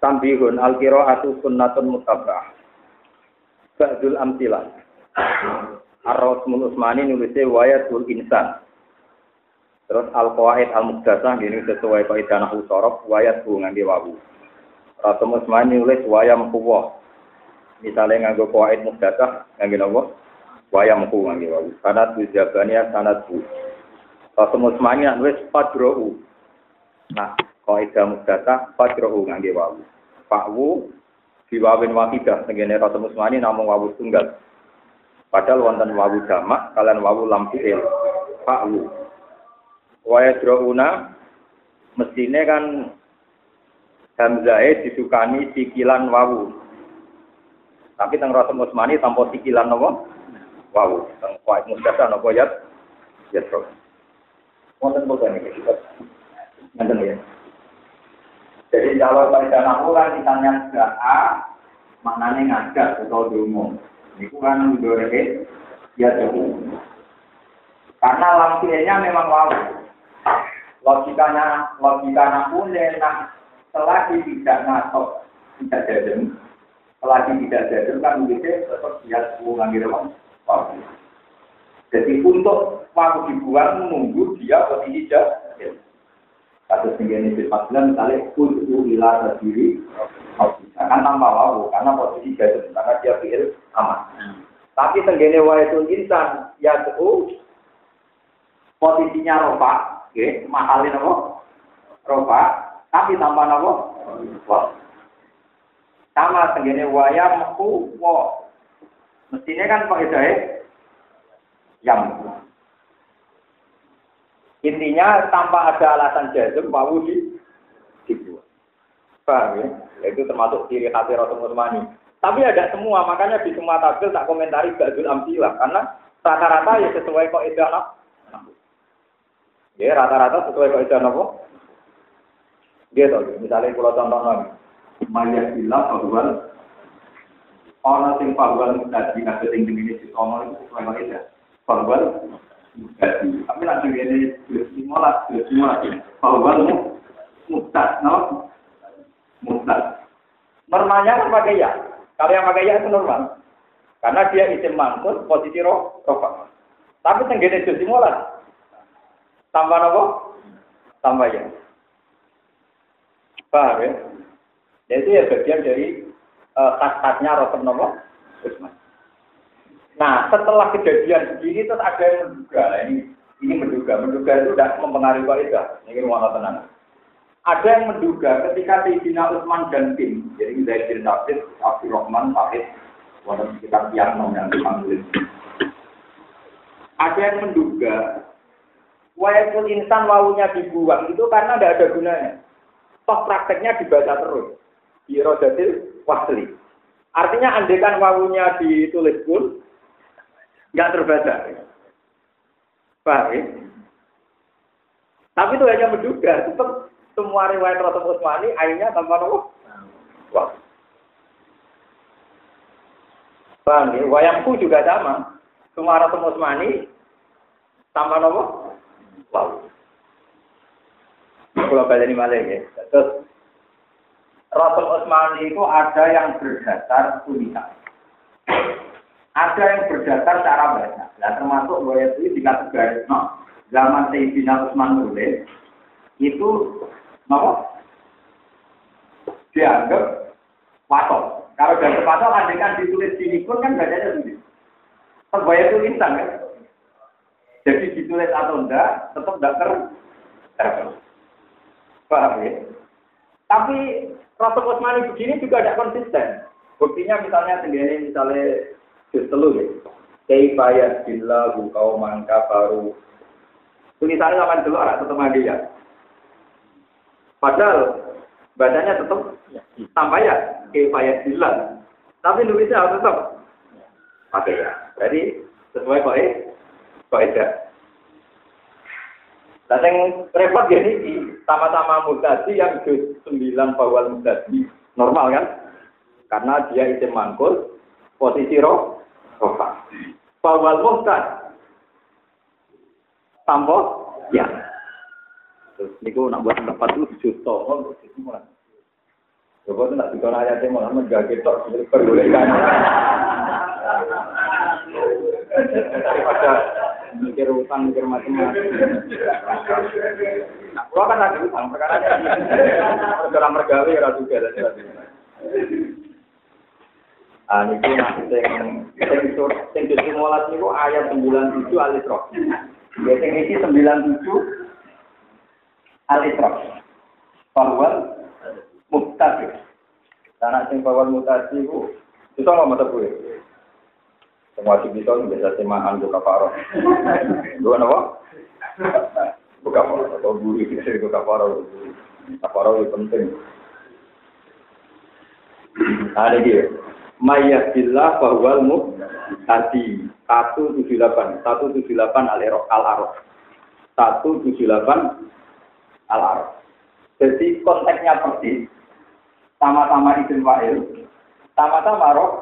Tambihun al-qira'atu sunnatun mutabah. Ba'dul amtilah. Ar-Rasmul Usmani nulisnya wayatul insan. Terus al-qawaid al-muqdasah gini sesuai kaidah nahwu sorof wayat bu ngangge wawu. Rasul Usmani nulis wayam kuwah. Misalnya nganggo qawaid muqdasah ngangge napa? Wayam ku ngangge wawu. Sanad bu jabania sanad bu. Rasul Usmani nulis padro'u. Nah, kaidah muqdasah padro'u ngangge wawu. Fakwu diwawin wahidah tengene Rasul Usmani namung wawu tunggal. Padahal wonten wawu jamak kalian wawu lam fi'il. Fakwu. Waya drouna mestine kan Hamzah disukani sikilan wawu. Tapi teng Rasul Usmani tanpa sikilan nopo? Wawu. Teng Qaid Mustasar nopo ya? Ya terus. Wonten boten kita. Nanten ya. Jadi kalau pada nahu kan misalnya sudah A, maknanya ngajak atau dungu. Ini kan mendorong ya dungu. Karena lampinya memang wawu. Logikanya, logikanya pun nah selagi tidak ngatok, tidak jadem, selagi tidak jadem kan begitu tetap dia hubungan di rumah. Jadi untuk waktu dibuang menunggu dia posisi jadem. Kasus tinggi ini bulan misalnya kudu ila sendiri kan tambah wawu karena posisi jadul karena dia pikir aman. Tapi tenggene wa itu insan ya itu posisinya ropa, oke, mahalin apa? Ropa, tapi tambah apa? Sama tenggene waya meku wo. Mestinya kan kok itu yang Intinya tanpa ada alasan jazm, wawu di dibuat. Paham ya? Itu termasuk ciri khas Rasul Utsmani. Tapi ada semua, makanya di semua tabel tak komentari Ba'dul Amtilah. Karena rata-rata ya sesuai kok itu anak. Ya, rata-rata sesuai kok itu anak. Dia tahu, misalnya kalau contoh lagi. Maya bilang bahwa orang yang bahwa tadi ngasih tinggi ini di itu sesuai kok itu. Jadi, tapi langsung ini bersimulat, bersimulat. Bahwa mustad, no? Mustad. Normalnya kan pakai ya. Kalau yang pakai ya itu normal. Karena dia isim mangkut, posisi roh, rofa. Tapi tenggene bersimulat. Tambah apa? Tambah ya. Paham ya? Jadi ya bagian dari uh, khas-khasnya Rasul Nopo Usman. Nah, setelah kejadian begini terus ada yang menduga. Nah, ini ini menduga, menduga itu tidak mempengaruhi kaidah. Ini rumah tenang. Ada yang menduga ketika Sayyidina Utsman dan tim, jadi dari bin Abdul Rahman, Fahid, walaupun sekitar tiang yang dipanggil. Ada yang menduga Wayakul insan wawunya dibuang itu karena tidak ada gunanya. Toh prakteknya dibaca terus. Di rodatil wasli. Artinya andekan wawunya ditulis pun, nggak terbaca. Paham ya? Tapi itu hanya menduga, tetap semua riwayat Rasul Utsmani akhirnya tanpa nopo. Wah. Paham ya? Wayangku juga sama. Semua Rasul Utsmani tanpa nopo. Wow. Kalau balik ini malah ya. Terus Rasul Utsmani itu ada yang berdasar tulisan. Ada yang berdasar cara baca. Nah, termasuk bahwa itu dikategori no, zaman Sayyidina Utsman nulis itu no, dianggap watok. Kalau dari watok kan ditulis di pun kan bacanya tulis. Sebaya itu insan kan. Jadi ditulis atau enggak, tetap enggak ter ya? Tapi Rasul Utsmani begini juga tidak konsisten. Buktinya misalnya sendiri misalnya juz telu ya. Kaifayat billahu kauman kafaru. Tulisannya sama dulu anak ketemu dia. Padahal Bacanya tetap tanpa ya, kifayat bilang. Tapi nulisnya harus tetap pakai ya. Jadi sesuai kok kok tidak. Nah, yang repot ya ini sama-sama mutasi yang juz 9 bawal mutasi normal kan? Karena dia isim mangkul, posisi roh, rofa. Bawal mutasi tambah ya. Terus niku nak buat tempat itu juta, oh malah. Coba tuh nak dikon ayatnya malah menjaga tok perbolehkan. Daripada mikir utang, mikir macam-macam. Nah, kan lagi utang, perkara dalam mergawe ya juga. Ah, niku nak sing sing sing niku ayat 97 Al-Isra. Ya sing iki 97 Al-Isra. Bahwa mutasi. Karena sing bahwa mutasi itu itu apa mata gue? Semua wajib bisa semahan buka paroh. Dua apa? Buka paroh atau bisa buka paroh. Buka paroh itu penting. Ada dia. Mayyadillah bahwal tadi. 178 178 al al araf 178 al araf jadi konteksnya persis. Sama-sama izin wa'il sama-sama roh.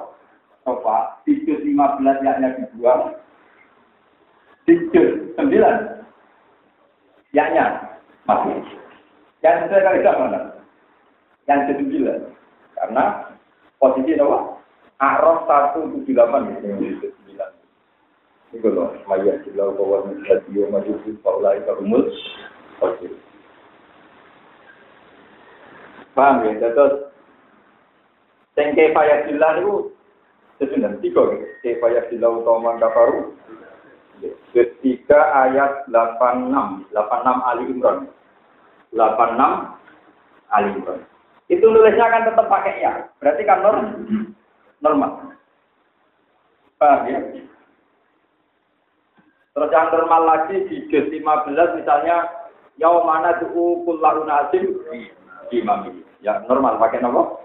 Di juz 15 yaknya dibuang di juz 9 yaknya. Masih. Yang sesuai kali mana yang juz 9 karena posisi apa Araf 178 gitu. Itu loh, maya silau bahwa menjadi majusi faulai karumul Oke. Paham ya? Terus Sing kefaya silah itu sesudah tiga gitu. Kefaya silah utama kafaru. Ketiga ayat 86, 86 Ali Imran. 86 Ali Imran. Itu nulisnya akan tetap pakai ya. Berarti kan normal normal. Paham ya? Terus yang normal lagi di juz 15 misalnya yau mana tuh kullahu nasim imami. Ya normal pakai nomor.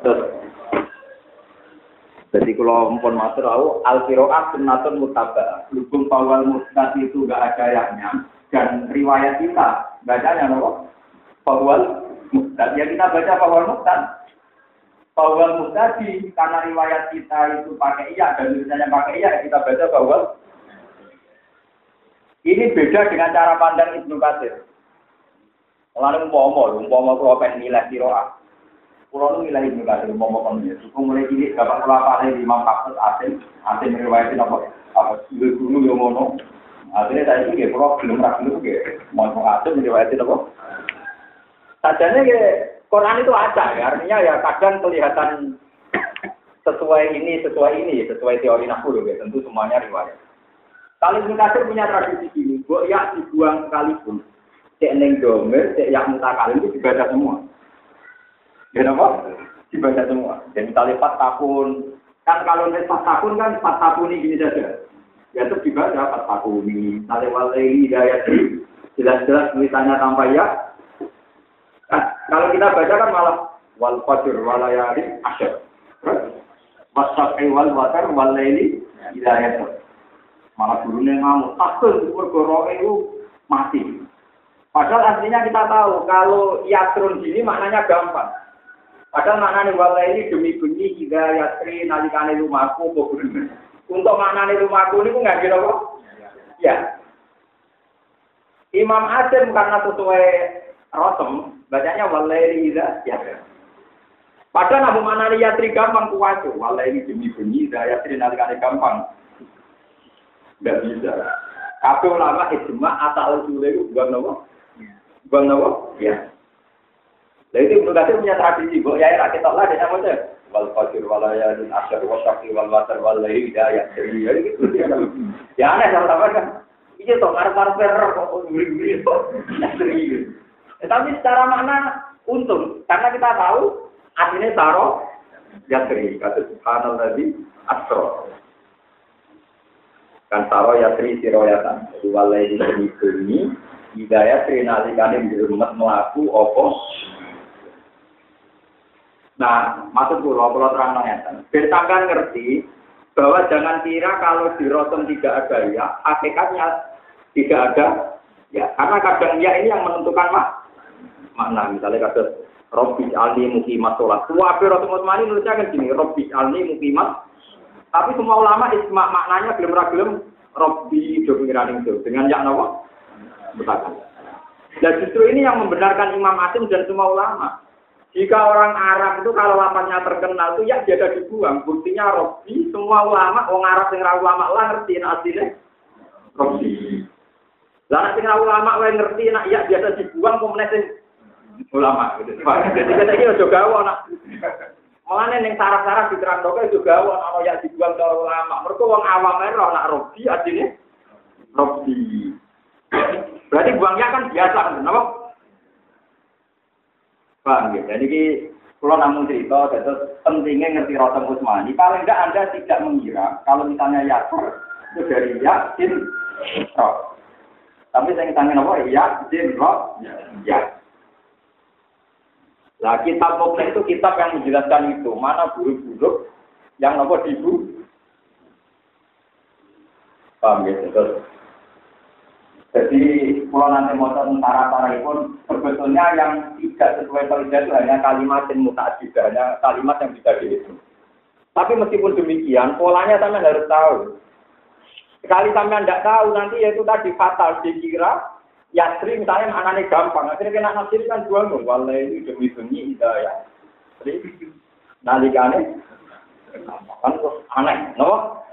Terus jadi kalau mpun matur tahu al qiraat sunnatun mutabah. Hukum pawal mustati itu enggak ada yahnya dan riwayat kita bacanya nopo? Pawal mustad. Ya kita baca pawal mustad. Bawal mutadi karena riwayat kita itu pakai iya dan misalnya pakai iya kita baca bawal. Ini beda dengan cara pandang Ibnu Katsir. Lalu umpama, umpama kalau pengen nilai kiroah. Kalau nu nilai Ibnu Katsir umpama kon ya. Suku mulai ini dapat kelapa di Imam Fakus Asim, Asim riwayatin apa? Apa guru yang ngono. Akhirnya saya ini kalau belum ragu itu mau Asim riwayatin apa? Sajanya kayak Quran itu ada ya, artinya ya kadang kelihatan sesuai ini, sesuai ini, sesuai teori nafsu ya, tentu semuanya riwayat. Kalau Ibnu punya tradisi ini, buat ya dibuang sekalipun, cek neng domer, cek yang mutakalim itu dibaca semua. Ya apa? Dibaca semua. Dan misalnya empat tahun, kan kalau empat tahun kan empat tahun ini gini saja. Ya itu dibaca empat tahun ini. Misalnya walai hidayat jelas-jelas tulisannya tanpa ya, kalau kita baca kan malah wal fajr walayali asyar. Wasaf'i wal watar wal laili hidayat. Malah gurunya ngamuk, takut mergo itu mati. Padahal aslinya kita tahu kalau yatrun gini maknanya gampang. Padahal maknanya wala ini demi bunyi hidayatri nalikane rumahku kok Untuk maknanya rumahku ini nggak kira kok? Ya. Imam Asim karena sesuai Rosem, bacanya walaili ida ya. Padahal nabu mana yatri gampang kuwajo, walaili demi bunyi yatri nalikane gampang. Enggak bisa. Kabeh ulama ijma asal usule itu bukan nopo? Bukan nopo? Ya. Lah itu Ibnu Katsir punya tradisi, kok ya rakyat Allah dia nama wal fajr wal layalin asyar wa syaqi wal watar wal laili hidayah. Jadi ya gitu. Ya aneh sama-sama kan. Iya toh ngarep-ngarep error kok nguri-nguri. Tetapi secara makna untung, karena kita tahu artinya taro yatri, kata subhanal tadi asro. Kan taro yatri siroyatan, jadi walai di bumi Hidayah trinalikane dirumah melaku opo. Nah, maksud kula kula terang ngeten. Ben sampean ngerti bahwa jangan kira kalau di rotem tidak ada ya, hakikatnya tidak ada ya. Karena kadang ya ini yang menentukan mak makna. Misalnya kata Robbi alni mukimat sholat. Wabi rotem Utsmani nulisnya kan gini, Robbi alni mukimat. Tapi semua ulama isma maknanya belum ragilem Robbi do pengiran itu dengan yang nawa Betapa. Dan justru ini yang membenarkan Imam Asim dan semua ulama. Jika orang Arab itu kalau lapatnya terkenal itu ya biasa dibuang. Buktinya Robi, semua ulama, orang Arab yang ulama lah ngerti aslinya Robi. Lah sing ulama wae ngerti nak ya biasa dibuang sing ulama gitu. Jadi kita aja gawe nak. Mulane ning saraf-saraf diterangke juga gawe ana ya dibuang karo ulama. Mergo wong awam ae ora nak Robi artine Robi. Berarti buangnya kan biasa, kenapa? Paham ya? Jadi ki kalau namun cerita, terus pentingnya ngerti Rotem Usmani. Paling enggak Anda tidak mengira kalau misalnya Yakur itu dari Yakin Roh. Tapi saya tanya apa? Yakin Roh. Ya. Nah, kitab Mukmin itu kitab yang menjelaskan itu. Mana buruk-buruk yang nopo dibu. Paham ya? Terus jadi kalau nanti mau tentara tentara pun sebetulnya yang tidak sesuai kerja itu hanya kalimat yang juga hanya kalimat yang bisa dihitung. Tapi meskipun demikian, polanya sampai harus tahu. Sekali sampai tidak tahu, nanti yaitu tadi fatal dikira Yasri misalnya anaknya gampang, akhirnya kena nasir kan dua nung, walai demi demi hidayah. Jadi nalikane kan aneh, no?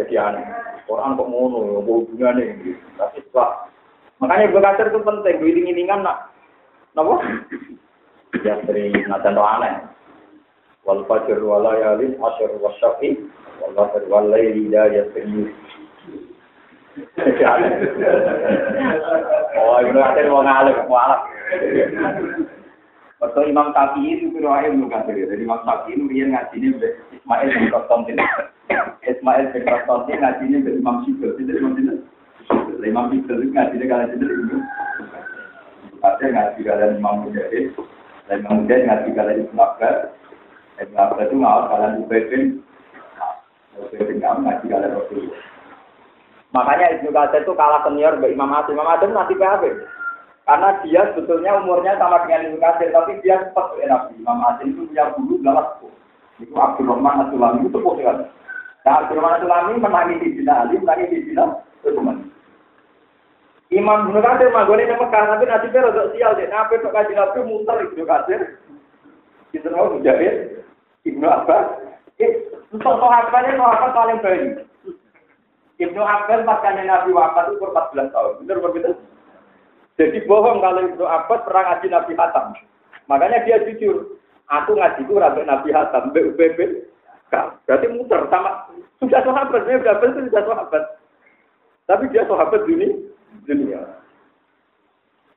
Jadi aneh. Quran kok ngono, ya, apa hubungannya gitu. Tapi setelah makanya belajar itu penting, iling-ilingan nak, napa? Ya dari nadan aneh. Wal fajr wal layalin asyr wasyafi wal fajr layli la yasri. Oh, ada mau ngalih, mau alat. Waktu Imam Syafi'i itu kira ilmu kan Jadi Imam Syafi'i itu dia ngaji ini Ismail bin Konstantin. Ismail bin ngaji ini Imam Syibel. Itu Imam Syibel. Imam Syibel itu ngaji ini kalian dulu. Kadir ngaji kalian Imam Mujahid. Dan Imam Mujahid ngaji kalian Ibn Abbas. Ibn Abbas itu ngawal kalian Ubay bin Ubay bin ngaji kalian Rasulullah. Makanya Ibnu Katsir itu kalah senior Mbak Imam Asim. Imam Asim nanti PHB. Karena dia sebetulnya umurnya sama dengan Ibnu Katsir, tapi dia cepat ke Nabi. Imam Asim itu punya bulu galas Itu Abdul Rahman Asulami itu sepuh sekali. Nah, Abdul Rahman Asulami di Bina Ali, di Bina Utsman. Imam Ibnu Katsir manggone nang Mekah, tapi dia rada sial deh. Nabi kok kaji Nabi muter Ibnu Katsir. Kita mau menjahit Ibnu Abbas. Untuk sahabatnya sahabat paling baik. Ibnu Abbas pas Nabi wafat itu 14 tahun. Benar begitu? Jadi bohong kalau Ibnu Abbas pernah ngaji Nabi Hatam. Makanya dia jujur. Aku ngaji itu rabe Nabi Hatam, BUPB. Berarti muter sama sudah sahabat, dia sudah itu sudah sahabat. Tapi dia sahabat dunia, dunia.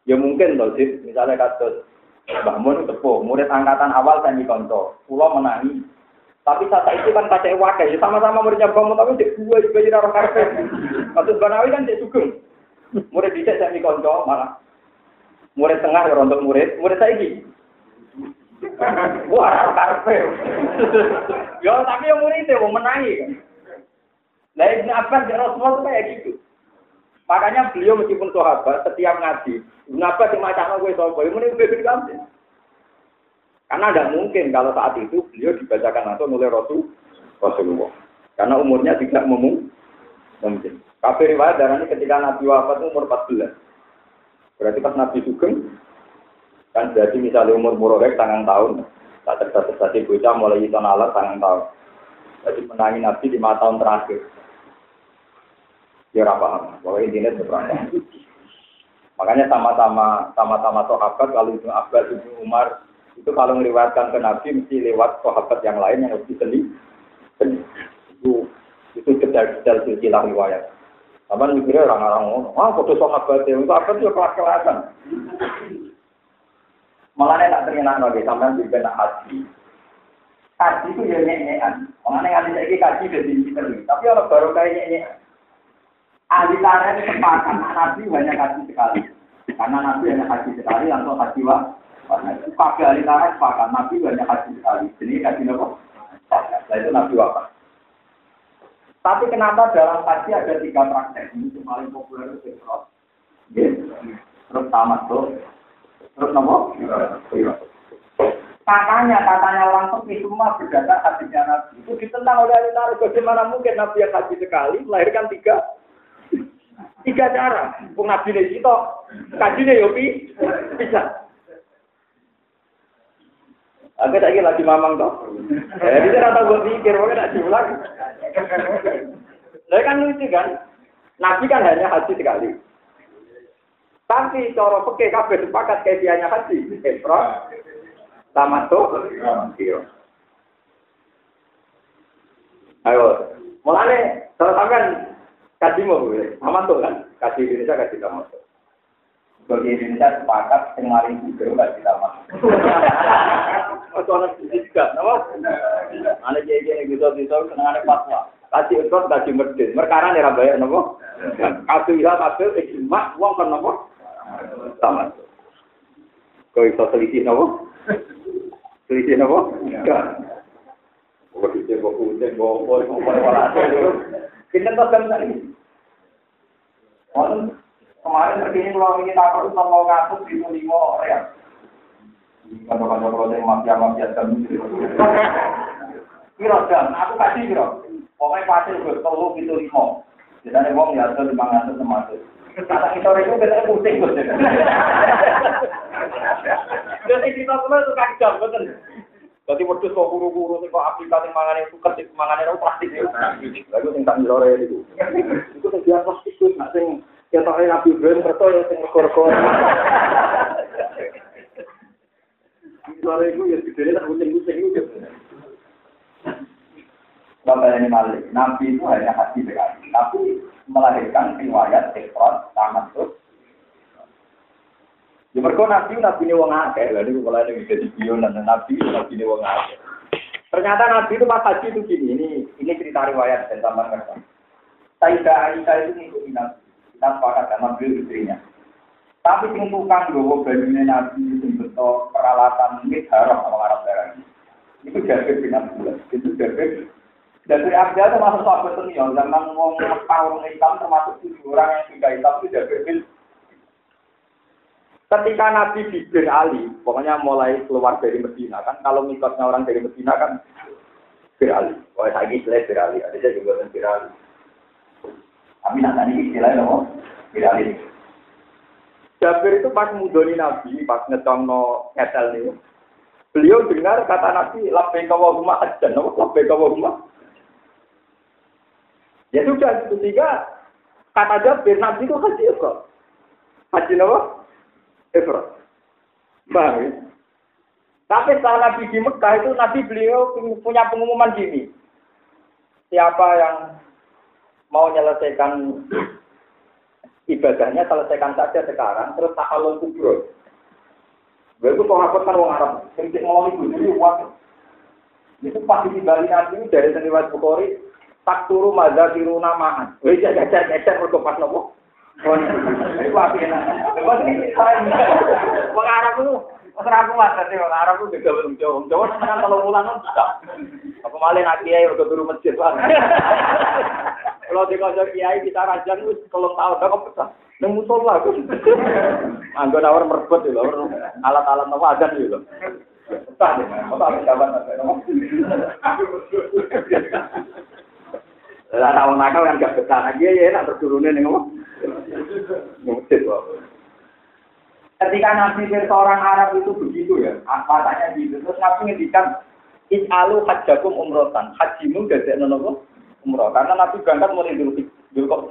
Ya mungkin loh misalnya kasus Mbah Mun tepuh, murid angkatan awal saya konco, pulau menangi. Tapi saat itu kan kaca wakai, ya sama-sama muridnya Mbah Mun, tapi cek dua juga jadi orang karpe. Kasus Banawi kan cek sugeng. Murid bisa saya konco malah. Murid tengah ya rontok murid, murid saya ini. Wah, karpe. Yo, tapi yang murid itu mau menangi kan. Nah, Ibn Abbas dan Rasulullah itu kayak gitu. Makanya beliau meskipun sahabat, setiap ngaji, Ibn Abbas yang macam gue sopo, ini gue bikin Karena tidak mungkin kalau saat itu beliau dibacakan langsung oleh Rasul Rasulullah. Karena umurnya tidak mungkin. Kafir riwayat darah ini ketika Nabi wafat umur 14. Berarti pas Nabi Sugeng, kan jadi misalnya umur murorek tangan tahun, tak terdapat tadi bocah mulai itu nalar tangan tahun. Jadi menangi Nabi lima tahun terakhir. Ya, paham, bahwa intinya seberapa. Makanya sama-sama sama-sama sahabat kalau itu Abbas itu Umar itu kalau meriwayatkan ke Nabi mesti lewat sahabat yang lain yang lebih seni. Itu itu detail-detail silsilah riwayat. Apa mikirnya orang-orang ngono. Ah, foto sahabat itu apa sih kelas-kelasan. Malah tak terima lagi sampai juga nak haji. Haji itu ya nyek-nyekan. Orang yang ngasih lagi kaji dari pinter. Tapi orang baru kayak nyek Ahli tarikh sepakat Nabi hanya haji sekali. Karena Nabi hanya haji sekali langsung haji wa. Kabeh ahli tarikh sepakat Nabi hanya haji sekali. Jadi haji apa? Nah itu Nabi wafat. Tapi kenapa dalam haji ada tiga praktek? Ini yang paling populer itu Isra. Terus tamat tuh. Terus nopo? Katanya, katanya orang sepi semua berdasar hadisnya Nabi. Itu ditentang oleh ahli tarikh. Bagaimana mungkin Nabi yang haji sekali melahirkan tiga Tiga cara. Wong nabi ne kita kajine yo pi bisa. Aku lagi lagi mamang toh. Jadi saya tahu gue pikir, pokoknya nak diulang. Nah kan lucu kan, Nabi kan hanya haji sekali. Tapi cara fikih kabeh sepakat kaifiahnya haji. Ifrah, tamattu, iya. Ayo, mulane kalau sampean Kaji aman tuh kan? Kaji Indonesia kasih sama Bagi Indonesia sepakat yang mari juga nggak kita masuk. Kecuali juga, nopo. Anak jeje gitu gitu, kenangan apa semua? Kasih ekor, kasih merdek. Merkara nih rabai, nopo. Kasih ilah, kasih uang kan nopo. Sama. Kau itu selisih nopo. Selisih nopo. Kau itu bawa kuda, bawa kuda, bawa kuda. Kita tak kenal ini. Kemarin terkini kalau ini takut itu mau ngatur di lima real. Kalau-kalau proses mafia-mafia dan Kira jam, aku kasih kira. Pokoknya pasti gue telu gitu lima. Jadi ada uang ya ada lima ratus termasuk. Kata kita itu kita pusing gue. Jadi kita semua itu kaki jam betul. Jadi wedhus kok guru-guru sing kok aplikasi mangane suket sing mangane plastik ya. Lalu sing tak itu. Itu sing biasa plastik itu nak sing ya tak Nabi Ibrahim kerto ya sing kor-kor. Njore itu ya gede tak kucing-kucing itu. Bapak ini malik, Nabi itu hanya hati sekali, tapi melahirkan riwayat ekor tamat tuh Ya mergo nabi nabi ini wong akeh, lha niku mulai ning jadi dan nabi nabi ini wong akeh. Ternyata nabi itu pas haji itu gini, ini ini cerita riwayat dan tambah. Sayyidah Aisyah itu ngikutin nabi, kita sepakat sama beliau istrinya. Tapi sing tukang gowo banyune nabi sing beto peralatan ini harus sama Arab darah. Itu Jabir bin Abdullah, itu Jabir dari Abdullah itu masuk sahabat senior, zaman wong Mekah, wong Islam termasuk tujuh orang yang sudah Islam itu Jabir bin Ketika Nabi di bin Ali, pokoknya mulai keluar dari Medina kan, kalau mikotnya orang dari Medina kan bin Ali. Wah, saya istilah bin Ali, ada juga bin Ali. Tapi nanti ini istilahnya bin Ali. Jabir itu pas mudoni Nabi, pas ngecong no ngetel nih. Beliau dengar kata Nabi, labbaik Allahumma hajjan, labbaik Allahumma. Ya sudah, ketiga kata Jabir, Nabi itu haji kok. Haji apa? Ifrat. Paham ya? Tapi setelah Nabi di Mekah itu Nabi beliau punya pengumuman gini. Siapa yang mau menyelesaikan ibadahnya selesaikan saja sekarang terus tak kalau kubro. Gue itu sahabat kan orang Arab, mau ibu. Itu pasti di Bali Nabi dari seniwat Bukhari tak turu mazhar tiruna mahan. Wih jajar jajar berkopas nopo. Iku api enak. Wong Arab itu, wong Arab mas, wong itu juga belum jauh. Jawa senang kalau pulang kan bisa. Apa malah nak kiai udah turu masjid lah. Kalau di kantor kiai kita rajan itu kalau tahu udah kok pecah. Neng musola aku. Anggo nawar merebut itu, alat-alat apa aja gitu. Pecah deh, apa harus jabat Lah tahun nakal kan gak betah lagi ya nak berdurune ning apa? Mungkin Ketika Nabi seorang Arab itu begitu ya, katanya gitu. Terus Nabi ngendikan, Is'alu hajjakum umrotan. Hajimu gak nopo umroh. Karena Nabi berangkat mulai dulu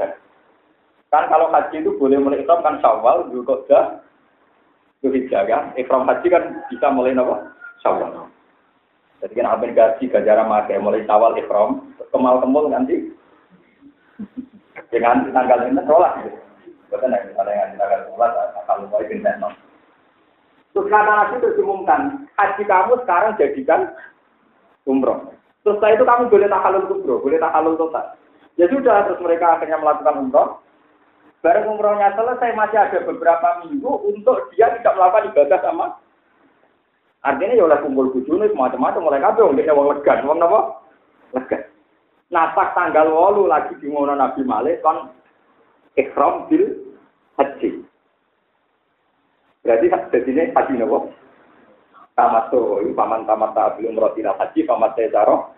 Kan kalau haji itu boleh mulai ikram kan syawal, kokda, dulu kan. Ikram haji kan bisa mulai nopo syawal. Jadi kan apa gaji gajaran pakai mulai syawal ikram, kemal kemul nanti. Dengan tanggal ini sholat. Bukan yang misalnya tanggal sholat, kalau mau no. Terus kata Nabi terus umumkan, haji kamu sekarang jadikan umroh. Setelah itu kamu boleh tahalul kubro, boleh tahalul total. Ya sudah, terus mereka akhirnya melakukan umroh. Bareng umrohnya selesai masih ada beberapa minggu untuk dia tidak melakukan ibadah sama. Artinya ya oleh kumpul bujune macam-macam mulai wong dene wong legan, wong napa? Legan. Pas tanggal 8 lagi di Nabi Malik kon ikhram bil haji. Berarti ini haji nopo? Tamat tuh, paman tamat tak belum rotina haji, paman saya taruh,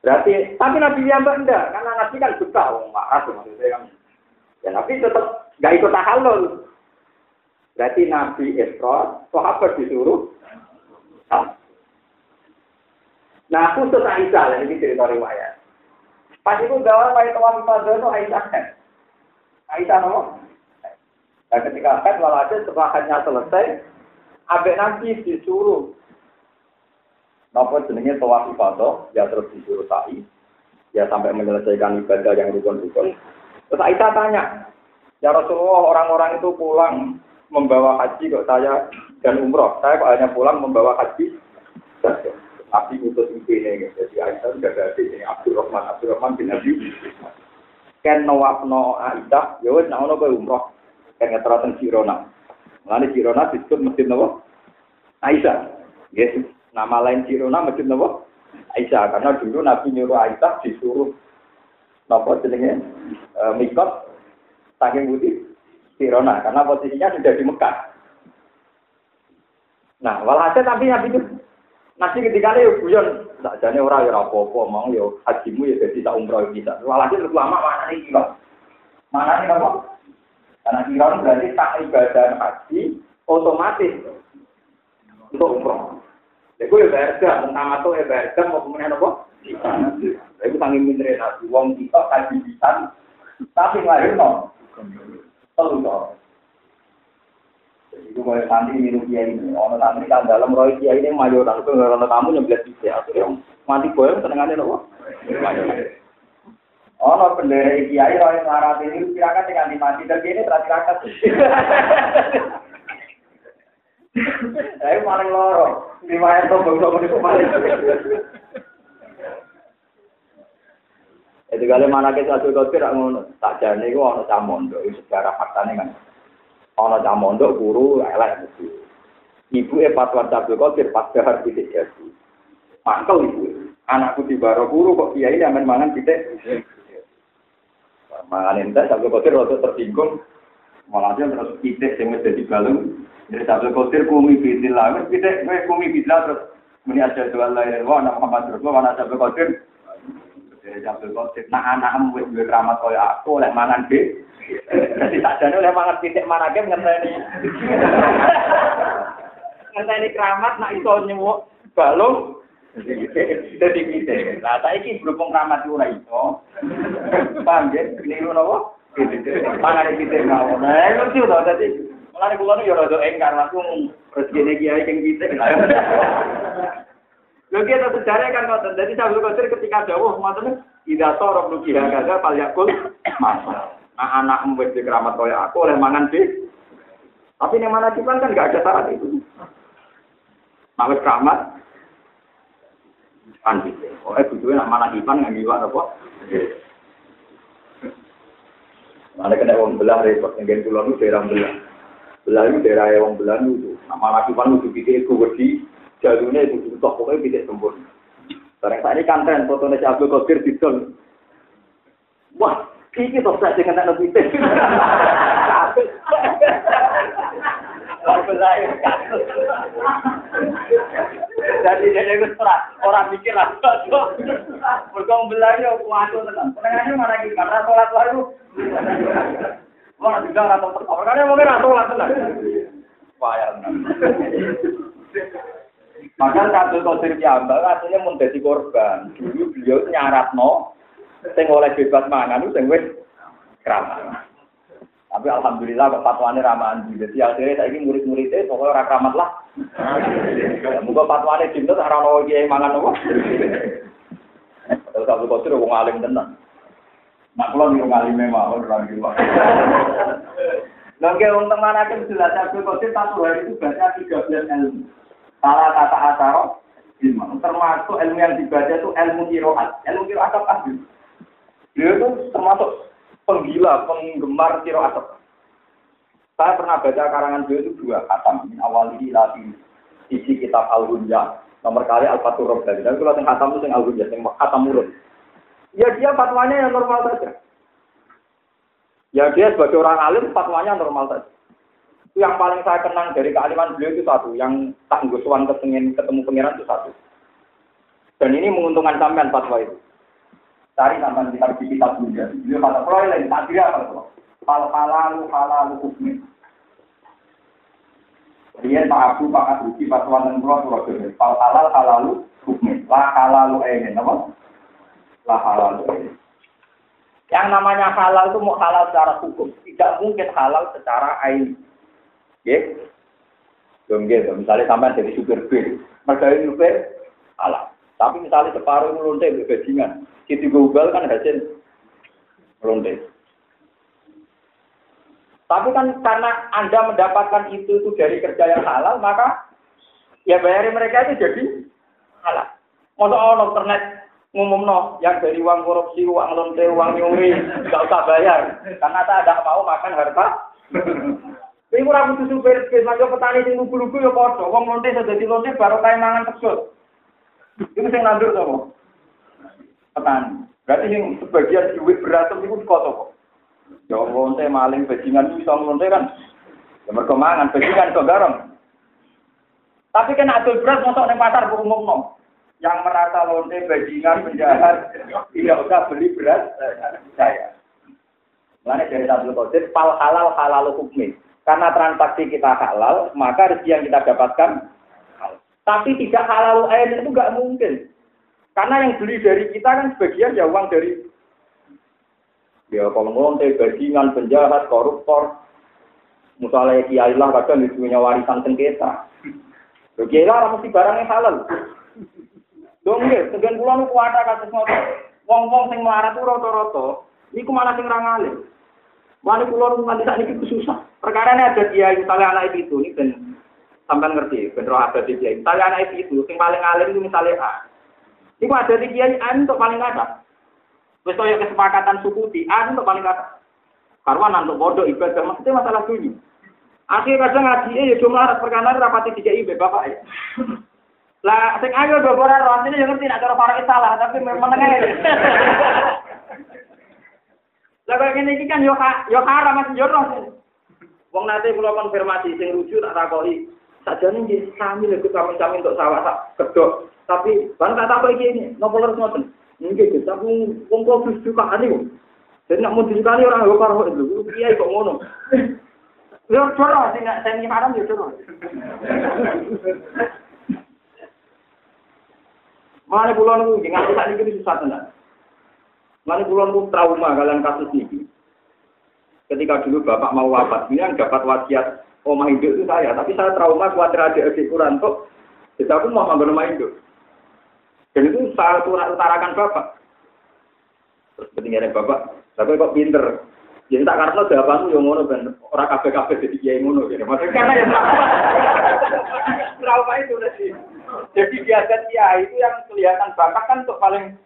Berarti, tapi Nabi yang enggak, karena Nabi kan buta, oh, marah maksudnya kan. Ya Nabi tetap nggak ikut tahallul. Berarti Nabi Isra, sahabat disuruh. Nah, khusus Aisyah, ini cerita riwayat. Pas itu gawa pakai tawaf ibadah itu Aisyah kan. Aisyah nopo. Nah, ketika kan walhasil setelah hanya selesai, abek Nabi disuruh Napa jenenge tawaf ibadah, ya terus disuruh sa'i, ya sampai menyelesaikan ibadah yang rukun-rukun. Terus Aisyah tanya, ya Rasulullah orang-orang itu pulang membawa haji kok saya dan umroh, saya kok hanya pulang membawa haji. Nabi utus ini, jadi Aisyah sudah ada di ini Abdurrahman, Abdurrahman bin Nabi. Ken nawafno Aisyah, ya wes nak ono umroh, ken ngeterasen Jirona. Mengenai Jirona disebut masjid nawa Aisyah. Yes. Nama lain Jirona masjid Nabi Aisyah karena dulu Nabi nyuruh Aisyah disuruh nopo jenenge e, mikot saking putih Jirona karena posisinya sudah di Mekah. Nah, walhasil tapi Nabi itu nanti ketika itu guyon tak jane ora ya apa-apa mau ya hajimu ya jadi tak umroh bisa. Walhasil lama mana nih? Mana nih apa? Karena kira berarti tak ibadah haji otomatis untuk umroh. Iku ya berda, pertama tuh berda mau kemudian apa? Iku sangi minre nabi, wong kita kaji bisa, tapi lahir no. Telu toh. Itu kalau santri niru kiai ini, orang santri kan dalam roy kiai ini mayoran, itu nggak ada tamu nyeblet bisa, akhirnya mati boyong senengannya nopo. Ono bendera kiai roy larat ini kira-kira tinggal mati dan ini terakhir Saya paling loro. Lima itu bangsa itu paling. Jadi kalau mana kita satu kotir, ngono tak jadi itu ono camondo, itu sejarah faktanya kan. Ono camondo guru elek mesti. Ibu e pas warta kotir pas dahar titik jadi. Mangkel ibu. Anakku di baro guru kok kiai aman mangan titik. Mangan entek satu kotir waktu tersinggung. Malah dia terus titik yang jadi balung. Jadi Abdul Qadir kumi bidillah. Wis pitik kowe kumi bidillah terus muni aja jual lain wa ana Muhammad Rasulullah ana Abdul Qadir. Jadi Abdul Qadir nah anakmu wis duwe keramat kaya aku oleh mangan be. Jadi tak jane oleh mangan pitik manake ngenteni. ngenteni keramat nak iso nyemuk balung jadi pitik. Lah saiki berhubung keramat ora iso. Paham ya? Niru napa? Mangan pitik mawon. Nah, to dadi Mulane kula nu ya rada engkar langsung rezekine kiai keng kita. Lho kita sejarah kan ngoten. Dadi Abdul Qadir ketika dawuh ngoten Ida sorok nuki hagaga pal yakul masa. Nah, anak di keramat kaya aku oleh mangan di. Tapi yang mana kan kan gak ada syarat itu. Mawes keramat. Kan gitu. Oh, eh, butuhnya nak mana kipan nggak giwak apa? Mana kena uang belah repot, yang pulau itu daerah belah. Belayu daerah yang Belanda itu. Nama lagi pan itu pikir itu wedi, jalurnya itu butuh pokoknya bisa sempurna. Barang saat ini kanten fotonya si Abdul Qadir di Wah, ini toh saya dengan anak kita. Belayu Jadi dia itu orang orang mikir lah. Berkong belayu kuatu tenang. Penengahnya mana lagi karena sholat lalu. Wah, juga ora tau teko. Makane wong ora tau tenan. Wah, Maka Abdul Qadir Piyambak aslinya mau jadi korban. Dulu beliau nyaratno, sing oleh bebas mangan sing wis keramat. Tapi alhamdulillah kok fatwane ramahan Jadi akhirnya saya ini murid-muridnya pokoknya orang keramat lah. Muka fatwane cinta tak rano kiai mangan apa. Terus Abdul Qadir wong alim tenan. Nak kula niku ngalime mawon ora ngira. Lagi untuk mana kan jelas Abdul Qadir satu hari itu baca 13 ilmu. Salah kata asaro, termasuk ilmu yang dibaca itu ilmu kiroat. Ilmu kiroat apa? Dia itu termasuk penggila, penggemar siro asap. Saya pernah baca karangan beliau itu dua kata, min awal ini lagi isi kitab al nomor kali Al-Fatur Robbani. Dan kalau yang khatam itu yang Al-Hunja, yang khatam mulut. Ya dia fatwanya yang normal saja. Ya dia sebagai orang alim fatwanya normal saja. Itu yang paling saya kenang dari kealiman beliau itu satu. Yang tak ngusuan ketemu pengiran itu satu. Dan ini menguntungkan sampean fatwa itu. Cari sampean kitab di kitab Hunja. Beliau kata, kalau lain tak kira apa Fal halalu halalu hukmi. Dia Pak Abu Pak Abu fatwa dan pulau jadi fal halal halalu hukmi. La halalu ini, apa? La halalu ini. Yang namanya halal itu mau halal secara hukum, tidak mungkin halal secara ain. Ya, gitu. Misalnya sampai jadi supir bir, mereka supir halal. Tapi misalnya separuh melontek bajingan, Siti Google kan hasil melontek. Tapi kan karena Anda mendapatkan itu itu dari kerja yang halal, maka ya bayari mereka itu jadi halal. Masa orang internet ngumum no, yang dari uang korupsi, uang lonte, uang nyuri, nggak usah bayar. Karena saya tidak mau makan harta. Ini kurang butuh supir, macam petani yang lugu-lugu ya podo. Uang lonte sudah di lonte baru kayak mangan tersut. Itu yang nandur sama petani. Berarti yang sebagian duit beras itu kotor kok. Ya lonte maling bajingan itu bisa lonte kan. Ya mereka mangan bajingan kok garam. Tapi kan adul beras masuk di pasar berumum no. Yang merasa lonte bajingan penjahat tidak usah beli beras saya. Mana dari satu Qadir, pal halal halal hukmi. Karena transaksi kita halal, maka rezeki yang kita dapatkan halal. Tapi tidak halal air itu nggak mungkin. Karena yang beli dari kita kan sebagian ya uang dari Ya kalau ngonte, bajingan, penjahat, koruptor. Misalnya kiai lah kadang punya warisan sengketa. Kiai lah mesti barang yang halal. Dong nggih, sebagian kula nu kuwata kados ngoten. Wong-wong sing melarat ku rata-rata niku malah sing ra ngalim. Mane kula nu nganti sakniki susah. Perkara ini ada kiai misalnya anak itu ini ben sampean ngerti, ben roh ada di kiai. Misalnya anak itu sing paling alim itu misalnya A. Iku ada di kiai A untuk paling ada. Wis kaya kesepakatan suku di A untuk paling kata. Karwan untuk bodoh ibadah maksudnya masalah sunyi. Akhirnya kadang ngaji ya cuma perkara rapati tiga ibe bapak ya. Lah sing ayo do ora ro asline yo ngerti nek cara para salah tapi menengah. Lah kok ngene iki kan yo yo haram mas yo roh. Wong nate kula konfirmasi sing rujuk tak takoki. Sajane nggih sami lho kami-kami untuk sawah tak kedok. Tapi ban tak iki ini, nopo terus ngoten. Nggih, tapi wong kok wis dikani kok. Jadi nak mau dikani orang karo karo itu, kiai kok ngono. Yo coro sing nak sing haram yo coro. Mana pulau nunggu, jangan kita ini susah tenan. Mana pulau nunggu trauma kalian kasus ini. Ketika dulu bapak mau wafat, ini yang dapat wasiat omah induk itu saya, tapi saya trauma khawatir ada adik kurang kok. Jadi aku mau ngambil rumah induk. Dan itu saya utarakan bapak. Terus ketinggalan bapak, tapi kok pinter. Jadi tak karena jawabanmu yang ngono ben orang kafe kafe jadi kiai ngono gitu. Maksudnya karena yang trauma itu tadi. Jadi biasa kiai itu yang kelihatan bakat kan untuk paling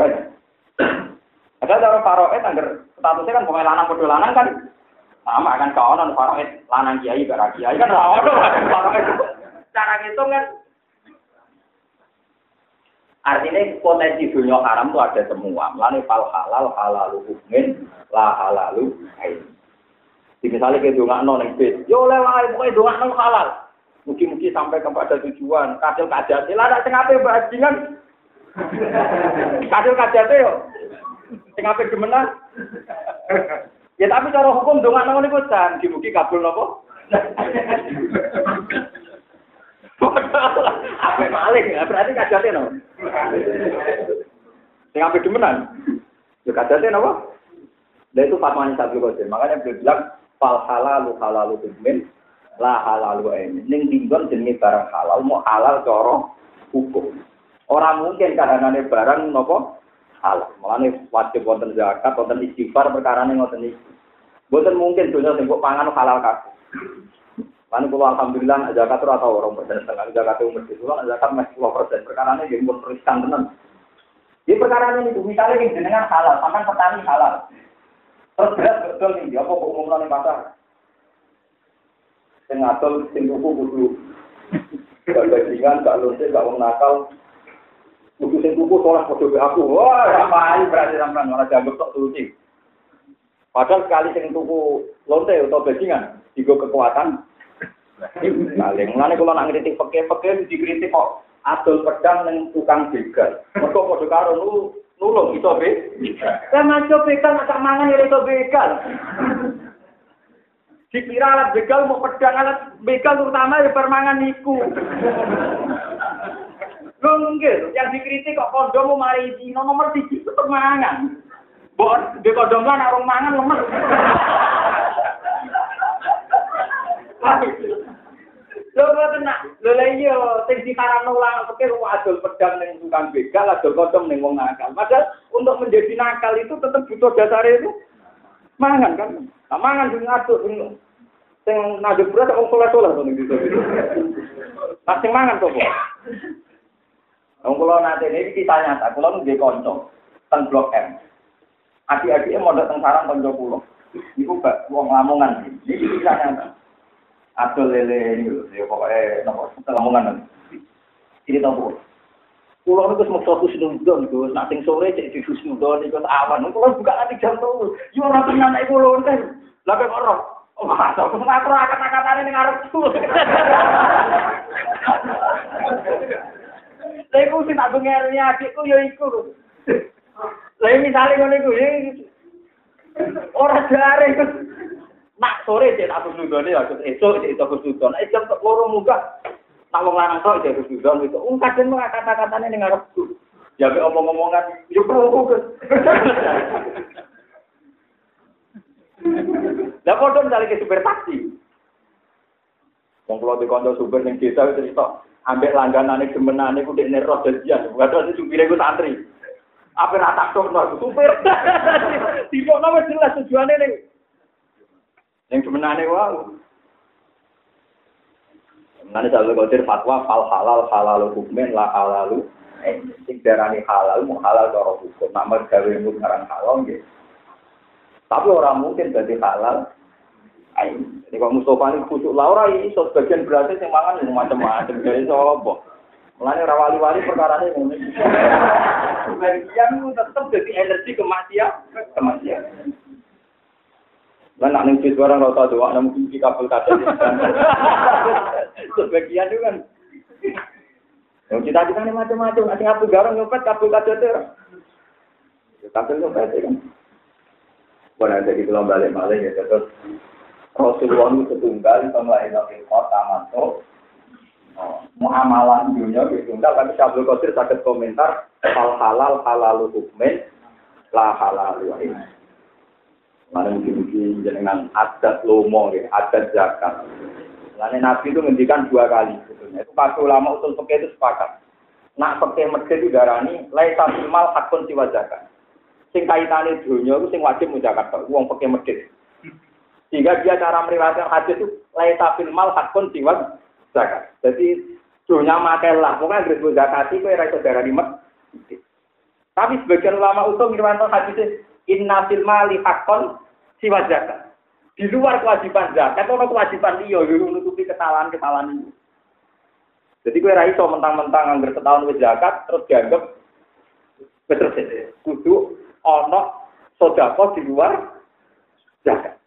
banyak. Ada cara faroet agar statusnya kan pemain lanang bodoh lanang kan sama kan kawan faroet lanang kiai bara kiai kan rawon faroet. Cara ngitung kan Artinya potensi dunia haram itu ada semua. Melani fal halal, halalu hukmin, la halalu ain. Di misalnya kita dongak non yang bed, yo lewat pokoknya dongak non halal. Mungkin-mungkin sampai kepada tujuan. Kadil kajati, lah ada sengape bajingan. Kadil kajati yo. Sengape gemenan. Ya tapi cara hukum dongak non itu kan, mungkin kabul nopo. Apa maling? Berarti kajate no. Sing ape demenan. Ya kajate no. Dan itu fatwanya Sabtu Qadir. Makanya beliau bilang fal halalu halalu tumin la halalu ini. Ning dinggon jenenge barang halal mau halal cara hukum. Orang mungkin kadang-kadang barang nopo halal. Mulane wajib wonten zakat, wonten istighfar perkara ning ngoten iki. Boten mungkin dunia sing pangan halal kabeh. Lalu kalau alhamdulillah zakat itu atau orang persen setengah zakat itu mesti kalau zakat masih sepuluh persen. Perkara ini jadi riskan tenan. Di perkara ini itu misalnya yang jenengan halal, sampai petani halal. Terus berat betul nih, apa kok umumnya nih pasar? Sing ngadol, sing tuku kudu. Gak bajingan, gak lonte, gak wong nakal. Kudu sing tuku sholat be aku. Wah, ngapain berarti sampean malah dianggap tok suci. Padahal sekali sing tuku lonte atau bajingan, digo kekuatan. Paling mulane kula nak ngritik peke-peke dikritik kok adol pedang ning tukang begal. Mergo padha karo nu nulung iso be. Lah maco begal nak mangan ya iso begal. Dikira alat begal mau pedang alat begal terutama ya permangan iku. Lho nggih, yang dikritik kok kondom mau mari dino nomor 3 itu permangan. Mbok di kondom lan arung mangan lemes. Lho ngoten nak, lho lha iya sing dikarano ulang pikir kok adol pedang ning tukang begal, adol kondom ning wong nakal. Padahal untuk menjadi nakal itu tetap butuh dasar itu mangan kan. Nah, mangan sing ngaduk sing sing ngaduk beras wong soleh-soleh to ning desa. Nah, mangan sapa? Wong kula nate ini kisah nyata, kula nggih kanca teng Blok M. Adik-adiknya mondok teng sarang kanca kula. Iku gak wong Lamongan. Iki kisah nyata. Adol lele ini lho, ya pokoknya nopo Lamongan. Ini tau kok. Kulo niku wis meksa husnudon Gus, nak sing sore cek di husnudon iku awan. Kulo buka nanti jam 3. Yo ora tenan nek kulo enten. Lah kok ora. Oh, masa aku ngatur kata-katane ning arepku. Lha iku sing tak bengeri adikku ya iku. Lah misale ngono iku ya ora jare nak sore cek aku sudone ya esuk cek aku sudon. Eh jam loro munggah. Nak wong lanang tok cek sudon itu. Wong kadang mah kata-katane ning arepku. Ya mek omong-omongan yo Gus. Lah padha misalnya ke supir taksi. Wong kula dikonco supir ning desa itu cerita, ambek langganane gemenane ku dekne roh dadian. Padahal supire ku santri. Apa ra tak tokno supir. Wis jelas tujuane ning ning gemenane wae. Nanti selalu kotir fatwa fal halal halal hukmen la halalu. Sing darani halal mau halal cara hukum. Nak mergawe ngarang halal nggih. Tapi orang mungkin jadi halal. Ini kok Mustafa ini khusus Laura ini so sebagian berarti yang mangan yang macam-macam jadi apa? Mulanya rawali-wali perkara ini ngomong. Sebagian tetap jadi energi kematian, kematian. Lah nak ning barang ora tau doa mungkin di kabel kaca. Sebagian itu kan. Yang cita-cita ini macam-macam, nanti apa garang nyopet kabel kaca itu. Kabel nyopet kan. Bukan jadi kalau balik-balik ya terus Rasulullah itu setunggal sama Nabi kota masuk muamalah dunia itu tunggal tapi Syabdul Qadir sakit komentar hal halal halal hukmen la halal wa Mana mungkin-mungkin jenengan adat lomo ya, adat zakat. Lalu Nabi itu ngendikan dua kali. Itu pas ulama usul peke itu sepakat. Nak peke medhe itu darani, laisa mal hakun siwa zakat. Sing kaitane dunia itu sing wajib mujakat uang peke medhe. Sehingga dia cara meriwayatkan hadis itu laisa mal hakun siwa zakat. Jadi dunia makelah, pokoknya gres zakat itu era saudara di Tapi sebagian ulama usul meriwayatkan hadis Inna fil mali hakon siwa zakat. Di luar kewajiban zakat, ono kewajiban liya yo nutupi kesalahan-kesalahan itu. Jadi kue raiso mentang-mentang anggar setahun wis zakat terus dianggap betul sih. Kudu ono sodako di luar zakat.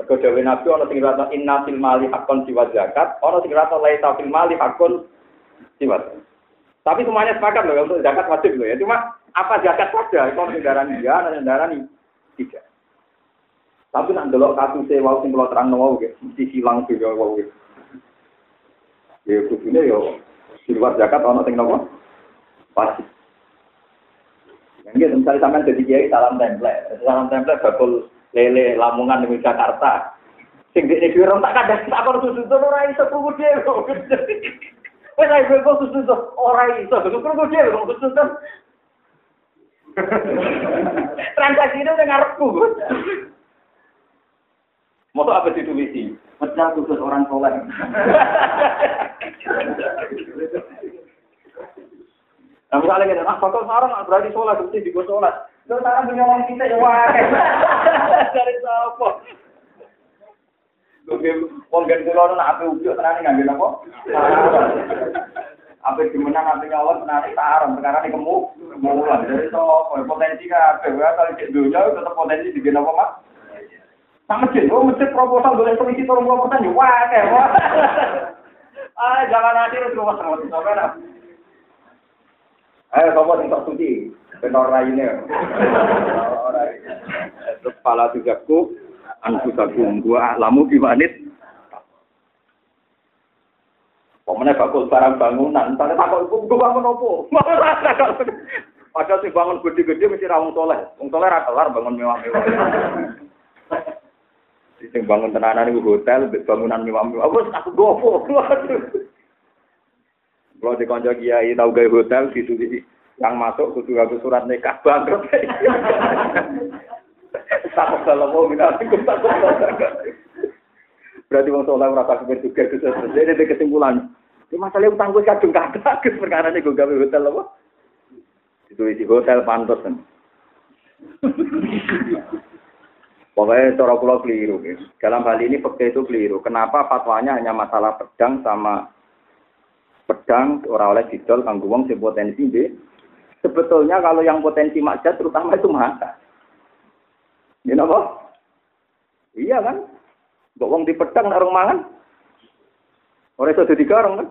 Mergo Nabi ono sing rata inna fil mali hakon siwa zakat, ono sing rata laisa fil mali hakon siwa. Tapi semuanya sepakat loh untuk zakat wajib loh ya. Cuma apa zakat saja? Kalau kendaraan dia, ada kendaraan tidak. Tapi nak delok kasus saya wow sing kalau terang mau gitu, mesti silang juga wow gitu. Ya kudune yo di luar zakat ono sing nopo? Pasti. Yang gitu, misalnya sampai jadi kiai salam template, salam template bakul lele Lamongan di Jakarta. Sing di sini tak kadang tak kalau susu itu orang iso krungu dhewe. Wes ae kok susu itu ora iso krungu dhewe kok susu itu. Transaksi itu udah ngarepku. Mau apa sih duit Pecah khusus orang soleh. Nah misalnya kita, ah faktor sarang berarti sholat, berarti di sholat. Terus sekarang punya uang kita ya wah. Dari siapa? Wong gen kula nu nak ape ujuk tenane ngambil apa? Ape dimenang ape nyolot tenane tarem sekarang iki kemu mulan dari sapa potensi kabeh wae kalau cek dunya tetep potensi digen apa Mas? Sama masjid, oh masjid proposal boleh komisi tolong puluh persen, wah kayak wah. Ah jangan nanti terus rumah sama sampai Ayo sopo sing tok suci, ben ora ini. Ora. Terus pala tigaku anfusakum gua lamu bimanit Pemenang bakul barang bangunan, tanya takut itu gue bangun apa? Padahal sih bangun gede-gede mesti rawung soleh, wong soleh kelar bangun mewah-mewah. Sing bangun tenanan itu hotel, bangunan mewah-mewah. Aku aku gopo. Kalau di konco kiai tahu gaya hotel di sini yang masuk kudu aku surat nikah bangkrut. Takut kalau mau minat takut. Berarti wong soleh ora tak juga itu Jadi ada kesimpulan. Ini masalah utang gue kadung kata perkara ini gue gawe hotel apa? Itu isi hotel pantas kan. Pokoknya cara pulau keliru. Ya. Dalam hal ini fakta itu keliru. Kenapa fatwanya hanya masalah pedang sama pedang orang oleh didol kanggo wong sing potensi deh. Sebetulnya kalau yang potensi maksiat terutama itu mata. Ini apa? Iya kan? Mbok wong di pedang nak mangan. Ora iso dadi garong kan?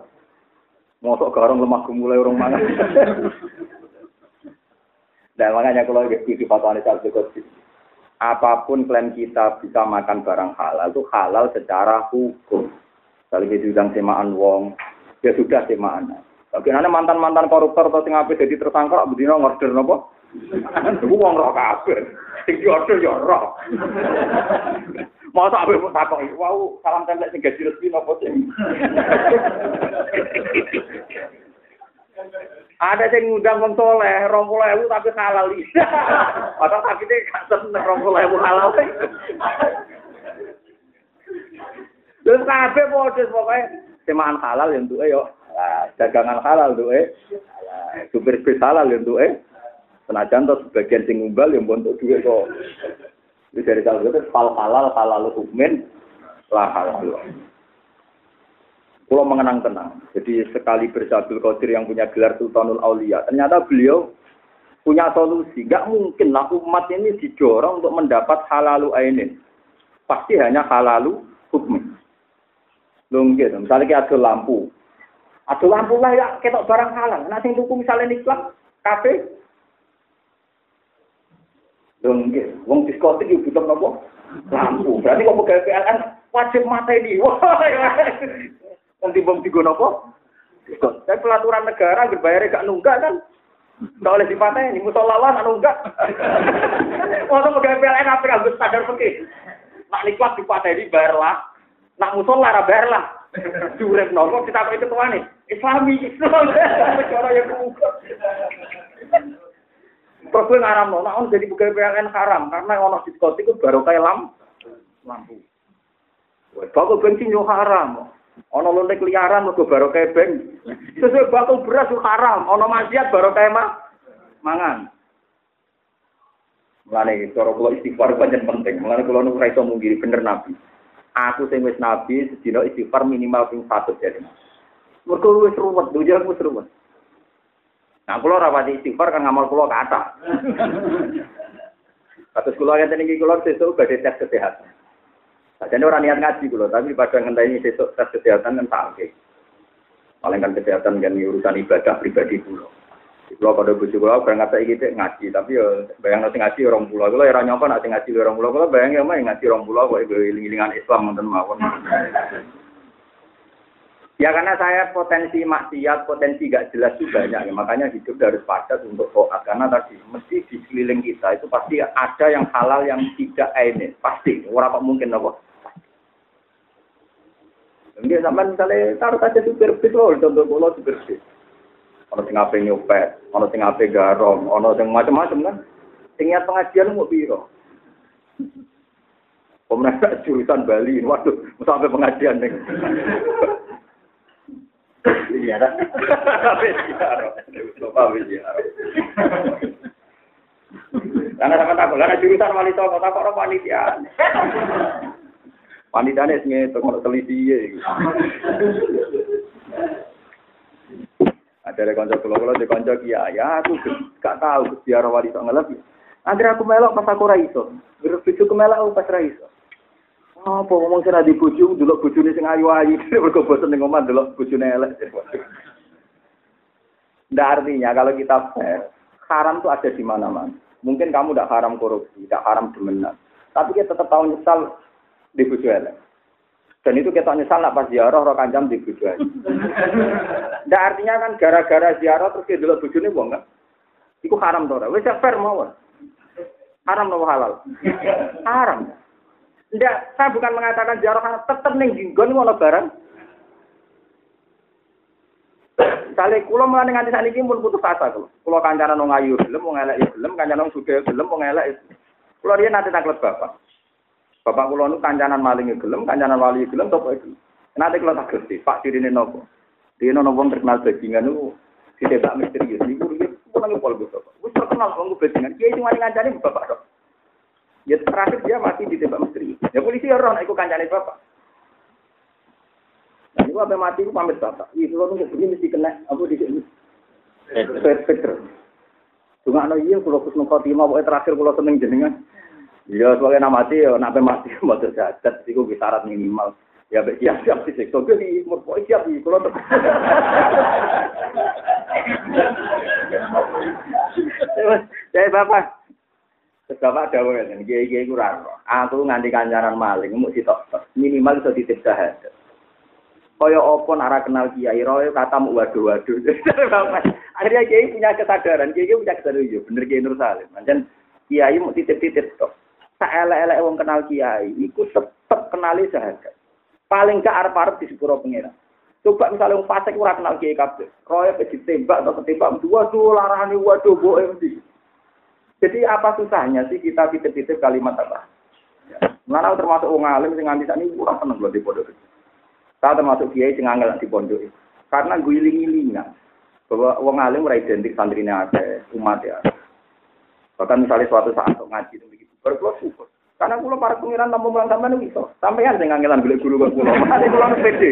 Mosok garong lemah gemulai orang mangan. Nah, makanya kalau di fatwa Syafi'i Qudsi, apa pun klaim kita bisa makan barang halal itu halal secara hukum. Kalau kita diundang semaan wong, ya sudah semaan. Bagaimana mantan-mantan koruptor atau sing apik jadi tersangka bedino ngorder napa? Iku wong roh kabeh. Sing diorder ya roh. Masa abe mau takok, wow, salam template sing gaji resmi nopo sing. Ada yang ngundang wong soleh, tapi halal. Padahal tapi ini gak seneng halal. Terus kabeh modus pokoknya semaan halal yang tuh yo. dagangan halal tuh eh. Supir bis halal yang tuh eh. Senajan tuh sebagian sing yang bontok duit kok. Itu dari kalau itu fal halal halal hukmin lah halal. Pulau mengenang tenang. Jadi sekali bersabil Qadir yang punya gelar Sultanul Aulia, ternyata beliau punya solusi. Gak mungkin lah umat ini didorong untuk mendapat halalu ainin. Pasti hanya halalu hukmin. Lungkit, misalnya kita ada lampu. Ada lampu lah ya, ketok barang halal. Nah, sing misalnya niklat, kafe, Dong, wong diskotik yo butuh nopo? Lampu. Berarti kok pegawai PLN wajib mata ini. Wah, nanti bom tiga nopo? Diskot. Tapi pelaturan negara berbayar gak nunggak kan? Nggak oleh dipatah ini, musolawan anu enggak. Waktu pegawai PLN apa yang harus sadar pergi? Nak nikmat ini bayarlah. Nak musola ra bayarlah. Durep nopo kita tuan nih? Islami, Islam. Cara yang. Terus gue ngaram no, nah jadi pegawai PLN haram karena ono diskotik itu baru kayak lam lampu. Bakal bensin yo haram. Ono lonte liaran mergo baru kayak beng. Sesuai bakal beras yo haram. Ono maksiat baru kayak mah mangan. Mulane cara kula istighfar pancen penting. Mulane kula nu iso mungkiri bener nabi. Aku sing wis nabi sedina istighfar minimal ping 100 jadi. Mergo wis ruwet, dunya wis ruwet. Nah, kulo rapati istighfar kan ngamal kulo kata. Kados kulo yang tadi kulo sesuk badhe tes kesehatan. Jadi orang niat ngaji kulo, tapi pada ngenteni sesuk tes kesehatan kan tak Paling kan kesehatan kan urusan ibadah pribadi kulo. Kulo pada bojo kulo berangkat saiki ngaji, tapi yo bayang nanti ngaji orang pulau. Kulo ya nyapa nanti ngaji orang pulau. Kulo bayang ya mah ngaji orang pulau kok iling-ilingan Islam nonton mawon. Ya karena saya potensi maksiat, potensi gak jelas juga banyak. Ya, makanya hidup harus padat untuk toat. Karena tadi mesti di sekeliling kita itu pasti ada yang halal yang tidak ini. Pasti. Orang kok mungkin apa? Ini sampai misalnya taruh saja supir bis loh, contoh pulau supir bis. Ono sing ape nyopet, ono sing ape garong, ono sing macam-macam kan. Sing pengajian mau biro. Pemenang jurusan Bali, waduh, sampai pengajian nih. Ziarah. Ziarah. Lupa ziarah. Karena sama takut, karena jurusan wali songo, takut orang panitia. Panitianya sing itu teliti ya. Ada dari konco kulo kulo di konco kiai, ya aku gak tahu biar wali songo lebih. Nanti aku melok pas aku raiso, berpikir ke melok pas raiso. Apa ngomong sing di bojo delok bojone sing ayu-ayu, mergo bosen ning omah bojone elek. Nggak artinya kalau kita fair, haram itu ada di mana-mana. Mungkin kamu tidak haram korupsi, tidak haram demenan. Tapi kita tetap tahu nyesal di bojo elek. Dan itu kita nyesal nak pas ziarah roh kanjam di bojo elek. Nggak artinya kan gara-gara ziarah terus kita delok bojone wong kan. Iku haram to ora? Wis fair mawon. Haram nopo halal? Haram. Tidak, saya bukan mengatakan ziarah tetap ning jinggon ngono barang. Kali kulo mengenai nganti saat ini pun putus asa kulo. Kulo kancanan nong ayu gelem, wong elek ya gelem, kancanan nong suge gelem, wong elek. Kulo dia nanti taklet bapak. Bapak kulo nu kancanan maling gelem, kancanan wali gelem, topo itu. Nanti kulo tak gerti, pak dirine nopo. Dia nono wong terkenal bajingan nu, si tebak misterius. Iku dia kulo pol gus bapak. Gus terkenal wong bajingan. Dia cuma ngancani bapak dok. Ya terakhir dia mati di tembak misteri. Ya polisi ya orang ikut kancane bapak. Nah ini apa mati itu pamit bapak. Ini kalau nunggu begini mesti kena apa di sini. Peter. Cuma no iya kalau kusnul khotimah pokoknya terakhir kalau seneng jenengan. Iya sebagai nama mati ya nak mati mau terjadat. Itu syarat minimal. Ya baik siap siap sih. So gue di umur pokoknya siap di kalau ter. Saya bapak Bapak ada ngene, kiai-kiai kurang. Aku nganti kancaran maling, mau sitok minimal iso titip syahadat. Kaya apa nara kenal kiai royo kata mau waduh waduh. Akhirnya kiai punya kesadaran, kiai punya kesadaran yo iya, bener kiai Nur Salim. Macam kiai mau titip-titip tok. Tak elek-elek wong kenal kiai, iku tetep kenali syahadat. Paling gak arep-arep di sepuro pengira. Coba misalnya wong fasik ora kenal kiai kabeh, royo ditembak atau ketembak, waduh larane waduh boe mesti. Jadi apa susahnya sih kita titip-titip kalimat apa? Mana termasuk wong alim sing nganti sakniki ora seneng lho di pondok. Saya termasuk kiai sing angel di pondok. Karena guling-gilingan bahwa wong alim ora identik santrine akeh, umat ya. Bahkan misalnya suatu saat ngaji itu begitu, berkulo syukur. Karena kulo para pengiran tamu mulang sampean iso. Sampean sing ngangelan golek guru kok kulo. Mate kulo pede.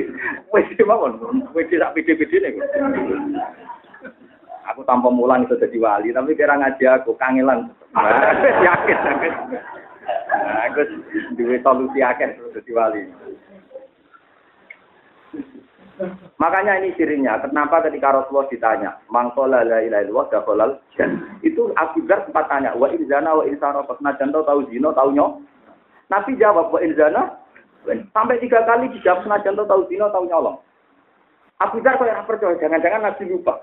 Wis mawon. Pede sak pede-pedene kok. Aku tanpa mulang itu jadi wali, tapi kira ngaji aku kangelan. yakin, yakin. Nah, aku duwe solusi akhir jadi wali. Makanya ini cirinya, kenapa ketika Rasulullah ditanya, mangkola la ilaha illallah dakhalal Itu akibat sempat tanya, wa inzana wa insana pernah jantung tahu zino tahu nyok. Nabi jawab wa inzana sampai tiga kali dijawab senajan tahu zino tahu nyolong. Abu Dar kok percaya, jangan-jangan Nabi lupa.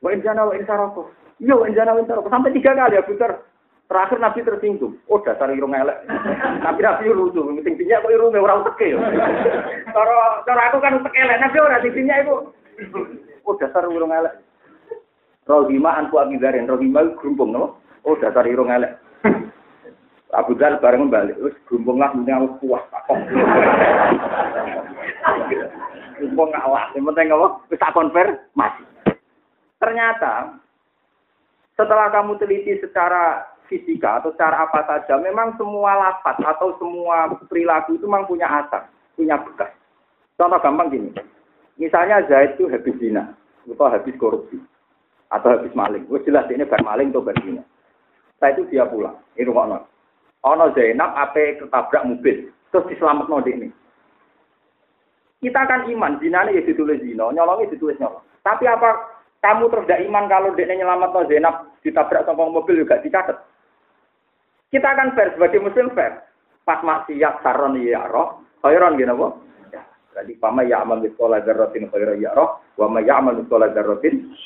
Wa injana wa insaroko. Iya wa injana wa insaroko. Sampai tiga kali ya putar. Terakhir Nabi tersinggung. Oh dasar irung elek. Nabi Nabi lucu. Tingginya kok irung orang teke ya. Cara cara aku kan teke elek. Nabi orang tingginya itu. Oh dasar irung elek. Rohima anku akidarin. Rohima gerumpung no. Oh dasar irung elek. Abu Dhal bareng balik, terus gerumpung lah, mending aku puas. Gerumpung ngalah, yang penting apa? Bisa konver, masih. Ternyata setelah kamu teliti secara fisika atau secara apa saja, memang semua lafaz atau semua perilaku itu memang punya asal, punya bekas. Contoh gampang gini, misalnya Zaid itu habis zina, atau habis korupsi, atau habis maling. Wah jelas ini bar maling atau bar zina. Setelah itu dia pulang, ini rumah Ono Zainab apa ketabrak mobil, terus diselamat di ini. Kita kan iman, zina ini ya ditulis zina, nyolongnya ditulis nyolong. Tapi apa kamu terus tidak iman kalau dia nyelamat no Zainab ditabrak sama mobil juga dicatat. Kita akan fair sebagai muslim fair. Pas maksiat saron ya roh, khairan gini apa? Ya, jadi pama ya amal miskola darrotin khairan ya roh, wa ma ya amal miskola darrotin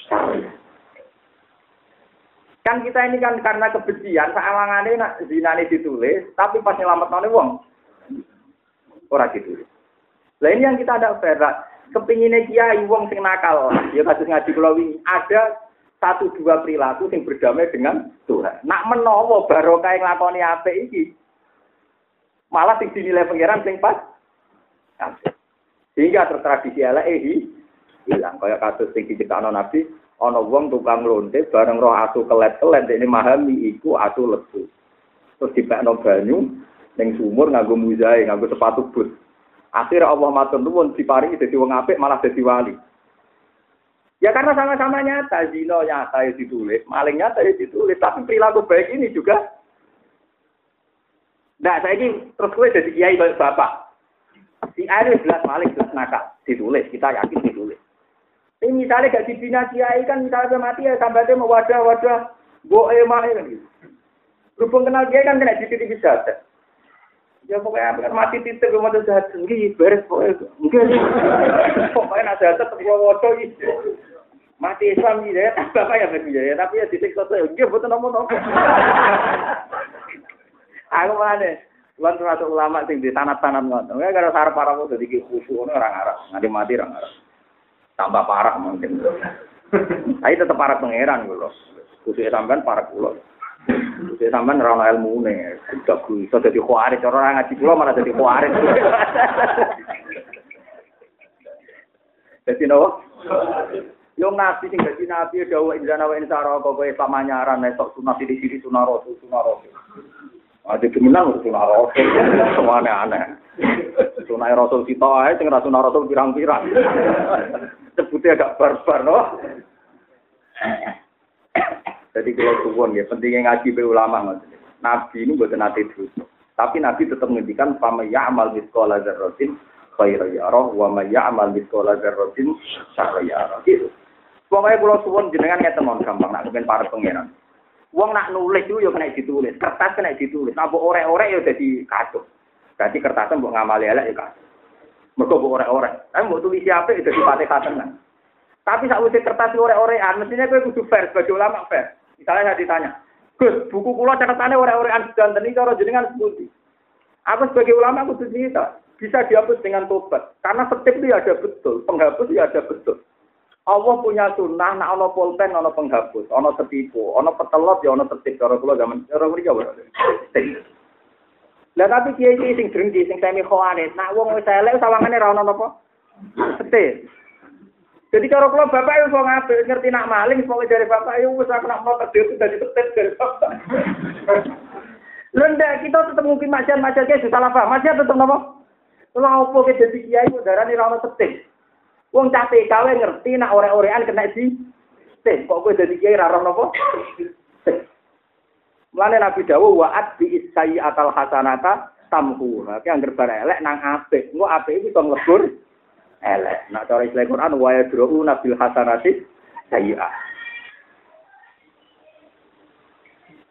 Kan kita ini kan karena kebencian, ini nak ini ditulis, tapi pas nyelamat none wong, orang ditulis. Ini yang kita ada fair kepinginnya kiai wong sing nakal, ya kasus ngaji kula wingi, ada satu dua perilaku sing berdamai dengan Tuhan. Nak menowo barokah yang lakoni apik iki. Malah sing dinilai pangeran sing pas. Sehingga tertradisi elek eh hilang. Kayak kasus sing diciptakno Nabi, ana wong tukang lonte bareng roh asu kelet-kelet ini memahami iku asu lesu. Terus dipekno banyu ning sumur nganggo muzae, nganggo sepatu but. Akhirnya Allah matur nuwun diparingi dadi wong apik malah dadi wali. Ya karena sama-sama nyata, zino nyata ya ditulis, maling nyata ya ditulis, tapi perilaku baik ini juga. Nah, saya ini terus gue jadi kiai bapak. Si A itu jelas maling, jelas nakal. Ditulis, kita yakin ditulis. Ini misalnya gak dibina kiai kan misalnya mati ya sampai mau wadah-wadah boe mah kan gitu. Berhubung kenal kiai kan kena di bisa. Ya pokoknya mati titik mau jahat tinggi beres pokoknya. Pokoknya nak jahat tetap wadah gitu. Mati Islam gitu ya, bapak ya berbeda ya, tapi ya titik satu ya, betul nomor nomor. Aku mana? Lan termasuk ulama sing di tanah-tanah ngono. Ya gara sarap para mau dadi khusyuk ngono ora ngarep. Nganti mati ora ngarep. Tambah parah mungkin. Tapi tetep parah pangeran lho. Khusyuk sampean parah kula. Khusyuk sampean ora ono ilmune. Gak iso dadi khawarij. Ora ngaji kula malah dadi khawarij. Dadi nopo? Yo nabi sing dadi nabi dawuh injana wa insara kowe pamanyaran nek sok sunah sithik-sithik sunah rasul sunah. Ada kemenang sunah rasul, semuanya aneh. Sunah rasul kita aja, sing sunah rasul pirang-pirang. Sebutnya agak barbar, no. Jadi kalau suwon ya, pentingnya ngaji be ulama Nabi ini buat nanti terus. Tapi Nabi tetap menghentikan pama ya amal miskola zarrotin khairu yarah wa ma ya amal miskola zarrotin syarra yarah. Gitu. Pokoknya kalau suwon jenengan ngeten gampang, nak mungkin para pangeran. Wong nak nulis itu ya kena ditulis, kertas kena ditulis. Nah, orek-orek ya jadi kacau. Jadi kertasnya mbok ngamali elek ya kacau. Mergo mbok orek-orek. Tapi mbok tulis siapa itu jadi pate katenan. Tapi saat usia kertas orek-orekan, mestinya gue kudu fair sebagai ulama fair. Misalnya saya ditanya, Gus, buku kulo catatannya orek-orekan dan ini kalau jenengan sebuti. Aku sebagai ulama aku cerita, bisa dihapus dengan tobat. Karena setip itu ya ada betul, penghapus ya ada betul. Allah punya sunnah, nak ono pulpen, ono penghapus, ono setipu, ono petelot, ya ono tertib. Cara kula zaman cara mriki apa? Lah tapi kiai sing drengki, sing semi khawarit, nak wong wis elek sawangane ra ono napa? Setip. Jadi cara kula bapak yo wong apik ngerti nak maling pokoke dari bapak yo wis aku nak mau tertib dari tertib dari bapak. Lenda kita tetap mungkin macan-macan kayak salah paham. Macan tetap napa? Kalau opo ke jadi kiai udarane ra ono tertib. Wong cah TKW ngerti nak ore-orean kena di teh. Kok kowe dadi kiai ra roh napa? Mulane Nabi dawuh wa bi isai atal hasanata tamhu. Ki angger bar elek nang apik. Engko apik iki iso nglebur elek. Nak cara Islam Quran wa yadru nabil hasanati sayyi'ah.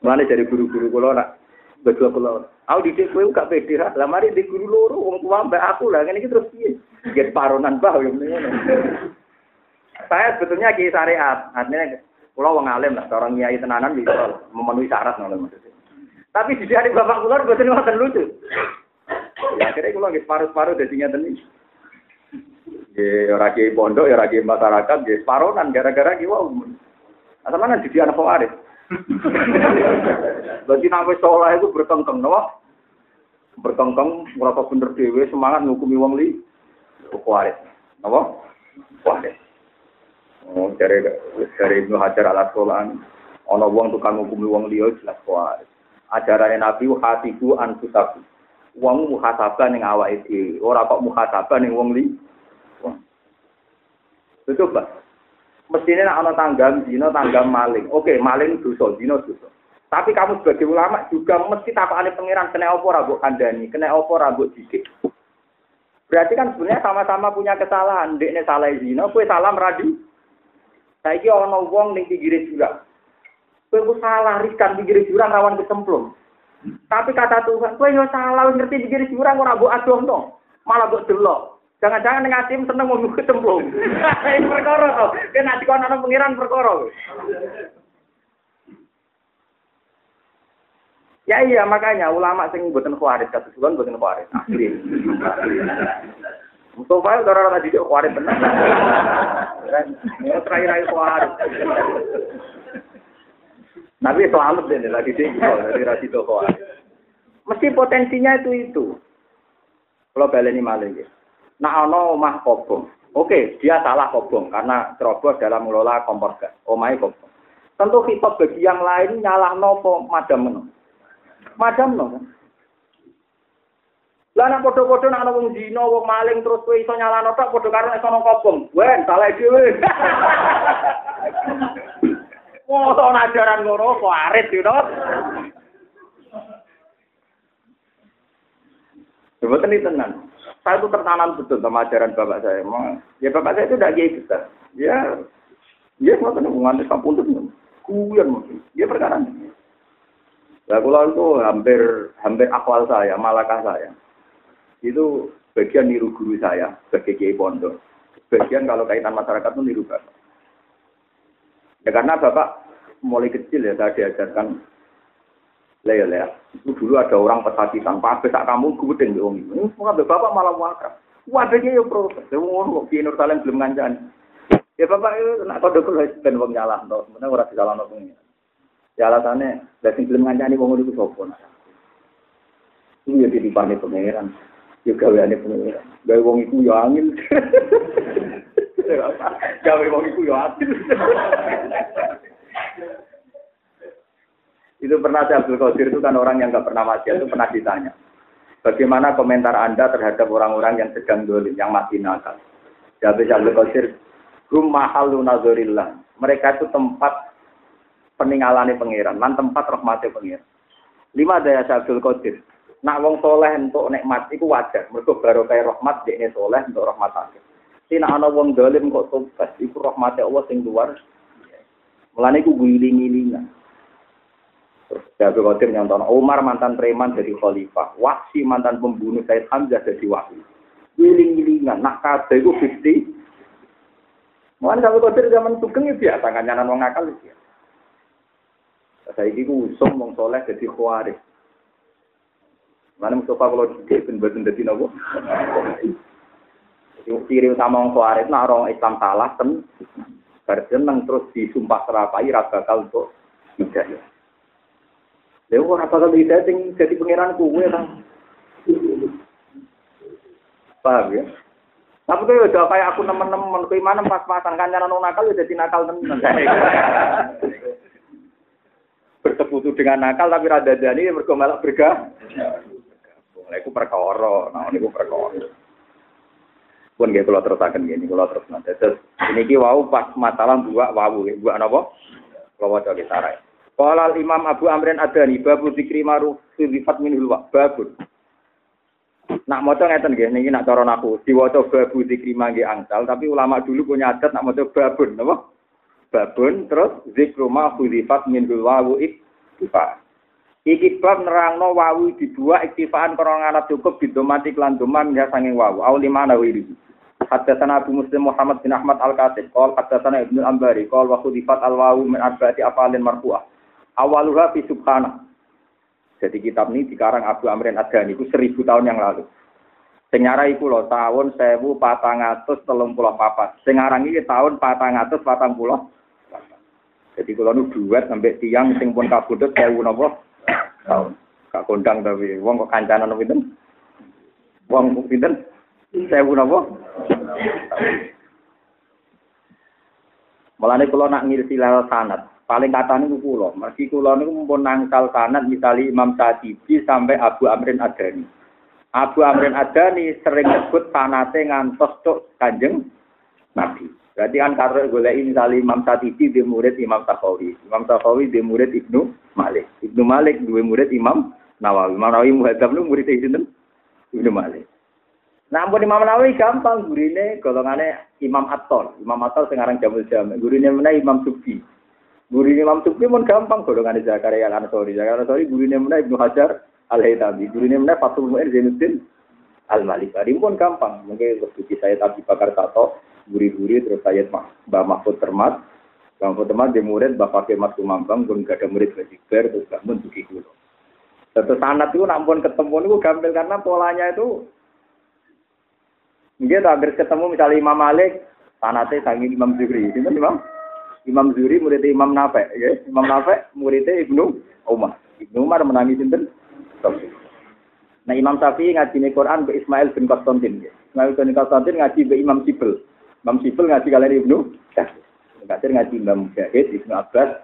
Mulane dari guru-guru kula nak berdua kula. Aku didik kowe gak pede lah. Lah mari di guru loro wong tua mbak aku lah ngene iki terus piye? Get paronan bah yang ini. Saya sebetulnya kiai syariat, artinya kalau wong alim lah, seorang kiai tenanan bisa memenuhi syarat nolak maksudnya. Tapi di hari bapak keluar buat ngoten lucu. Ya akhirnya kalau nggak separuh-separuh jadi nyata nih. Ya orang kiai pondok, ya orang kiai masyarakat, ya separonan gara-gara kiai wow. Asal mana jadi anak pewaris. Berarti sampai sekolah itu berkengkeng, no? Berkengkeng, merasa bener dewe, semangat ngukumi wong li. Kuarit. Apa? Kuarit. Oh, dari dari Ibnu Hajar al Asqalani, ana wong tukang ngukumi wong liya jelas kuarit. Ajarannya Nabi hatiku anfusaku. Wong muhasabah ning awake dhewe, ora kok muhasabah ning wong li. Pak. Mestinya nak ana tanggam zina, tanggam maling. Oke, maling dosa, zina dosa. Tapi kamu sebagai ulama juga mesti tapakane pangeran kena apa ora mbok kandhani, kena apa ora mbok dikit. Berarti kan sebenarnya sama-sama punya kesalahan. Dekne salah zina, kowe salah meradu. Saiki ana wong ning pinggir jurang. Kowe salah riskan pinggir jurang rawan kecemplung. Tapi kata Tuhan, kowe yo salah ngerti pinggir jurang ora mbok adohno. Malah mbok delok. Jangan-jangan ning atim seneng mau kecemplung. Ini perkara to. Kena dikon ana pengiran perkara. Ya iya makanya ulama sing mboten khawarij kados kula mboten khawarij asli. Mustafa itu orang tadi dia khawarij benar. Mau terakhir aja khawarij. Tapi selamat deh lagi sih dari rasi khawarij. Mesti potensinya itu itu. Kalau baleni malah gitu. Nah ono omah kobong. Oke, dia salah kobong karena ceroboh dalam mengelola kompor gas. Omai kobong. Tentu hitop bagi yang lain nyalah nopo madam no. Madam no. Lah nek padha-padha nek ana wong dina wong maling terus kowe iso nyalano tok padha karo nek sono kobong. Wen salah dhewe. Wong ajaran ngono kok arit you know. Sebetulnya ini tenang. Saya itu tertanam betul sama ajaran bapak saya. Emang, ya bapak saya itu tidak kiai besar. Ya, ya mau tenang nganti sampun tuh. Kuyan mungkin. Ya perkara ini. Nah, kalau itu hampir hampir akwal saya, malakah saya. Itu bagian niru guru saya sebagai kiai pondok. Bagian kalau kaitan masyarakat itu niru bapak. Ya karena bapak mulai kecil ya saya diajarkan lah ya lah. Itu dulu ada orang pesakitan, Pak Abes kamu gudeng di wong ini. Semua bapak malah wakaf. Wadahnya ya protes. Ya ngono kok Ki Nur Salim belum ngancani. Ya bapak itu nak kode kulo ben wong nyalah to. Sebenarnya ora disalahno pengen. Ya alasannya, lah sing belum ngancani wong itu sapa nah. Itu ya ditipane pangeran. Ya gaweane pangeran. Gawe wong iku ya angin. Gawe wong iku ya angin. Itu pernah saya Abdul Qadir itu kan orang yang nggak pernah mati itu pernah ditanya. Bagaimana komentar Anda terhadap orang-orang yang sedang dolim, yang mati nakal? Jawab Abdul Qadir, Hum mahalu nazarillah. Mereka itu tempat peninggalan pengiran, lan tempat rahmatnya pengiran. Lima daya Abdul Qadir. Nak wong soleh untuk nikmat itu wajar. Mereka baru kayak rahmat, dia soleh untuk rahmat akhir. Si nak ana wong dolim kok tobat, itu rahmatnya Allah sing luar. Mulane iku guling-gilingan. Terus Abu Qadir nyontono Umar mantan preman jadi khalifah, Wahsi mantan pembunuh Said Hamzah jadi wali. Wiling-wilingan, nak kabeh iku 50. Mulane Abu Qadir zaman sugeng ya biasa kancanan wong akal ya. Saya ini usung wong soleh jadi khawarij. Mana Mustafa kalau didik ben boten dadi napa? Ciri utama wong khawarij nak orang Islam salah ten berjeneng terus disumpah serapai ra bakal untuk hidayah. Ya ora bakal bisa sing jadi pangeran kuwe ta. Paham ya? Tapi tuh udah kayak aku nemen-nemen, kayak mana pas-pasan kan nyaran nakal udah jadi nakal temen. Bersekutu dengan nakal tapi rada dani mergo malah bergah. Nah, itu perkara, nah ini perkara. Pun gitu kalau terus akan gini, kalau terus nanti. Terus ini ki wau pas masalah buat wau, buat apa? Kalau coba kita Qala Imam Abu Amrin Adani babu zikri maruf sifat minul babun. Nak maca ngeten nggih niki nak cara aku diwaca babu zikri mangge angsal tapi ulama dulu punya adat nak maca babun napa? Babun terus zikru ma khulifat minul wawu iktifa. Iki bab nerangno wawu dibuat iktifaan krana anak cukup bidomati lan doman ya sanging wawu. Au limana wiri. Haddatsana Abu Muslim Muhammad bin Ahmad Al-Qasib, qol haddatsana Ibnu Ambari, qol wa khudifat al-wawu min arba'ati afalin marfu'ah. Awaluha fi subhana. Jadi kitab ini dikarang Abu Amrin Adani itu seribu tahun yang lalu. Senyara iku loh tahun sewu patang atus telung pulau papat. Sengarang ini tahun patang atus patang pulau. Jadi kalau nu duet sampai tiang sing pun kabudut sewu nopo tahun. Kak kondang tapi wong kok kancanan nopo itu. Wong kok pinten? Sewu nopo. Mulane kalau nak lewat sanat, paling kata niku kula. Mergi kula niku mumpun nangsal sanad misali Imam Syafi'i sampai Abu Amrin Adani. Abu Amrin Adani sering nyebut sanate ngantos tok Kanjeng Nabi. Berarti kan karo golek misali Imam Syafi'i di murid Imam Syafi'i. Imam Syafi'i di murid Ibnu Malik. Ibnu Malik dua murid Imam Nawawi. Imam Nawawi muhadzab lu murid sinten? Ibnu Malik. Nah, ampun Imam Nawawi gampang gurine golongane Imam Atol. Imam Atol sing aran Jamul Jami. Gurine meneh Imam Sufi. Guru Imam Sukri pun gampang golongan Zakaria al Ansori. Zakaria al Ansori guru mana Ibnu Hajar al Haytami. Guru mana Fatul Mu'in Zainuddin al Malikari pun gampang. Mungkin seperti saya tadi bakar tato, guri-guri terus saya Mbak Mahfud Termat. Mbak Mahfud Termat di murid Bapak Kemas Kumambang, pun gak ada murid Bajiber, terus gak pun tuki kulo. Terus sanat itu nampun ketemu itu gampil karena polanya itu Mungkin hampir ketemu misalnya Imam Malik, sanatnya sangi Imam Zuhri. Itu Imam Imam Zuri murid Imam Nafe, ya. Imam Nafe muridnya Ibnu Umar. Ibnu Umar menangi sinten? Nah Imam Syafi'i ngaji Quran ke Ismail bin Konstantin. Ya. Ngaji Bani Konstantin ngaji be Imam Sibel. Imam Sibel ngaji kalian Ibnu. Kasir ngaji Imam Mujahid, Ibnu Abbas.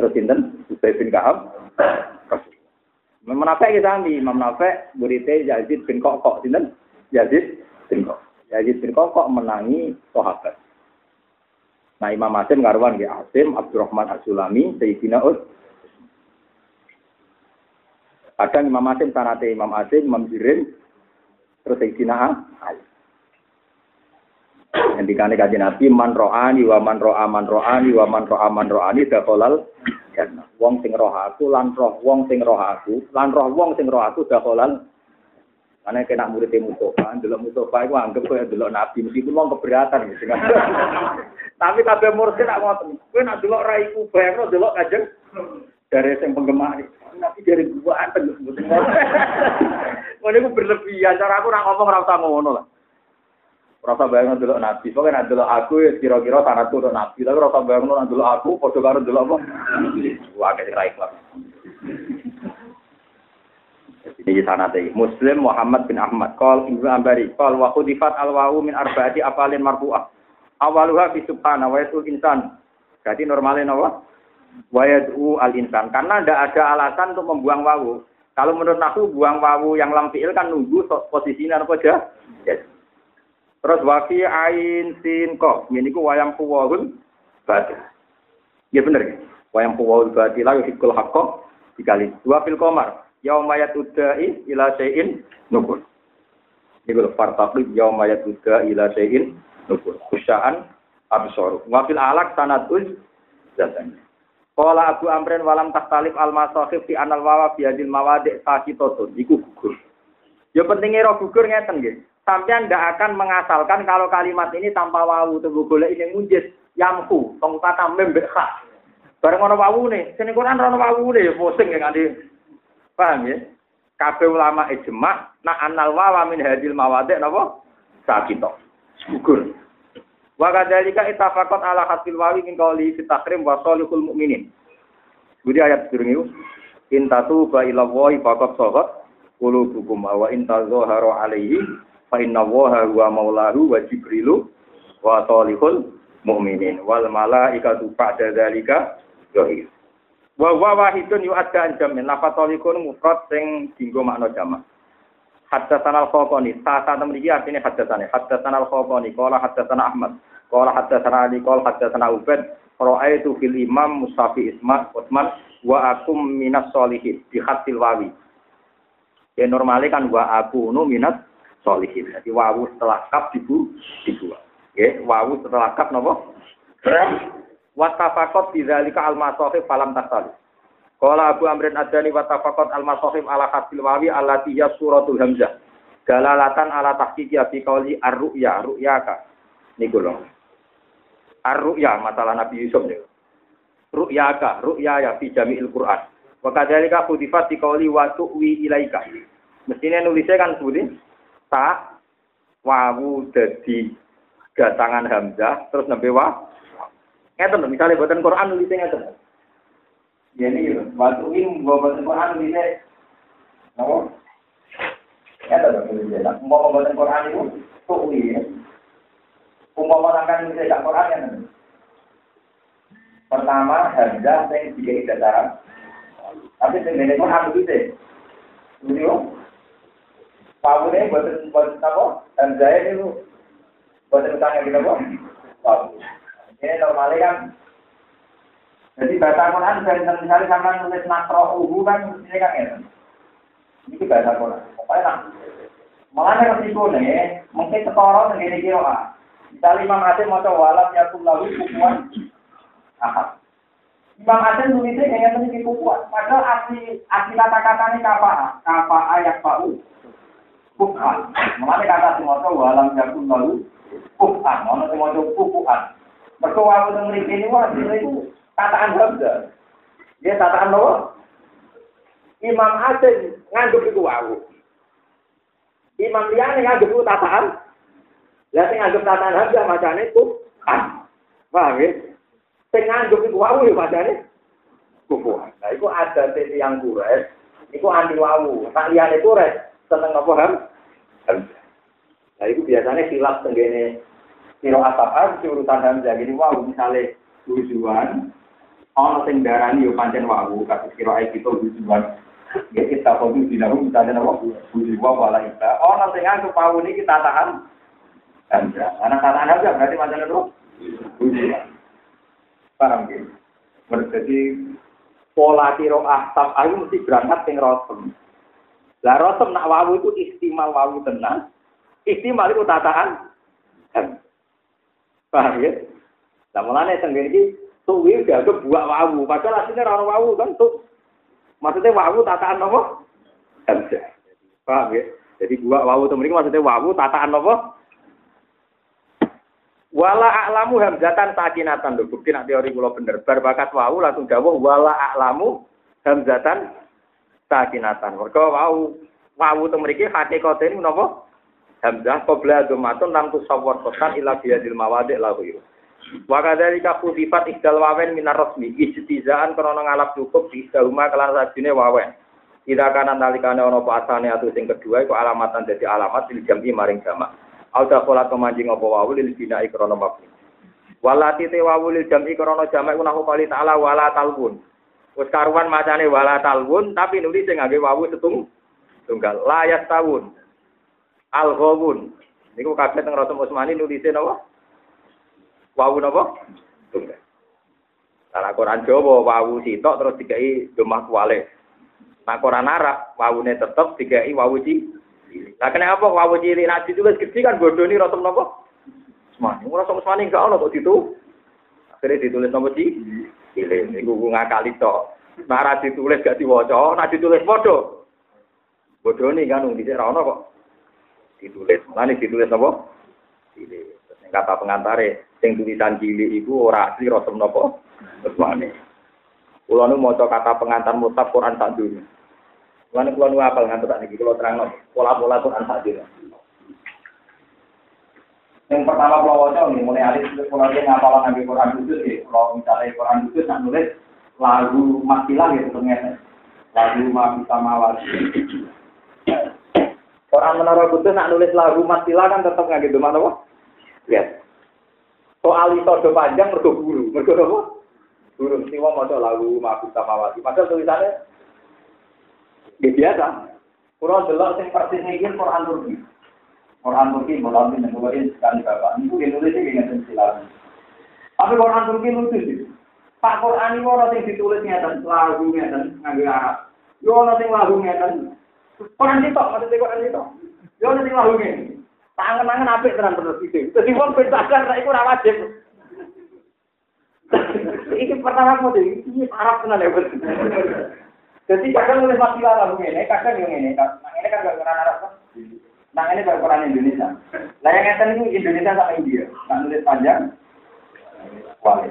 Terus sinten? Ubay bin Ka'ab. Imam Nafek kita ambil, Imam Nafek muridnya Yazid bin Kokok, sinten? Yazid bin Kokok. Yazid bin Kokok menangi sahabat. Nah Imam Asim karuan ya Asim, Abdurrahman As-Sulami, Sayyidina Ud. Kadang Imam Asim sanate Imam Asim, Imam Jirin, terus Sayyidina Ali. Ngendikane kanjeng Nabi man ro'ani wa man ro'a man ro'ani wa man ro'a man ro'ani dakhalal jannah. Wong sing roh aku lan roh wong sing roh aku lan roh wong sing roh aku dakhalal karena kena murid Mustafa, delok Mustafa itu anggap kaya delok Nabi, meskipun wong keberatan gitu kan. Tapi kabeh murid tak ngoten. Kowe nak delok raiku bayangno delok kajeng dari yang penggemar. Nabi dari gua anteng mboten. Ngono iku berlebihan, cara aku nak ngomong ora usah ngono lah. Rasa bayang dulu nabi, pokoknya nak dulu aku ya kira-kira sangat tuh nabi, tapi rasa dulu aku, foto karo dulu apa? Wah, kayak raih lah. Ini sana tadi. Muslim Muhammad bin Ahmad. Kal Ibnu Ambari. Kal wa khudifat al wawu min arbaati apalin marfu'ah. Awaluha fi subhana wa insan. Jadi normalnya apa? Wa yad'u al insan. Karena tidak ada alasan untuk membuang wawu. Kalau menurut aku buang wawu yang lam fi'il kan nunggu posisinya apa aja. Yes. Terus wafi ain sin ko. Ini ku wayang puwahun batil. Ya bener ya. Wayang puwahun batil lah hikul hakko dikali. Dua fil komar. Yaumayat udai ila syai'in nukul. Ini kalau fartaqib yaumayat udai ila syai'in nukul. Kusya'an absoru. Wafil alak sanatuz zatanya. Kala Abu Amrin walam taktalif al masahif fi anal wawa fi hadil mawadik sakitotun. Iku gugur. Ya pentingnya roh gugur ngeten nggih. Sampean ndak akan mengasalkan kalau kalimat ini tanpa wawu tunggu golek ini munjis yamku tong kata membek hak. Bareng ana nih, sini Quran ana wawu nih, pusing ya nganti paham ya? Kabeh ulama ijma nak anal wawa min hadil mawadik napa? Sakito. Gugur. Wa kadzalika ittafaqat ala hasil wawi min qawli fi takrim wa salihul mukminin. Jadi ayat durung itu intatu ba ila wahi faqat sahat qulubukum wa in tazaharu alaihi fa inna waha huwa maulahu wa jibrilu wa salihul mukminin wal malaikatu ba'da dzalika zahir. Wa wa wahidun yu'adda anjamin lafatolikun mufrad sing dinggo makna jamak. Haddatsana al-Khawqani, saat mriki artine haddatsana. Haddatsana al-Khawqani, qala haddatsana Ahmad, qala haddatsana Ali, qala haddatsana Ubaid, ra'aitu fil imam Mustafi Isma Utsman wa akum minas solihin di hasil wawi. Ya normalnya kan wa aku nu minas solihin. Jadi wawu setelah kap dibu dibuat. Ya, wawu setelah kap napa? Watafakot bidzalika al-masahif falam tasali. Qala Abu Amrin Adani watafakot al-masahif ala hasil wawi allati ya suratul hamzah. Dalalatan ala tahqiqi fi qauli ar-ru'ya, ru'yaka. Niku lho. Ar-ru'ya masalah Nabi Yusuf niku. Ru'yaka, ru'ya ya fi jami'il Qur'an. Wa kadzalika khudifat fi qauli wa tu'wi ilaika. Mestinya nulisnya kan seperti ta wawu dadi datangan hamzah terus nembe wa Ngeten lho, misalnya buatan Quran nulisnya ngeten. Ya ini gitu, waktu ini buatan Quran nulisnya, apa? Ngeten lho nulisnya. Nah, mau buatan Quran itu, tuh ya. Umpama akan nulisnya gak Quran ya. Pertama, Hamzah yang dikai dataran. Tapi sebenarnya Quran nulisnya. Nulisnya, Pawu ini buatan buatan apa? Hamzah ini buatan utangnya kita apa? Pawu. Ini normalnya kan, jadi bahasa Quran, misalnya sama nulis nakro uhu kan, ini kan ya. Ini bahasa Quran. Pokoknya nak, malah resiko nih, mungkin ketoro segini kira ah. Misalnya Imam Asim mau coba walam yakul lalu kukuan, ahad. Imam Asim nulisnya kayaknya sedikit kukuan. Padahal asli asli kata-kata ini kapa, kapa ayat pau, kukuan. Malah kata si coba walam yakul lalu kukuan, mau coba kukuan. Mereka waktu yang mereka ini hasilnya itu tataan Hamzah. Ya tataan apa? Imam Asim ngandung itu wawu. Imam Liane ngandung itu tataan. Ya sing ngandung tataan Hamzah macamnya itu ah. Paham ya? Sing ngandung itu wawu ya macamnya kufuan. Nah itu ada titik yang kures. Itu anti wawu. Tak liane kures. Seneng apa ham? Nah itu biasanya silap tenggene kiro asap si urusan hamzah gini wow misalnya tujuan ono sing darani yo pancen wawu kasus kiro ai kita tujuan. Ya kita kudu dilaku misalnya apa tujuan wala kita ono sing anggap wawu ini kita tahan. Hamzah anak tahan hamzah berarti pancen itu tujuan. Paham gitu berarti pola kiro asap ayu mesti berangkat sing rosem. Lah rosem nak wawu itu istimal wawu tenang istimal itu tataan Paham ya? Nah, mulanya tenggene iki tuwi dianggap buak wawu, padahal aslinya orang wawu kan tuh. Maksudnya wawu tataan apa? Hamzah. Paham ya? Jadi buak wawu itu maksudnya wawu tataan apa? Wala a'lamu hamzatan sakinatan lho. Bukti nak teori kula bener. Bar bakat wawu langsung dawuh wala a'lamu hamzatan sakinatan. Mergo wawu wawu itu mriki hakikate napa? Hamzah qabla dhammatun lam tusawwar qasan ila biadil mawadi' lahu iru. Wa kadzalika khutifat ihdal wawen minar rasmi ijtizaan krana ngalap cukup di ihdahuma kelan sajine wawen. Ida kana nalikane ana apa asane atau sing kedua iku alamatan dadi alamat lil jam'i maring jamak. Alda pola kemanjing apa wawu lil bina'i krana mabni. Walati te wawu lil jam'i krana jamak iku nahu kali ta'ala wala talbun. Wis karuan macane wala talbun tapi nulis sing ngangge wawu setung tunggal la yastawun. Al-Ghawun. Niku kabeh teng Rasul Utsmani nulise napa? Wawu napa? Tunggal. Cara Quran Jawa wawu sitok terus dikai domah kuwale. Nah Quran Arab wawune tetep dikai wawu ci. Lah kenapa wawu cilik nak ditulis gede kan bodoni Rasul napa? Utsmani. Rasul Utsmani enggak ono kok ditu. Akhirnya ditulis napa ci? Cilik. Niku ngakali tok. Nah ditulis gak diwaca, nak ditulis. Bodoni kan wong dhisik ra ono kok ditulis. Mulane ditulis apa? Cilik. Sing kata pengantare, sing tulisan cilik iku ora asli rasul napa? Ketuane. Kula nu maca kata pengantar mutab Quran sak dunya. Mulane kula nu apal ngantos sak niki kula terangno pola-pola Quran sak dunya. Yang pertama kalau waca nih, mulai alis kalau dia ngapal nabi Quran khusus ya, kalau misalnya Quran khusus nak nulis lagu matilah gitu ternyata, lagu mati sama. Orang menara kudus nak nulis lagu matilah kan tetap nggak gitu mana apa? Ya. Soal itu do panjang mergo guru, mergo apa? Guru mesti mau maca lagu maku samawati. Padahal tulisannya ya biasa. Kurang delok sing persis iki Quran Turki. Quran Turki mulai ning ngene sekali bapak. Niku nulis iki ngene silakan. Tapi Quran Turki lucu sih. Pak Quran ini orang yang ditulis ngeten, lagu ngeten, nganggo Arab. Yo ana sing lagu ngeten, Quran itu, maksudnya Quran itu. Yo nanti lahu ini. Tangan-tangan apik tenan terus itu. Jadi wong bedakan nek iku ora wajib. Iki pertama aku tuh, ini Arab tenan ya. Jadi kadang nulis matilah lagu ini, kadang yang ini. Nah ini kan gak Quran Arab kan? Nah ini baru Quran Indonesia. Nah yang ngeten ini Indonesia sama India. Nah nulis panjang, wali.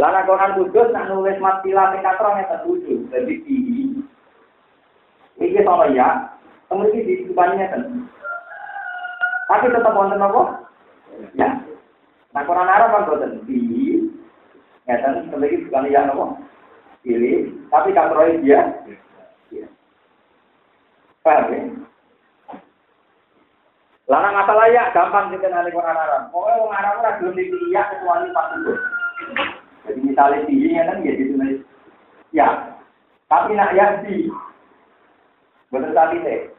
Lana Quran kudus nak nulis matilah sing katrong yang tertuju. Jadi tinggi. Iki sama ya, kemudian di depannya kan. Tapi tetap wonten apa? Ya. Nah Quran Arab kan boten di ya kan kembali bukan ya apa? Pilih, tapi katroi dia. Ya. Paham ya? Lana masalah ya gampang kita nanti Quran Arab. Pokoknya orang Arab ora belum dipilih ya kecuali pas itu. Jadi misalnya tingginya kan ya ditulis ya. Tapi nak ya di Bener tadi teh.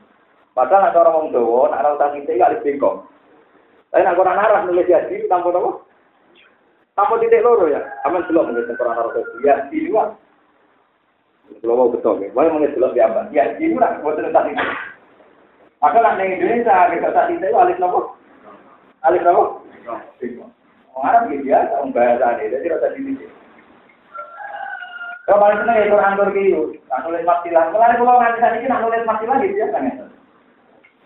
Padahal ada orang wong Jawa, nak ora tadi teh gak bengkok. Tapi nak Quran arah nulis jadi tanpa apa? Tanpa titik loro ya. Aman belum nulis Quran arah ya di dua. Belum mau betul ya. Wae nulis belum diambil. Ya di buat tadi. Maka nak ning Indonesia kita tadi teh alif nopo? Alif nopo? Orang Arab biasa, orang bahasa ini, jadi rasa di kalau paling seneng ya Quran Turki itu, nak nulis matilah. Mulai pulau nganti saat ini nak nulis matilah gitu ya kan ya.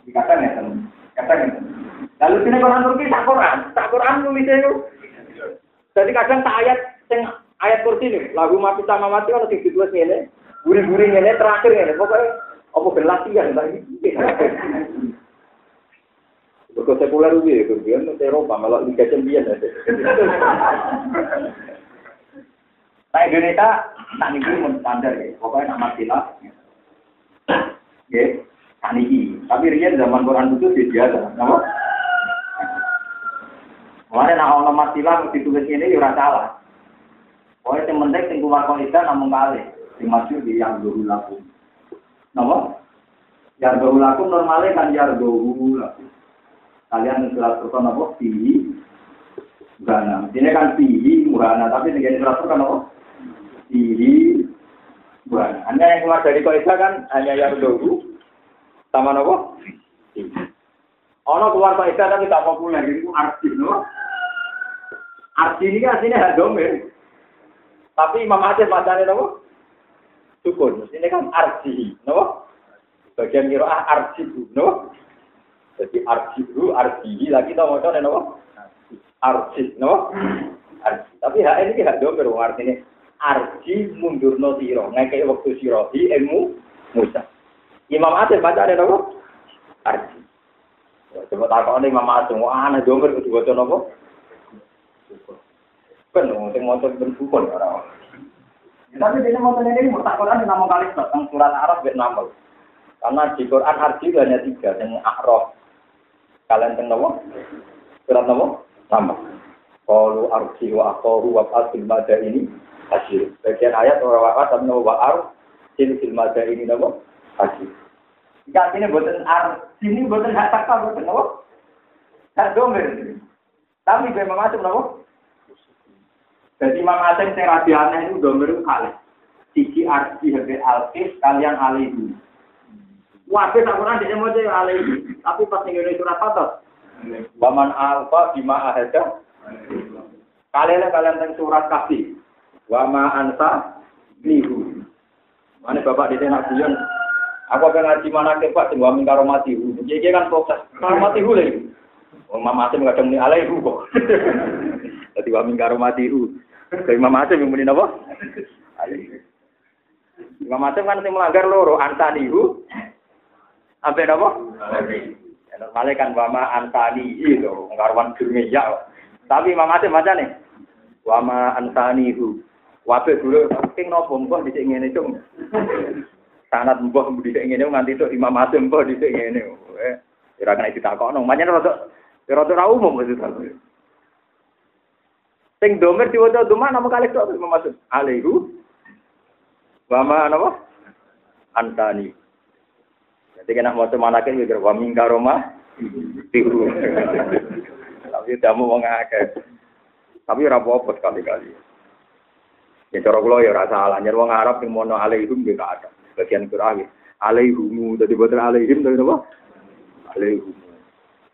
Dikatakan ya kan, katakan ya. Lalu sini Quran Turki tak Quran, tak Quran nulisnya itu. Jadi kadang tak ayat sing ayat kursi ini, lagu mati sama mati kalau tiga dua ini, gurih-gurih ini terakhir ini, pokoknya apa berlatihan lagi. Berkau sekuler itu, kemudian Eropa malah Liga Champion. Nah Indonesia tak nih pun standar ya, pokoknya nak mati lah. Ya, Saniki. Tapi riyen zaman Quran itu dia biasa. Nama? Mulane nak ana masilah ditulis ini ya ora salah. Pokoknya yang penting sing keluar kaidah namun kali. Sing di yang dulu laku. Napa? Yang dulu laku normalnya kan yang dulu laku. Kalian surat Quran apa? Fihi Buhana. Ini kan fihi Buhana, tapi dengan surat Quran apa? Fihi Buhana. Hanya yang keluar dari kaidah kan hanya yang dulu sama nopo? Ono keluar kaidah tapi tak populer, itu arti, no? Arti ini kan aslinya hak domir. Tapi Imam Aceh bacanya nopo? Sukun. Ini kan arti, no? Bagian kiroah arti, no? Jadi arti dulu, arti lagi tau mau nopo? Arti, no? Arti. Tapi hak ini hak domir, artinya arti mundur no siro. Ngakai waktu siro di ilmu Musa. Imam Asim baca ada nopo? Arji. Coba takut nih Imam Asim, wah dong kan kudu baca nopo? Kan, sing mau ben sukun orang. Tapi dia mau tanya ini mutakoran nama kali tentang surat Arab Vietnam. Karena di Quran Arji hanya tiga, yang Ahrof. Kalian nopo? Surat nopo? Sama. Kalau Arji wa akhoru wa fasil mada ini hasil. Bagian ayat orang wakat tapi nopo wa ar silsil mada ini nopo? haji. Jika ini buatan ar, sini buatan hak sakta buatan apa? Hak domir. Tapi gue Asim apa? Jadi Imam Asim yang rabi aneh itu domir itu kali. Sisi arti hebe alkis kalian alihi. Wabih tak pernah dia mau jadi alihi. Tapi pas ini surat Baman alfa bima ahada. Kalian kalian teng surat kasih. Wama ansa nihu. Mana bapak di sana buyon Aku akan ngaji mana ke Pak sing wamin karo mati hu. Jadi kan proses karo mati hu lagi. Wong mama Asim kadang muni alaihu kok. Dadi wamin karo mati hu. Dari mama Asim yang muni napa? Alaihu. Imam Asim kan sing melanggar loro antanihu. Sampai napa? Ya normalnya kan wama antanihi lho, ngarwan durme ya. Tapi Imam Asim baca nih. Wama antanihu. Wabe dulu, king nopo mbah dhisik ngene cung sanat mbah dhisik ngene nganti itu Imam Hasim mbah dhisik ngene. Eh, ora kena ditakokno. Manyen rada rada ra umum maksudnya. Sing domer diwaca duma nama kali tok Imam Hasim. Alaihu wa ma napa? Antani. Jadi kena mau mana kan mikir wa min karoma tiru. Tapi damu wong akeh. Tapi ora apa-apa sekali-kali. Ya cara kula ya ora salah, nyer wong Arab sing mono alaihum nggih ada bagian Qur'an. Alaihumu, jadi boten alaihim tapi apa? Alaihum.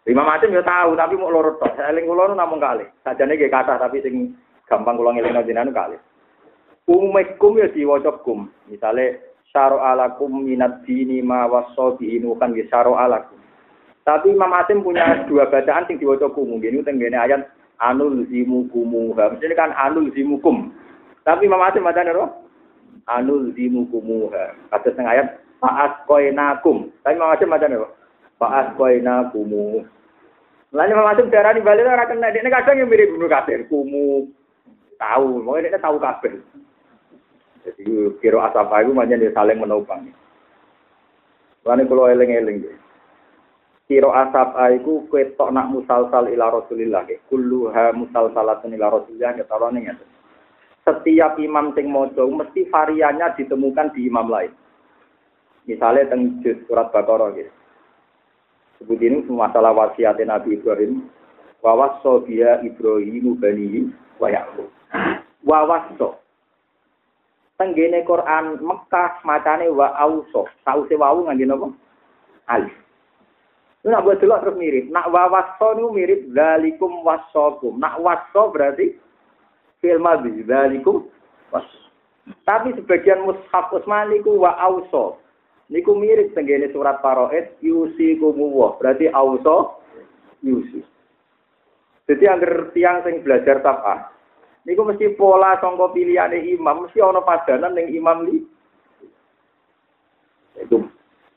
Imam Asim ya tahu, tapi mau lorot tok. Eling nu namung kali. Sajane nggih kathah tapi sing gampang kula ngelingno kali. Umikum ya diwaca kum. Syaro alakum minat dini ma waso biinu kan ya syaro alakum. Tapi Imam Asim punya dua bacaan sing diwaca kum. Ini tenggene ayat anul zimu kumu. Maksudnya kan anul zimu kum. Tapi Imam Asim bacaan apa? anul dimu kumuha. Kata setengah ayat, faat koinakum. Tapi macam macam apa? Faat koinakumu. Lalu macam darah di balik orang kena dia kadang yang mirip bunuh kafir, kumu tahu, mau dia tahu kafir. Jadi kira asap itu macam dia saling menopang. Lalu kalau eling-eling Kiro asap aiku ketok nak musalsal ila Rasulillah. Kulluha musalsalatun ila Rasulillah. Kita nih ya setiap imam sing mojo mesti variannya ditemukan di imam lain. Misalnya teng surat Baqarah gitu. Sebut ini masalah wasiat Nabi Ibrahim. Wawasso dia Ibrahim bani wa Yaqub. Wawasso. Tenggene Quran Mekah macane wa auso. Sause wau ngangge napa? Alif. Lu nak buat delok terus mirip. Nak wawasso niku mirip zalikum wasokum. Nak wasso berarti fil madhi dzalikum was. Tapi sebagian mushaf Utsmani ku wa auso. Niku mirip tenggene surat Paroet yusi kumuwa. Berarti auso yusi. Jadi angger tiang sing belajar tafah. Niku mesti pola sangka pilihane imam, mesti ana padanan ning imam li. Itu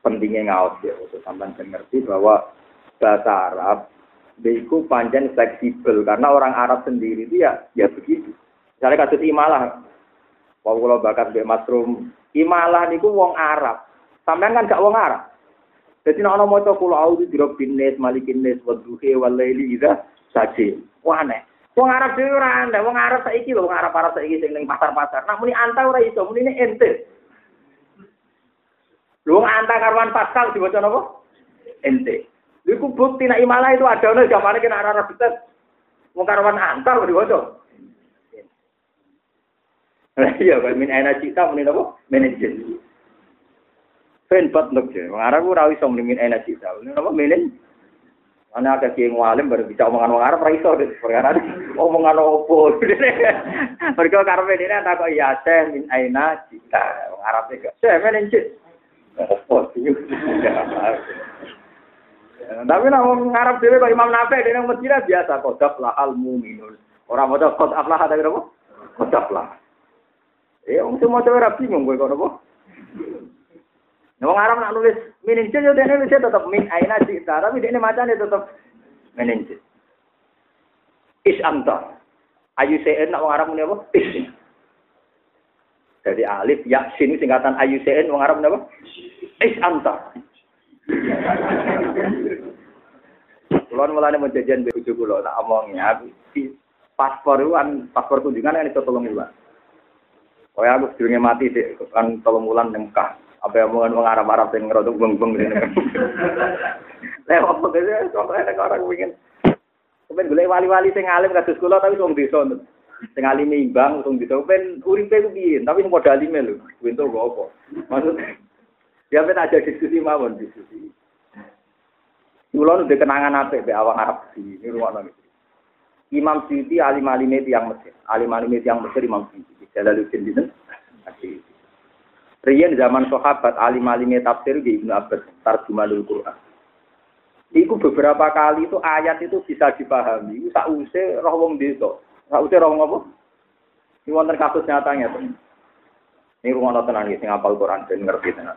pentingnya ngaos ya, untuk sampai ngerti bahwa bahasa Arab Beiku panjang fleksibel karena orang Arab sendiri itu ya ya begitu. Misalnya kasus imalah, kalau kalau bakat Mbak Masrum, imalah niku wong Arab. Sampean kan gak wong Arab. Jadi nek ana maca kula auzu birabbin nas malikin nas wa duhi wal laili. Wah aneh. Wong Arab dhewe ora aneh, wong Arab saiki lho, wong Arab Arab saiki sing ning pasar-pasar. Nak muni anta ora iso, muni ente. Lu wong anta karuan Pascal diwaca napa? Ente. Iku bukti nek imalah itu ada ono zamane kena arah betet. Wong karuan anta kok diwaca. Iya, kan min aina cita muni napa? Manajer. Ben bat nuk je. Wong Arab ora iso mlemin enak cita. Napa menen? Ana ada kiai ngalim baru bisa omongan wong Arab ora iso perkara omongan opo. Mergo karepe dene tak kok ya teh min aina cita. Wong Arab iki. Teh menen cit. Opo Tapi nak wong Arab dhewe kok Imam Nafi dene Madinah biasa kodap lahal mu'minun. Ora maca qad aflah ada apa? Kodap lah. Eh, wong semua cewek rapi bingung kowe kok apa? Nah, wong Arab nak nulis meninjil yo dene nulis tetep min aina cita, tapi dene macane tetep meninjil. Is anta. Ayu sen nak wong Arab muni apa? Is. Jadi alif ya sin singkatan ayu sen wong Arab apa? Is anta. Kulon mulane mau jajan bojo kula tak omongnya aku paspor kan paspor kunjungan kan itu tolong ibu. Oh ya aku sedurunge mati sih kan tolong bulan di Mekah apa yang omongan wong Arab-Arab sing ngerodok beng-beng ini. Lewat kok dene soalnya orang pengen Kepen golek wali-wali sing alim kados kula tapi wong desa. Sing alim imbang wong desa ben uripe ku piye, tapi sing padha alime lho. Kuwi entuk apa? Maksud ya ben aja diskusi mawon diskusi. Kula nu kenangan apik be awang Arab di rumah nang Imam Syuuti alim alim yang Mesir, alim alim yang Mesir Imam Syuuti. Jalaluddin dinten. Riyen zaman sahabat alim alim tafsir di Ibnu Abbas tarjumanul Quran. Iku beberapa kali itu ayat itu bisa dipahami. Sause roh wong desa. Sause roh apa? Ini wonten kasus nyatanya tuh. Ini rumah tenan sing ngapal Quran dan ngerti tenan.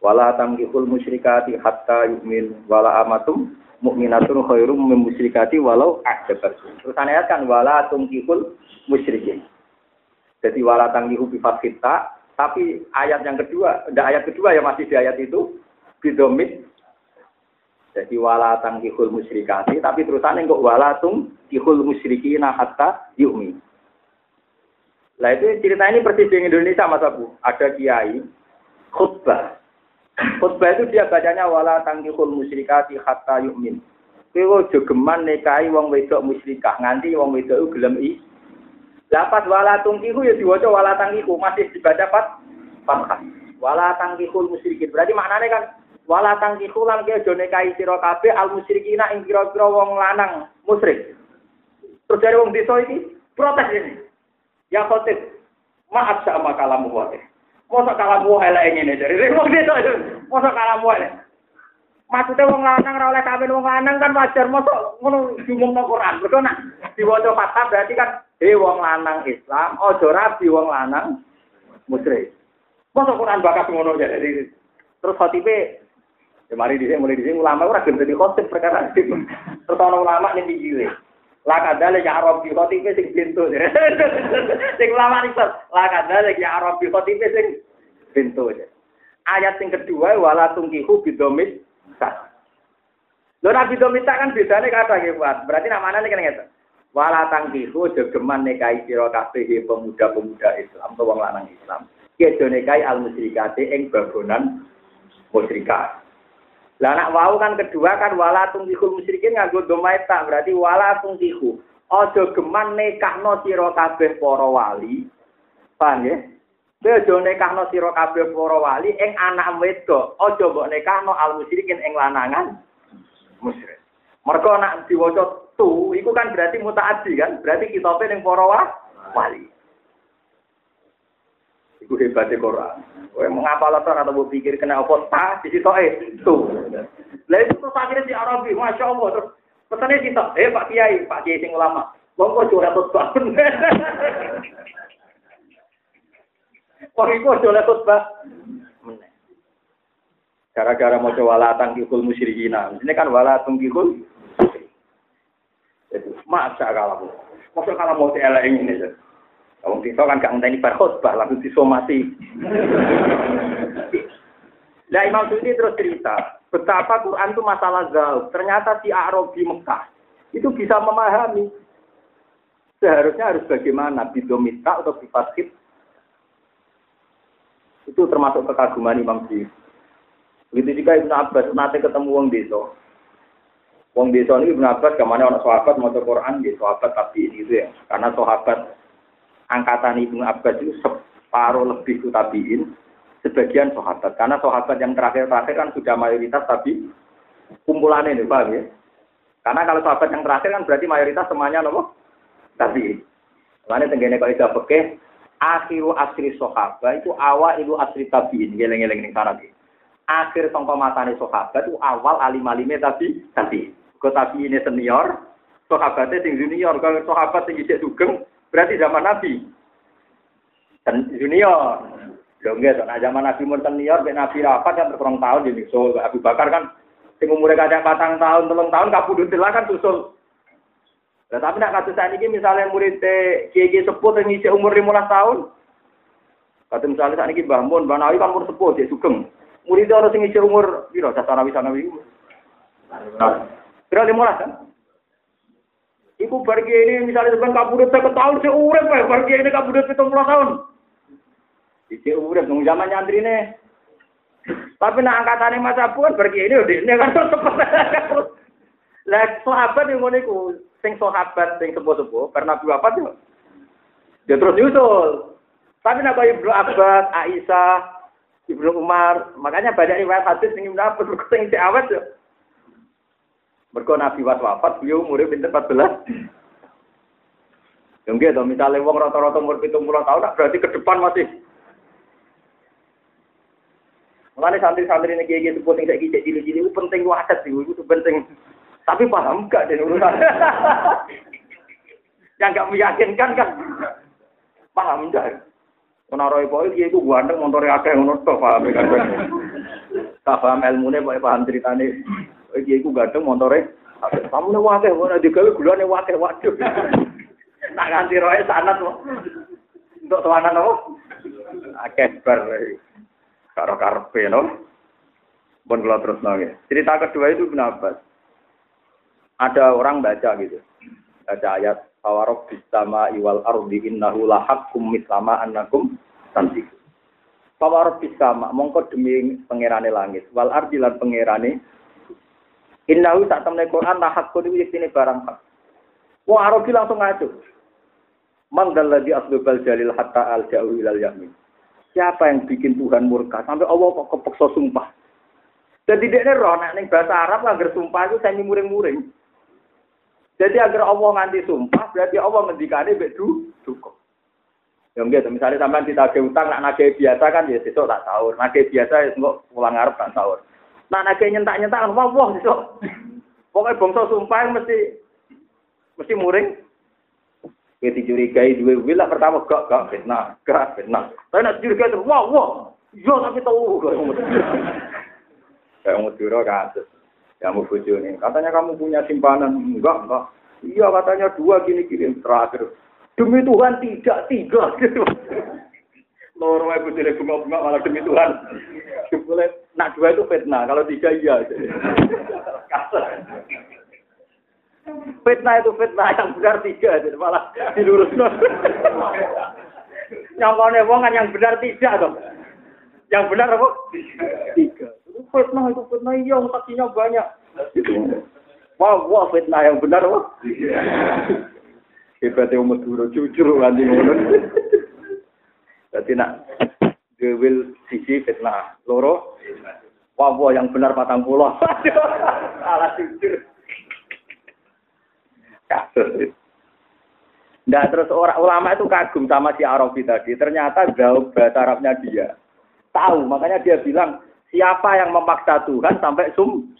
Wala tamkihul musyrikati hatta yu'min wala amatum mukminatun khairum min musyrikati walau a'jabatkum. Terus ayat kan wala tumkihul musyrikin. Jadi wala tangkihu bi kita tapi ayat yang kedua, ada ayat kedua yang masih di ayat itu bidomit. Jadi wala tangkihul musyrikati, tapi terusannya kok wala tungkihul musyrikina hatta yu'min. Lah itu cerita ini persis di Indonesia Mas Abu. Ada kiai khutbah. Khutbah itu dia bacanya wala tangkihul musyrikati hatta yu'min. Kowe jogeman nikahi wong wedok musyrikah nganti wong wedok gelem i Lapas wala tungkihu ya diwaca wala tangkihu masih dibaca pat fathah. Wala tangkihul musyrikin. Berarti maknanya kan wala tangkihu lan ke aja nikahi sira kabeh al musyrikina ing kira-kira wong lanang musyrik. Terus dari wong desa iki protes ini. Ya khotib, maaf sama kalamu wae. Masa kalamu elek ngene dari wong desa. Masa kalamu elek. Maksudnya wong lanang ora oleh kawin wong lanang kan wajar mosok ngono diumumno Quran. Mergo nak diwaca fathah berarti kan he wong lanang Islam, aja rabi wong lanang musyrik. Masa Quran bakat ngono ya terus khotibe ya mari dhisik mulai dhisik ulama ora gelem dadi khotib perkara terus ana ulama ning pinggire. La kadale ya Arabi khotibe sing pintu. sing ulama iki la kadale ya Arabi khotibe sing pintu. Ayat sing kedua wala tungkihu bidomit sah. Lho nabi domita kan bedane kata nggih Berarti namanya kan ngeten. Wala tangkihu jogeman nekai sira kabeh pemuda-pemuda Islam atau wong lanang Islam. Kedo nekai al musyrikate ing babonan musyrikat. Lah anak wau kan kedua kan wala tungkihul musyrikin nganggo domaita berarti wala tungkihu. Aja geman nekahno sira kabeh para wali. Paham ya? Kowe aja nekahno sira kabeh para wali ing anak wedok. Aja mbok nekahno al musyrikin ing lanangan musyrik. Mereka nak diwaca tu, itu kan berarti mutaati kan, berarti kita yang para wali. Iku hebatnya Quran. Kowe mengapa latar atau pikir kena apa ta di situ eh tu. Lah itu terus akhirnya di Arabi, masya Allah terus pesannya situ, eh Pak Kiai, Pak Kiai sing ulama, monggo curhat khutbah. Wah, itu curhat khutbah. Gara-gara mau coba latang kikul musyrikina. Ini kan wala tungkikul jadi, masa kalau masa kalau mau elek ini Kalau kita kan gak ngenteni berkhutbah langsung disomasi. Nah Imam Sudi terus cerita, betapa Quran itu masalah jauh. Ternyata si Arabi Mekah itu bisa memahami. Seharusnya harus bagaimana bidomita atau bifaskit. Itu termasuk kekaguman Imam Syekh. Begitu juga Ibn Abbas nanti ketemu wong desa. Wong desa ini Ibn Abbas ke mana orang sahabat mau Quran di sahabat tapi ini itu ya. Karena sahabat angkatan Ibn Abbas itu separuh lebih itu tabiin, sebagian sahabat. Karena sahabat yang terakhir-terakhir kan sudah mayoritas tapi kumpulannya ini, paham ya? Karena kalau sahabat yang terakhir kan berarti mayoritas semuanya nopo tapi Makanya tenggene kalau tidak pakai akhiru asri sahabat itu awal itu asri tabiin, geleng-geleng ning sana Akhir sangka matane sahabat itu awal alim-alime tapi tapi. Kok tapi ini senior, sahabatnya sing junior, kalau sahabat sing isih sugeng berarti zaman Nabi. Dan junior. Lho nggih, nah zaman Nabi mun senior, ben Nabi rapat kan berkurang tahun jadi so Abu Bakar kan sing umure kadang patang tahun, telung tahun kabudut kan susul Nah, tapi nak kasus saat ini misalnya murid kiai sepuh yang ngisi umur 15 tahun, kata misalnya saat ini Mbah Mun, Mbah Nawi kan umur sepuh, dia sugeng. Murid orang yang ngisi umur, biro, sasana wisana nawi. Nah, kira 15 kan? Ibu pergi ini misalnya sebenarnya kabudut saya tahun saya urep ya, pergi ini kabudut itu tahun. Iki urep nung zaman nyantri nih. Tapi nak angkatannya masa pun pergi ini udah ini kan terus Lah sahabat yang ngono sing sahabat sing sepuh-sepuh pernah dua apa tuh? Dia terus nyusul. Tapi nak Ibnu Abbas, Aisyah, Ibnu Umar, makanya banyak riwayat hadis sing Ibnu Abbas sing si awet yo. Mergo Nabi was wafat, beliau umure pinter 14. Yang gitu, misalnya wong rata-rata umur 70 tahun, berarti ke depan masih Mengenai santri-santri kayak gitu, penting kayak gitu, cilik-cilik itu penting wasit sih, itu penting. Tapi paham gak dan urusan? Yang gak meyakinkan kan? Paham gak? Menaroi poin dia itu motor akeh ngono to paham kan. Tak paham ilmune pokoke paham ceritane. Dia itu ganteng motore kamu nih wakil, mana digawe gulane wakil waduh. Tak ganti roe sanat kok. Untuk tuanan apa? Akeh bar. Karo karpe no. Bon kalau terus nangis. Cerita kedua itu kenapa? ada orang baca gitu. Baca ayat Tawarob bisama iwal ardi innahu lahakum mislama annakum tantik. Tawarob bisama mongko demi pangerane langit wal ardi lan pangerane innahu tak temne Quran lahakun iki yektine barang hak. Wong Arabi langsung ngaco. Mangdal ladzi asbabal jalil hatta al ja'u ilal yamin. Siapa yang bikin Tuhan murka sampai Allah kok kepeksa sumpah. Jadi dia roh nek ning bahasa Arab langgar sumpah itu semi muring-muring. Jadi agar Allah nganti sumpah, berarti Allah ngendikane mbek du duka. Ya gitu, misalnya sampean ditagih utang, nak nagih biasa kan ya sesuk tak sahur. Nagih biasa ya engko pulang ngarep tak sahur. Nak nagih nyentak-nyentak wah wah sesuk. Pokoknya bangsa sumpah mesti mesti muring. Ya dicurigai dua wil lah pertama gak gak fitnah, gak fitnah. Tapi nak curigai terus wah wah, iya tapi tahu. Kayak mau kasus kamu bujo nih. Katanya kamu punya simpanan. Enggak, enggak. Iya katanya dua gini-gini terakhir. Demi Tuhan tidak, tiga. Loro ibu tidak bunga-bunga malah demi Tuhan. Boleh, nak dua itu fitnah. Kalau tiga iya. fitnah itu fitnah yang benar tiga, jadi malah dilurus. Nyongkone wong kan yang benar tidak dong. Yang benar apa? Tiga fitnah itu fitnah iya saksinya banyak. Wah, wah fitnah yang benar wah. Hebatnya umat dulu jujur nanti. Jadi nak gewil sisi fitnah loro. Wah yang benar patang pulau. Salah jujur. Kasus. Nah terus orang ulama itu kagum sama si Arabi tadi. Ternyata jauh bahasa Arabnya dia. Tahu, makanya dia bilang Siapa yang memaksa Tuhan sampai sum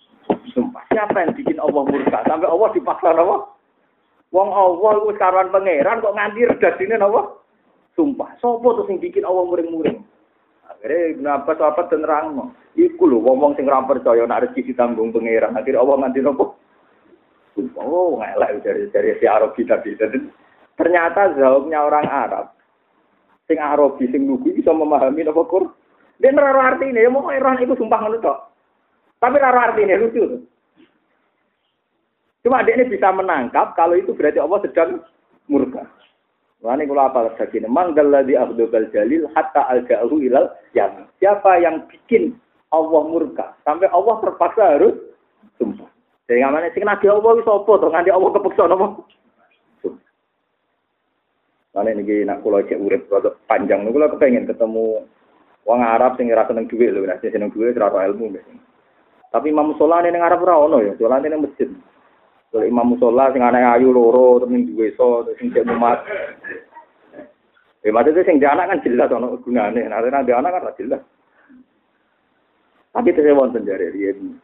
sumpah? Siapa yang bikin Allah murka sampai Allah dipaksa apa? Wong Allah itu karuan pangeran kok nganti redasine apa? Sumpah. Sopo tuh sing bikin Allah muring-muring? Akhirnya Ibnu Abbas apa terang Iku lho wong sing ora percaya nek rezeki ditanggung pangeran. Akhirnya Allah nganti nopo? Oh, ngelak dari dari si Arabi tadi. Ternyata jawabnya orang Arab. Sing Arabi sing lugu bisa memahami nopo Quran. Dia arti ini, ya mau Iran itu sumpah ngono tok. Tapi rara artinya lucu. Cuma dia ini bisa menangkap kalau itu berarti Allah sedang murka. Wani kula apa lagi? Manggal ladhi abdul jalil hatta al jauhu ilal yang Siapa yang bikin Allah murka sampai Allah terpaksa harus sumpah. Jadi ngamane sing nabi Allah wis apa to nganti Allah kepeksa napa? Mana ini nak kulo cek urip rada panjang, kulo kepengen ketemu wong Arab sing ora seneng dhuwit lho, nek seneng dhuwit ora ilmu. Tapi Imam Musola ning Arab ora ono ya, soalnya ning masjid. Kalau Imam Musola sing anak ayu loro temen duwe so sing cek umat. Ya maksudnya sing anak kan jelas ono gunane, nek nah, anak kan jelas. Tapi saya wonten jare riyen.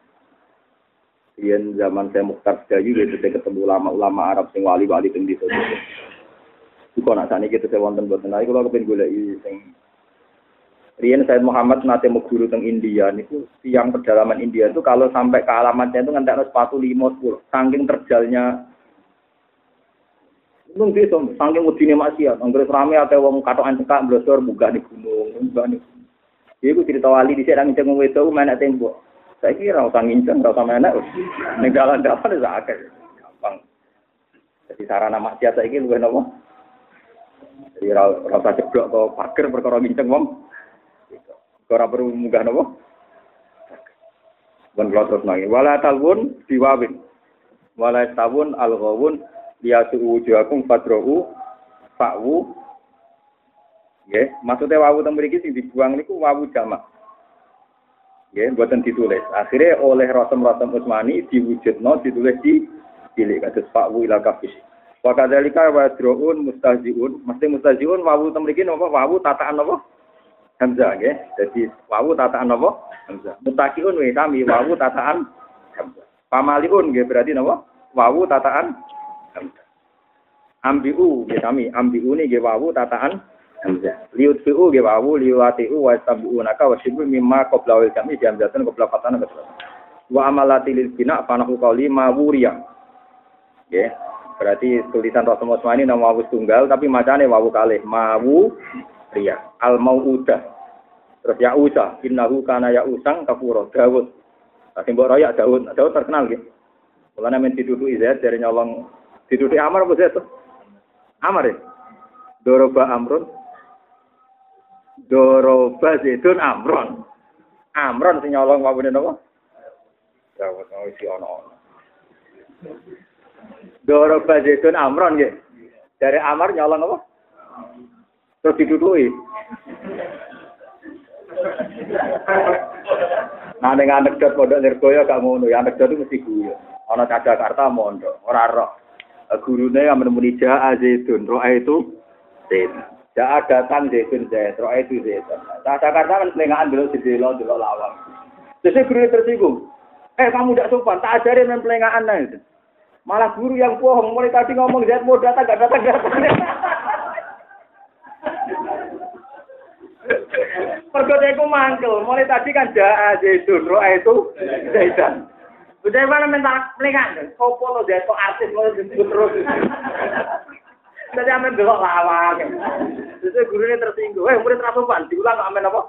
Riyen zaman saya Mukhtar Sedayu gitu saya ketemu ulama-ulama Arab sing wali-wali teng desa. Iku nak sani kita saya wonten boten. Nah, kalau kepen golek sing Rian Said Muhammad mau guru teng India niku tiang pedalaman India itu kalau sampai ke alamatnya itu ngantek sepatu lima sepuluh saking terjalnya Nung desa saking udine maksiat, anggere rame ate wong katokan cekak blosor buka di gunung, buka di Iku cerita wali di sedang ngnceng wedok menek tembok. Saya kira usah nginceng, ora usah menek. Ning dalan-dalan wis akeh. Gampang. Jadi sarana maksiat saiki luwih napa? Jadi rasa jeblok ke pagar perkara nginceng wong. Ora perlu munggah napa? Bon kula terus nangis. Wala talwun diwawin. Wala tawun al-ghawun liatu wujuhakum fadrohu fa'wu Ya, maksudnya wawu teng mriki sing dibuang niku wawu jamak. Ya, buatan ditulis. Akhirnya oleh Rasul-Rasul Utsmani diwujudno ditulis di cilik kados fa'wu ila kafis. Wa kadzalika wa mustahziun, mesti mustahziun wawu teng mriki napa wawu tataan napa? Hamzah nggih. Jadi wawu tataan napa? Hamzah. Mutakiun wa kami wawu tataan Hamzah. Pamaliun nggih berarti napa? Wawu tataan Hamzah. Ambiu nggih kami, ambiu nggih wawu tataan Hamzah. Liut fi'u nggih wawu liwatiu wa tabiunaka wa syibu mimma qabla wal kami hamzatan qabla fatana Wa amalati lil bina fanahu qawli mawuriya. Nggih. Berarti tulisan Rasulullah ini nama wawu tunggal tapi macane wawu kalih mawu ria al udah terus ya usah innahu kana ya usang kafuro Dawud Tapi mbok royak Dawud Dawud terkenal gitu Mulane men dituduh Zaid dari nyolong. Dituduh Amar apa Zaid? Amar ya? Doroba Amrun. Doroba Zaidun Amron. Amron sing nyolong wawune napa? Dawud oh isi ono-ono. Doro Bazidun Amron ya. Dari Amar nyolong apa? Terus didudui. Nah, dengan anekdot pondok Nirgoyo gak ngono, ya anekdot itu mesti guyu. Ana Jakarta mondok, ora roh. Gurune yang menemui Ja'a Zaidun, roh itu Zaidun. Ja'a datang Zaidun Zaid, roh itu Zaidun. Nah, Jakarta kan pelengahan dulu di delo, dulu lawang. Jadi guru tersinggung. Eh, kamu tidak sopan, tak ajarin main pelengahan nah. Malah guru yang bohong, mulai tadi ngomong Zaid mau datang, gak datang, datang. Pergoda itu mangkel, mulai tadi kan ja'a Zaidun, roh itu Zaidan. Udah mana minta pelingan, sopo lo Zaid, artis lo disebut terus. Jadi amin belok lawang. Jadi gurunya tersinggung, eh murid rasupan, diulang amin apa?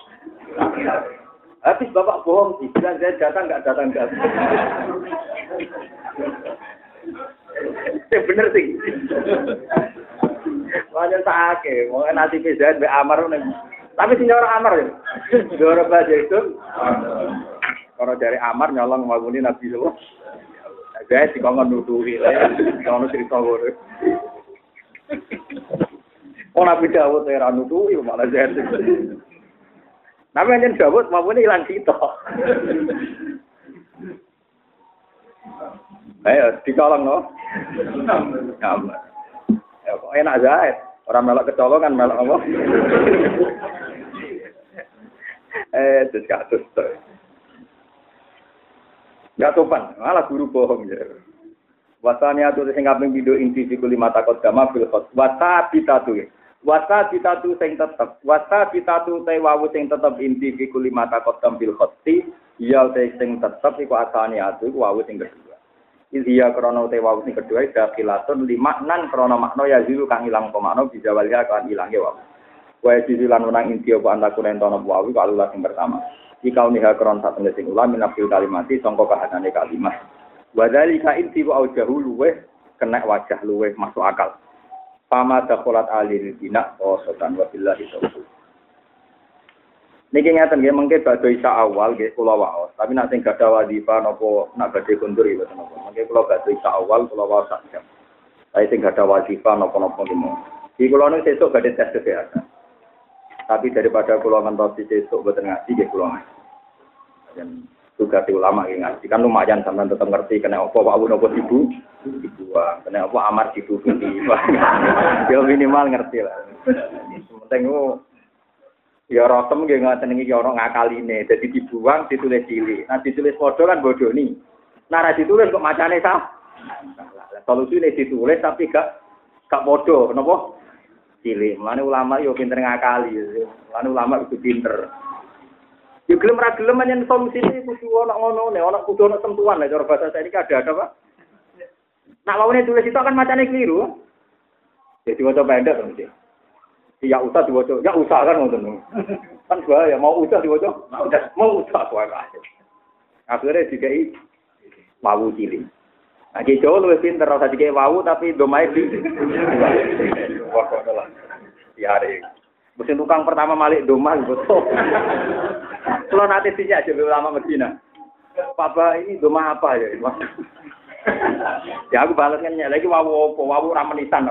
Habis bapak bohong sih, bilang saya datang nggak datang datang. Ya bener sih. Wajar sakit, mau nanti pizza be Amar nih. Tapi sih orang Amar ya. Dora baca itu. Kalau dari Amar nyolong mabuni Nabi Sallallahu Guys, si kongon nuduhi lah, kalau cerita gue. Oh Nabi Dawud era nuduhi malah jadi. Nabi yang Dawud mabuni hilang sitok. Ayo, dicolong no. Gambar. Ya, enak aja. Orang melok kecolongan, melok apa? Eh, terus kasus tuh. Gak sopan, malah guru bohong ya. Wasanya tuh sing kaping video inti fiku lima takut gama fil khot. Wasa bitatu. Wasa bitatu sing tetep. Wasa bitatu te wawu sing tetep inti fiku lima takut gam fil khoti. Iya te sing tetep iku asane atu wawu sing kedua. Ilhiya krono te wau sing kedua dakilatun lima nan krono makno ya zilu kang ilang pemakno bisa walia kan ilange wau. Wa jizu lan menang inti apa anta kunen tono wau kalau sing pertama. Jika uniha kron satu sing ulam minafil kalimati songko kahanane kalimat. Wadali kain tibu au jauh luwe kena wajah luwe masuk akal. Fama dakholat alil bina oh sotan wabillahi taufiq. Niki ngeten nggih mengke badhe isa awal nggih kula waos, tapi nek sing gadah wadifah napa nak badhe kundur ya boten napa. Mengke kula badhe isa awal kula waos sak jam. Tapi sing gadah wadifah napa-napa nggih. Iki kula nu sesuk badhe tes kesehatan. Tapi daripada kula ngentosi sesuk boten ngaji nggih kula ngaji. Dan juga di ulama yang ngaji kan lumayan sampean tetap ngerti kena apa Pak Abu nopo ibu ibu kena apa amar ibu di ya minimal ngerti lah penting Ya rotem nggih ngoten iki ya ora ngakaline. Dadi dibuang ditulis cilik. Nah ditulis padha kan bodoni. Nah ra ditulis kok macane sah. Solusine ditulis tapi gak gak padha, napa? Cilik. Mulane ulama yo pinter ngakali. Mulane ulama itu pinter. Ya gelem ra gelem menyen solusine kudu ana ngono ne, ana kudu ana sentuhan lah cara bahasa saya ini ada ada Pak. Nak lawane tulis itu kan macane keliru. Jadi waca pendek mesti ya usah diwaca, ya usah kan ngoten. Kan bahaya mau usah diwaca, mau usah wae. Akhirnya dikai wawu cilik. Nah, ki jauh lebih pinter, rasa dikai wawu tapi domai di. Wah, kok. Mesin tukang pertama malik domah betul. Kalau nanti sih aja lama Medina. Papa ini domah apa ya? ya aku balasnya lagi wawu wawu ramenisan.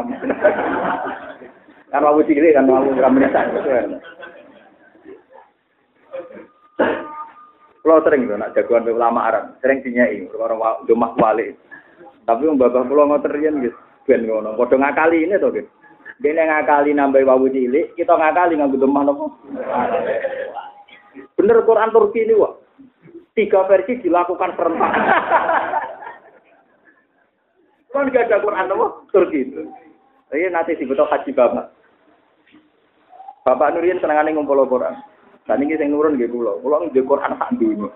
Kan wawu cilik kan wawu ramenisan. Kalau sering tuh nak jagoan ulama Arab, sering dinyai orang domah wali. Tapi yang bapak pulau ngoterian gitu, ben ngono. Padha ngakali ini tuh gitu. Dene ngakali nambah wawu cilik, kita ngakali nganggo domah nopo? Bener Quran Turki ini wah. Tiga versi dilakukan serentak. kan gak ada Quran nopo Turki itu. Ini nanti dibutuh haji bapak. Bapak Nurian senengane ngumpul Quran. Dan ini sing nurun nggih kula. Kula nggih Quran sak dunya.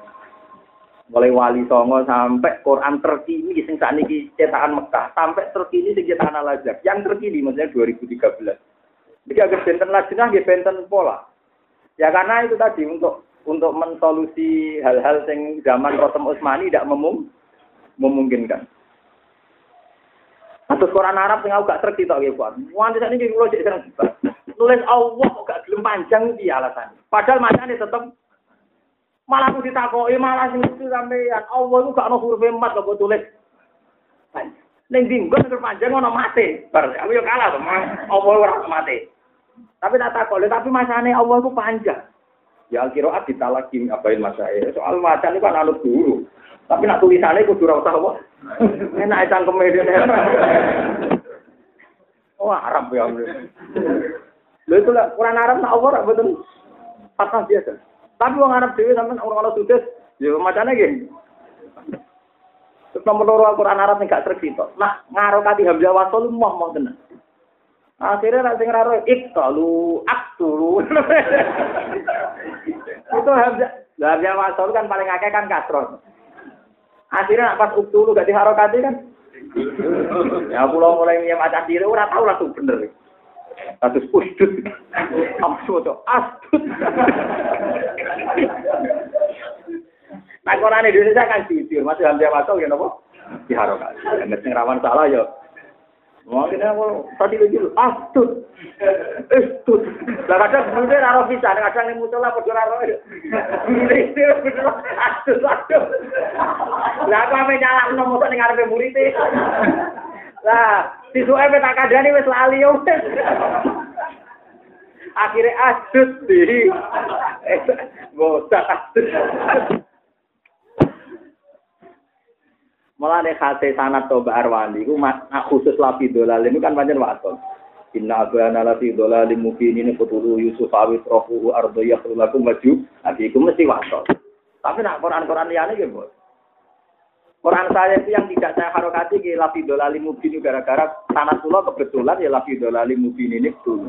Mulai wali songo sampai Quran terkini sing sakniki cetakan Mekah sampai terkini sing cetakan Al Azhar. Yang terkini maksudnya 2013. Jadi agar benten lajnah nggih benten pola. Ya karena itu tadi untuk untuk mensolusi hal-hal sing zaman Rotem Utsmani tidak memung, memungkinkan. Atau Quran Arab sing aku gak terkita tok nggih, Pak. Wong ini kula cek nulis Allah kok gak gelem panjang iki alasan. Padahal macane tetep malah aku ditakoki malah sing itu sampean Allah itu gak ono huruf mat kok tulis. Ning dinggon nek panjang ono mate. Bar aku yo kalah to, Allah ora mate. Tapi tak takok, tapi masane Allah itu panjang. Ya al-qiraat abain masaya. Soal macan itu kan anut guru. Tapi nak tulisannya kudu ora usah apa. Enak cangkeme dene. Oh, Arab ya. Lha itu lah Quran Arab nak apa betul patah biasa. Tapi orang Arab dewi sampean orang orang sudah ya macamnya gini. Terus nomor loro Quran Arab gak tercipta. Nah ngaruh kati hamzah wasol mau mau tenang. Akhirnya nanti ngaruh iktalu aktulu. itu hamzah hamzah wasol kan paling akeh kan kasron. Akhirnya pas uktulu gak diharokati kan. ya pulau mulai nyem acak diri ora tahu langsung bener. Kasus usdut. Amsu to astut. Nah, Quran Indonesia kan jujur, masih hamzah masuk ya nopo? Diharokan. Nek sing rawan salah ya Mungkin aku tadi lagi astut, astut. Lah kadang bener ora bisa, kadang ning musola padha ora ora. Astut, astut. Lah aku ame nyalahno mosok ning ngarepe murid Lah, sisuke tak kandhani wis lali yo. Akhire asut di. Bosak asut. Malah nek hate sanat toba arwani iku khusus lapi dolal ini kan pancen waton. Inna abana lafi dolalim mubin ini putulu Yusuf awit rohuhu ardo yakhrulakum maju. Nabi iku mesti waton. Tapi nak Quran-Quran liyane nggih, Quran saya itu yang tidak saya harokati ke lafi dolali mubin gara-gara tanah pulau kebetulan ya lafi dolali mubin ini dulu.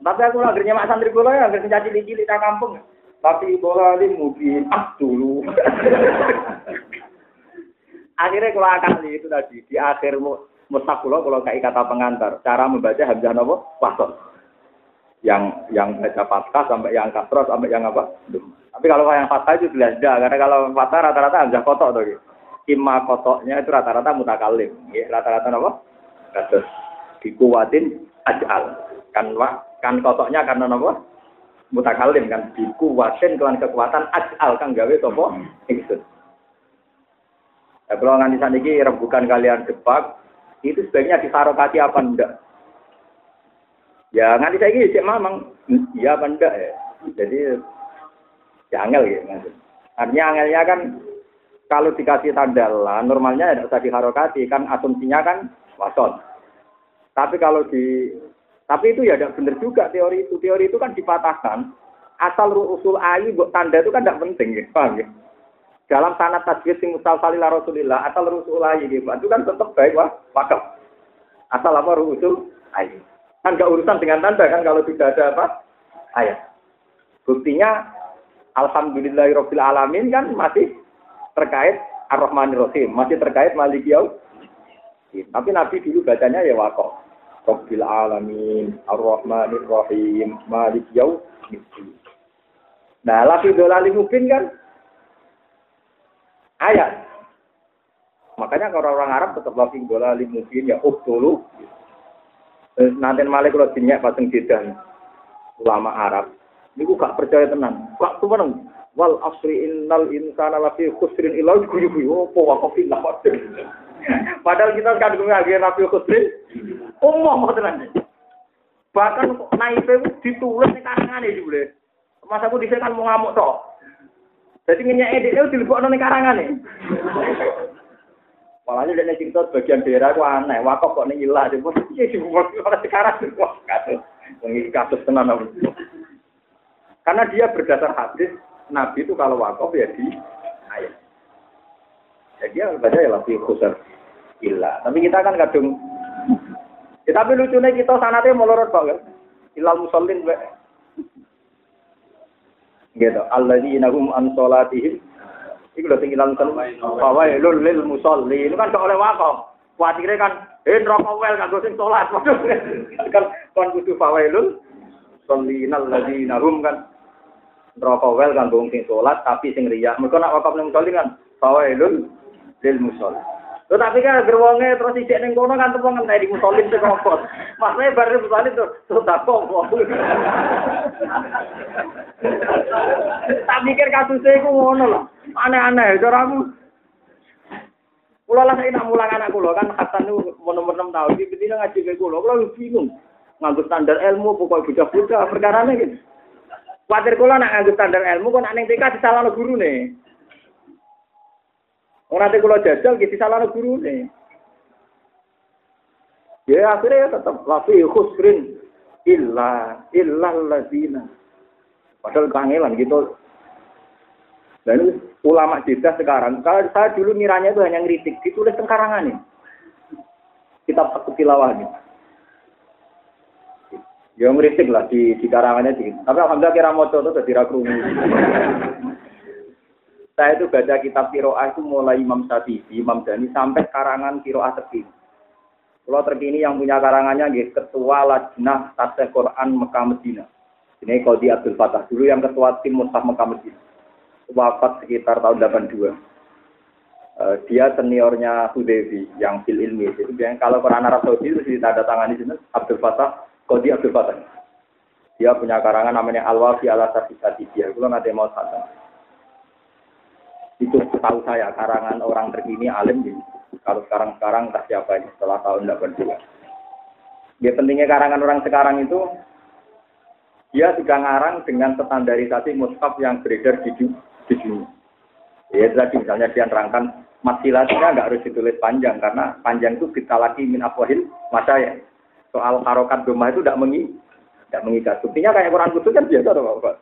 Tapi aku akhirnya mak santri pulau ya akhirnya jadi di kampung. Tapi dolali mubin ah dulu. Akhirnya kalau akan itu tadi di akhir mustaq pulau kalau kayak kata pengantar cara membaca hamzah nopo wasol. Yang yang baca fathah sampai yang kasroh sampai yang apa? Tapi kalau yang fathah itu jelas dah, karena kalau fathah rata-rata hamzah kotok tuh. Gitu. Ima kotoknya itu rata-rata mutakalim. Ya, rata-rata apa? Kasus dikuatin ajal. Kan kan kotoknya karena apa? Mutakalim kan dikuatin kelan kekuatan ajal kan gawe topo itu. Ya, kalau nganti saat ini rembukan kalian depak, itu sebaiknya disarokati apa enggak? Ya nganti saya ini cek mamang, iya apa enggak ya? Jadi ya angel ya. Artinya angelnya kan kalau dikasih tanda lah, normalnya tidak usah diharokati, kan asumsinya kan wasot. Tapi kalau di, tapi itu ya tidak benar juga teori itu. Teori itu kan dipatahkan. Asal usul ayu tanda itu kan tidak penting, ya, paham ya? dalam sanat tasbih sing musalsalila Rasulillah asal rusul ayi gitu. Itu kan tetap baik wah wakaf. Asal apa rusul ayi. Kan gak urusan dengan tanda kan kalau tidak ada apa ayat. Buktinya Alhamdulillahirabbil alamin kan masih terkait Ar-Rahmanir Rahim, masih terkait Malik Tapi Nabi dulu bacanya ya wakaf. Rabbil alamin, Ar-Rahmanir Rahim, Malik Nah, lafidz dolali mungkin kan ayat. Makanya kalau orang Arab tetap lagi bola limusin ya up dulu. Nanti malik kalau dinyak pasang jidan ulama Arab. Ini gak percaya tenang. Gak tuh. Wal asri innal insana lafi khusrin illa guyu guyu. Oh, wakafin lah. Padahal kita kan ngagih nabi khusrin. Umum mau tenang. Bahkan naipe ditulis di karangan ini boleh. Masa aku di sini kan mau ngamuk toh. Jadi itu dilebok nih karangan nih. Malahnya dia cerita sebagian daerah itu aneh. Wakaf kok nih ilah. Dia pun iya sih orang sekarang wah kasus. Ini kasus tenan Karena dia berdasar hadis Nabi itu kalau wakaf ya di ayat. Ya dia baca ya lebih khusus ilah. Tapi kita kan kadung. Ya, tapi lucunya kita sanatnya melorot banget. Ilal musallin gitu alladzina hum an salatihim iku lho sing ilang ten fawailul lil musolli itu kan oleh wakaf kuatire kan eh neraka wel kanggo sing salat kan kon kudu fawailul sallinal ladzina hum kan neraka wel kanggo sing salat tapi sing riya mergo nak wakaf ning musolli kan fawailul lil musolli Tuh tapi kan gerwonge terus ijek ning kono kan tepung ngenteni di musolin sing kompos. Maksudnya bar musolin tuh tuh tak kok. Tak mikir kasusnya iku ngono lho. Aneh-aneh caramu. Kula lah saya nak mulang anak kula kan Hasan niku nomor 6 tahun iki betina ngaji ke kula. Kula bingung. Nganggo standar ilmu pokok bocah-bocah perkarane gitu. Kuatir kula nak nganggo standar ilmu kok nak ning TK disalahno gurune. Orang nanti kalau jajal gitu salah guru nih. Ya akhirnya ya tetap lafi khusrin illa illa lazina. Padahal kangelan gitu. Dan ulama jeda sekarang, kalau saya dulu miranya itu hanya ngeritik, ditulis tengkarangan nih. Kitab satu tilawah nih. Ya ngeritik lah di, di karangannya sih. Tapi alhamdulillah kira mau itu jadi ragu. Saya itu baca kitab Kiroah itu mulai Imam Syafi'i, Imam Dani sampai karangan Kiroah terkini. Kalau terkini yang punya karangannya gitu, Ketua Lajnah Tasya Quran Mekah Medina. Ini Qadi Abdul Fatah dulu yang ketua tim Mushaf Mekah Medina. Wafat sekitar tahun 82. Uh, eh, dia seniornya Hudevi yang fil ilmi yang kalau Quran Arab Saudi itu di sini Abdul Fatah Qadi Abdul Fatah dia punya karangan namanya Al-Wafi ala Sarfisati dia kalau nanti mau sadar itu tahu saya karangan orang terkini alim di kalau sekarang-sekarang tak siapa ini setelah tahun 82. Dia pentingnya karangan orang sekarang itu dia juga ngarang dengan standarisasi mushaf yang beredar di, dunia. Ya tadi misalnya dia nerangkan masilasinya nggak harus ditulis panjang karena panjang itu kita lagi min afwahil masa ya. Soal harokat rumah itu tidak mengi tidak mengikat. Buktinya kayak Quran khusus kan biasa tuh Pak.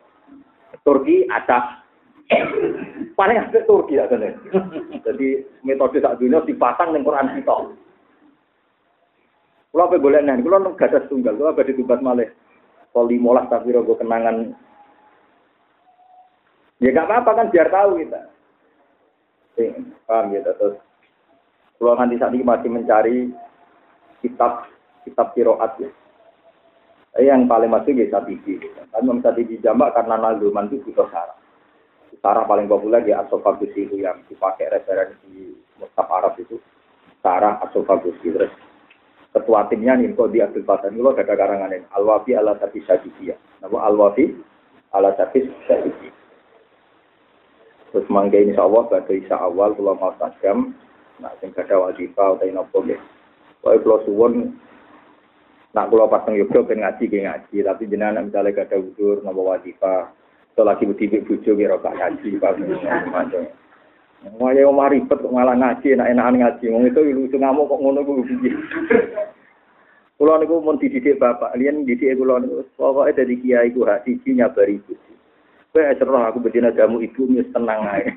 Turki ada Paling asik Turki ya kan. Jadi metode sak dunia dipasang ning Quran kita. Kalau apa boleh nih, kalau nggak ada tunggal, kalau ada tugas malih. Kalau limolas tapi rogo kenangan. Ya nggak apa-apa kan biar tahu kita. Eh, paham ya terus. Kalau nanti saat ini masih mencari kitab kitab kiroat ya. Tapi yang paling masuk ya Satibi. Tapi Imam Satibi jamak karena nazuman itu butuh sarah. Sarah paling populer ya Asofagusi itu yang dipakai referensi Mustafa Arab itu. Sarah Asofagusi. Terus ketua timnya nih kok di Abdul Fatah ini ada karangan ini. Al-Wafi ala Tabi Sadidiyah. Nama Al-Wafi ala Tabi Sadidiyah. Terus mangga insya Allah pada isa awal kalau mau tajam, nah sing ada wajibah atau nopo ya. Wah kalau suwon nak kalau pas teng Yogyo ben ngaji ke ngaji, tapi jenengan misalnya gak ada udur nopo wajibah, atau lagi butibi bujo kira gak ngaji, pas macam. Mau ya omah ribet kok malah ngaji, enak-enakan ngaji. Wong itu lucu ngamuk kok ngono kuwi piye. Kulo niku mun dididik bapak, liyan dididik kulo niku pokoke dadi kiai ku hak siji nyabari ibu. Kowe cerah aku bedina jamu ibu wis tenang ae.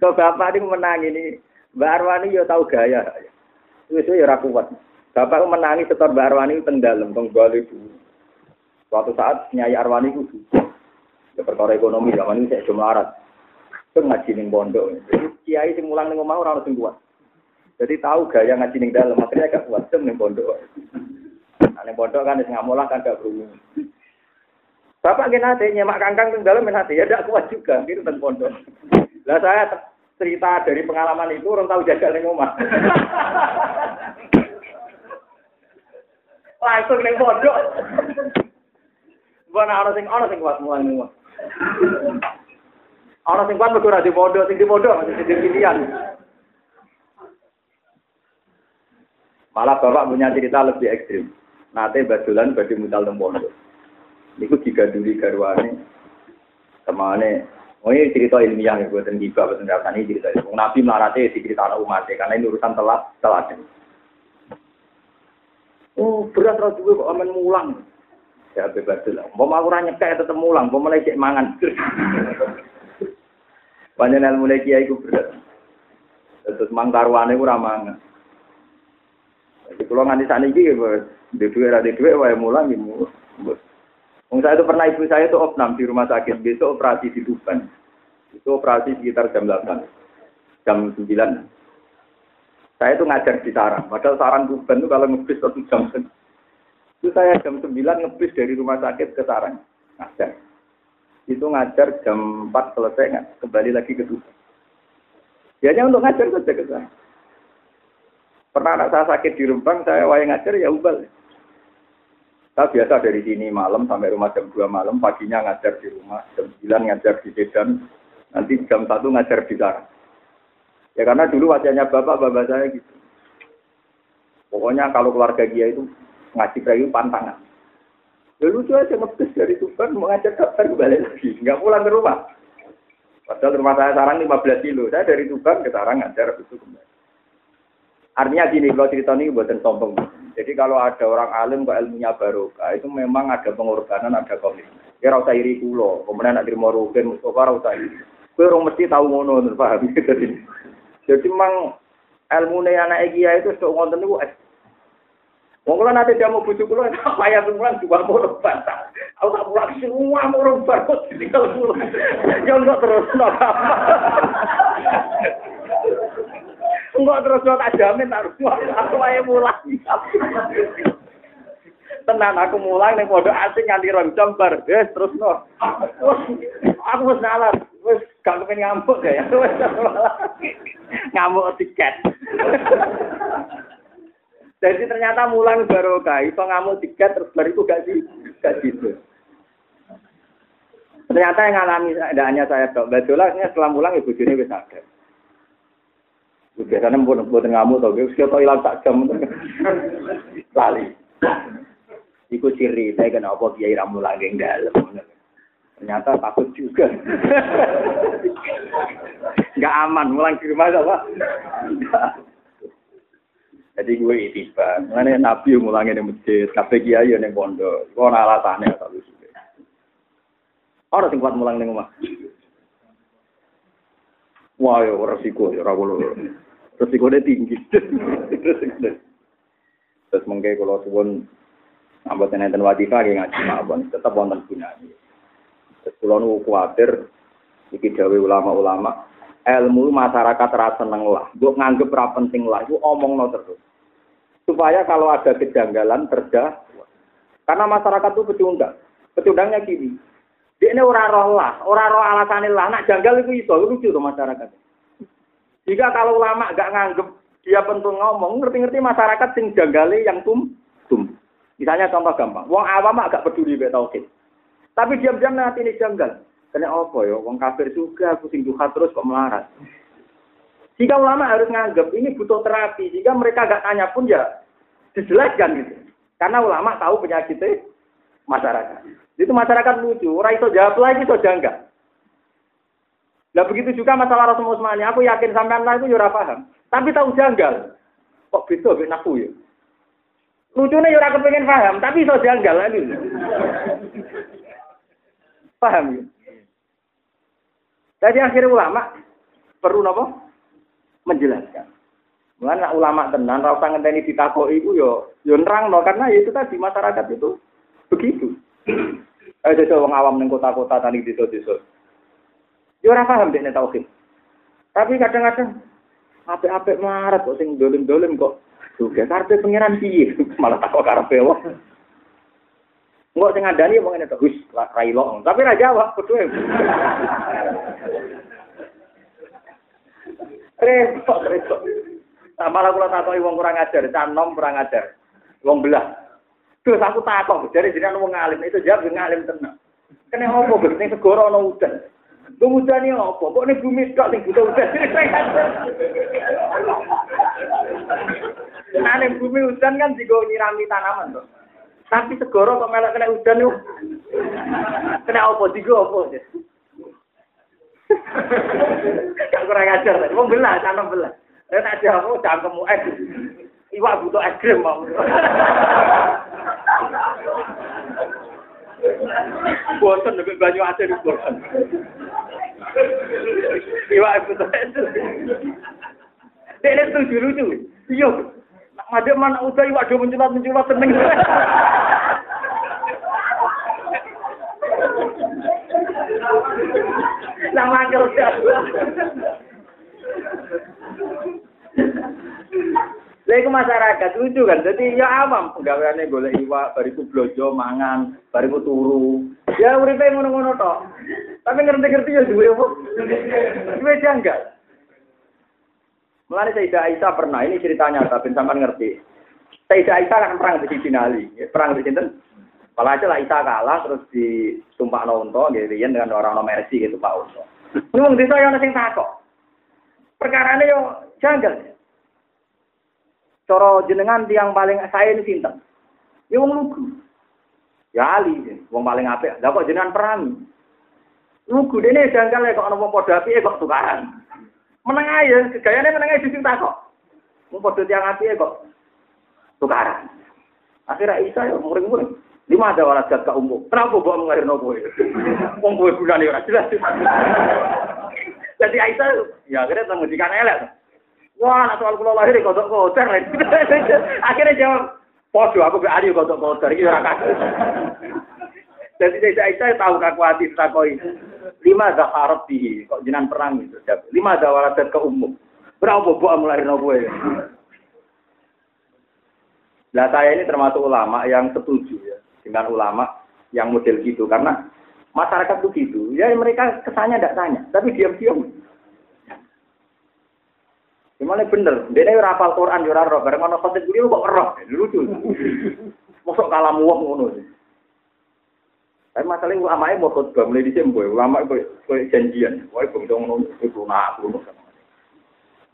Kok bapak niku menang ini, Mbak Arwani yo tau gaya. Wis yo ora kuat. Bapak menangi setor Mbak Arwani teng dalem teng bali Suatu saat Nyai Arwani ku ya perkara ekonomi zaman ini saya cuma arat. Itu ngaji ning pondok. Kiai sing mulang ning omah ora ono sing kuat. Jadi tahu gaya ngaji ning dalem, akhirnya gak kuat ning pondok. Nah, ning pondok kan wis ngamulah kan gak berumur. Bapak nanti nyemak kangkang teng dalam nanti ya tidak kuat juga gitu teng pondok. Lah saya cerita dari pengalaman itu orang tahu jaga ning omah. Langsung ning pondok. Bukan ana sing ana sing kuat mulai ning omah. Ana sing kuat mergo ora di pondok, sing di pondok masih di pilihan. Malah bapak punya cerita lebih ekstrim. Nate badulan badi mutal teng pondok. Niku diganduli garwane temane Oh ini cerita ilmiah ya, buatan giba, buatan ini cerita. Nabi melarate di cerita anak umat karena ini urusan telat, telat. Oh berat roh gue kok aman mulang. Ya bebas lah. Mau ranya kayak tetap mulang, mau mulai cek mangan. Banyak mulai kiai gue berat. Terus mangkarwane gue ramangan. Jadi kalau nganti sana ini, di dua ada dua, wae mulang gitu. Saya itu pernah ibu saya itu opnam di rumah sakit, besok operasi di Tuban. Itu operasi sekitar jam 8, jam 9. Saya itu ngajar di Sarang, padahal Sarang Tuban itu kalau ngebis satu jam itu saya jam 9 ngebis dari rumah sakit ke Sarang, ngajar. Itu ngajar jam 4 selesai, kembali lagi ke Tuban. Hanya untuk ngajar saja ke sana. Pernah anak saya sakit di Rembang, saya wayang ngajar ya ubal. Saya biasa dari sini malam sampai rumah jam 2 malam, paginya ngajar di rumah, jam 9 ngajar di Medan, nanti jam 1 ngajar di sana. Ya karena dulu wajahnya bapak-bapak saya gitu. Pokoknya kalau keluarga dia itu ngaji kayu pantangan. Ya lucu aja ngebis dari Tuban mau ngajar dokter kembali lagi, nggak pulang ke rumah. Padahal rumah saya sekarang 15 kilo, saya dari Tuban ke Sarang ngajar itu kembali. Artinya gini, kalau cerita ini buatan sombong. Jadi kalau ada orang alim kok ilmunya barokah, itu memang ada pengorbanan, ada komitmen. Ya rasa iri kulo, kemudian nak terima rugen, Mustafa rasa iri. Kue orang mesti tahu ngono, paham? Jadi, jadi memang ilmu nih anak kia itu sudah ngonten itu. Wong kalau nanti dia mau bujuk kulo, apa ya pulang juga mau roban. Aku tak pulang semua roban, kok tinggal pulang. Ya enggak terus, enggak terus lo tak jamin tak aku ae mulai. Tenan aku mulai ning pondok asing nganti rong bar. Wis terus no. Aku wis nalar. Wis gak kepen ngamuk ya. Ngamuk tiket. Jadi ternyata mulang barokah, iso ngamuk tiket terus bariku gak sih, gak gitu. Ternyata yang alami tidak hanya saya dok. Betulah setelah mulang ibu juni wis sadar. Biasanya pun buat ngamu tau, gue sekali hilang tak jam lali. Iku ciri saya kenapa kiai ramu lagi dalam. Ternyata takut juga. Gak aman, mulang di rumah apa? Jadi gue itiba, mana nabi mulangin di masjid, kafe kiai yang pondok, gue alasannya tak lucu. Orang sing kuat mulang ning omah. Wah, ya resiko ya ora resikonya tinggi. Terus mungkin kalau suwon ambil nenten wadifah yang ngaji mawon tetap wonten gunanya. Terus kalau nu khawatir iki dawe ulama-ulama ilmu masyarakat rasa seneng lah. Gue nganggep ra penting lah. Omong no terus. supaya kalau ada kejanggalan terjadi. Karena masyarakat itu pecundang. Pecundangnya gini. Dia ini orang roh lah, orang roh alasan lah. Nak janggal itu iso, lucu tuh masyarakat. Jika kalau ulama gak nganggep dia penting ngomong, ngerti-ngerti masyarakat sing janggali yang tum tum. Misalnya contoh gampang, wong awam agak peduli be tauhid. Tapi diam-diam nanti ini janggal. Kena apa ya? Wong kafir juga, pusing juga terus kok melarat. Jika ulama harus nganggep ini butuh terapi, jika mereka gak tanya pun ya dijelaskan gitu. Karena ulama tahu penyakitnya masyarakat. Itu masyarakat lucu, orang itu jawab lagi, itu janggal. Nah begitu juga masalah Rasul Usmani, aku yakin sampean lah itu ya paham. Tapi tahu janggal. Kok beda ben aku ya? Lucunya ya ora kepengen paham, tapi iso janggal lagi. paham ya? Jadi akhirnya ulama perlu apa? Menjelaskan. Mulanya ulama tenan, rasa ngenteni ditakoi itu yo yo nerang no, karena itu tadi masyarakat itu begitu. Ayo jadi orang awam neng kota-kota tadi di desa Yo ora paham dek tauhid. Tapi kadang-kadang apik-apik marat kok sing dolim-dolim kok juga karpe pengiran piye malah takok karepe wong. Enggak sing ngandani wong ngene to, wis railo. Tapi ra jawab kudu. Repot, repot. Tak malah kula takoki wong kurang ajar, canom kurang ajar. Wong belah. Terus aku takok, jadi jenengan wong ngalim itu jawab ngalim tenang. Kene opo Gus ning segoro ana udan. Kemudian apa? Kok ini bumi tok sing butuh udan. Nah, bumi hujan kan juga nyirami tanaman tuh. Tapi segoro kok melok kena hujan yuk. Kena apa? Tiga apa? Gak kurang ajar tadi. Mau belah, tanam belah. Saya tak jawab, jangan kamu es. Iwak butuh es krim mau. Bosan lebih banyak aja di bosan. Butuh es. Dia setuju lucu. Iya. Ada mana udah iwak do menculat menculat seneng. Nama kerja. Lha iku masyarakat lucu kan. Jadi ya awam penggaweane golek iwak, bariku blojo mangan, bariku turu. Ya uripe ngono-ngono tok. Tapi ngerti-ngerti ya duwe apa? Duwe janggal. Mulane Sayyidah Aisyah pernah, ini ceritanya tapi sampean ngerti. Sayyidah Aisyah kan perang di Sinali, perang di sinten? Kalau aja lah Aisyah kalah terus ditumpah nonton, gitu dengan orang-orang mercy gitu Pak Unto. Wong desa yang sing takok. Perkarane yo janggal. Cara jenengan tiang paling saya ini sinten? Ya wong lugu. Ya Ali, wong paling apik. Lah kok jenengan perang? Lugu dene janggal ya kok ana wong padha apike kok tukaran. Meneng ae, gayane meneng ae sing takok. Wong padha tiang apike kok tukaran. Akhirnya Isa ya muring-muring. Lima ada walat ke umum. Kenapa bawa mengalir nopo ya? Wong gue bulan ya jelas. Jadi Aisyah ya akhirnya temu di elek. Wah, nak soal kula lahir kodok kotor. Akhirnya jawab, podo aku be ali kodok kotor iki ora kasus. Jadi saya saya tahu kakuati takoi. Lima zaharat di kok jenang perang itu. Lima zawarat ke umum. Berapa buah mulai nopo ya? Nah saya ini termasuk ulama yang setuju ya dengan ulama yang model gitu karena masyarakat begitu ya mereka kesannya tidak tanya tapi diam-diam Gimana bener? Dia ini rapal Quran, jura roh. Bareng ono khotib beliau kok roh. Lucu. Masuk kalam wong ngono. Tapi masalahnya ulama mau khotbah mulai di boy. Ulama itu janjian. Wah, itu ngono itu nak ngono.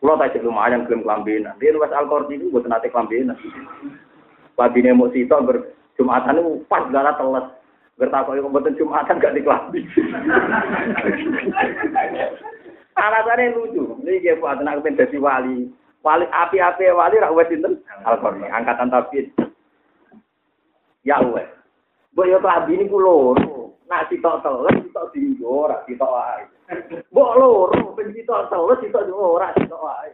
Kulo tak cek lumayan klaim kelambinan. Dia nulis Al-Qur'an buat nanti kelambinan. Babine mau sitok ber Jumatan itu pas gara. Gertakok yang mboten Jumatan gak dikelambi. Alasannya lucu. Ini dia buat anak kepen dadi wali. Wali api-api wali rak wes sinten? Al-Qur'an, angkatan tafsir. Ya wes. Mbok yo kelambi niku loro. Nak sitok teles, sitok dinggo, ora sitok wae. Mbok loro, ben sitok teles, sitok dinggo, ora sitok wae.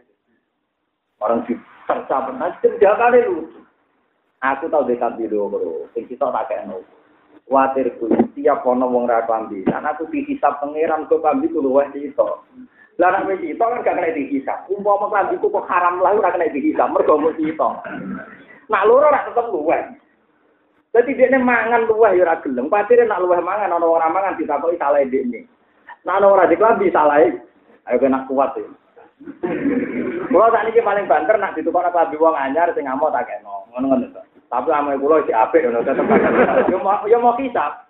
Orang si terca benar, kali lucu. Aku tahu dekat di loro, sing sitok tak kena. Watirku tiap ono wong ra klambi. Aku dihisab pangeran kok klambi ku luwih sitok. Lah nek wis sitok kan gak kena dihisab. Umpama klambi ku kok haram lah ora kena dihisab, mergo mung sitok. Nak loro rak tetep luweh. Dadi dekne mangan luweh ya ora gelem. Patire nak luweh mangan ana ora mangan ditakoki salah dekne. Nak ana ora diklambi salah. Ayo kena kuat ya. Sak niki paling banter nak ditukar klambi wong anyar sing ngamuk tak keno. Ngono-ngono to. Tapi ame kulo isih apik ngono tetep. Yo mau yo mau kisah.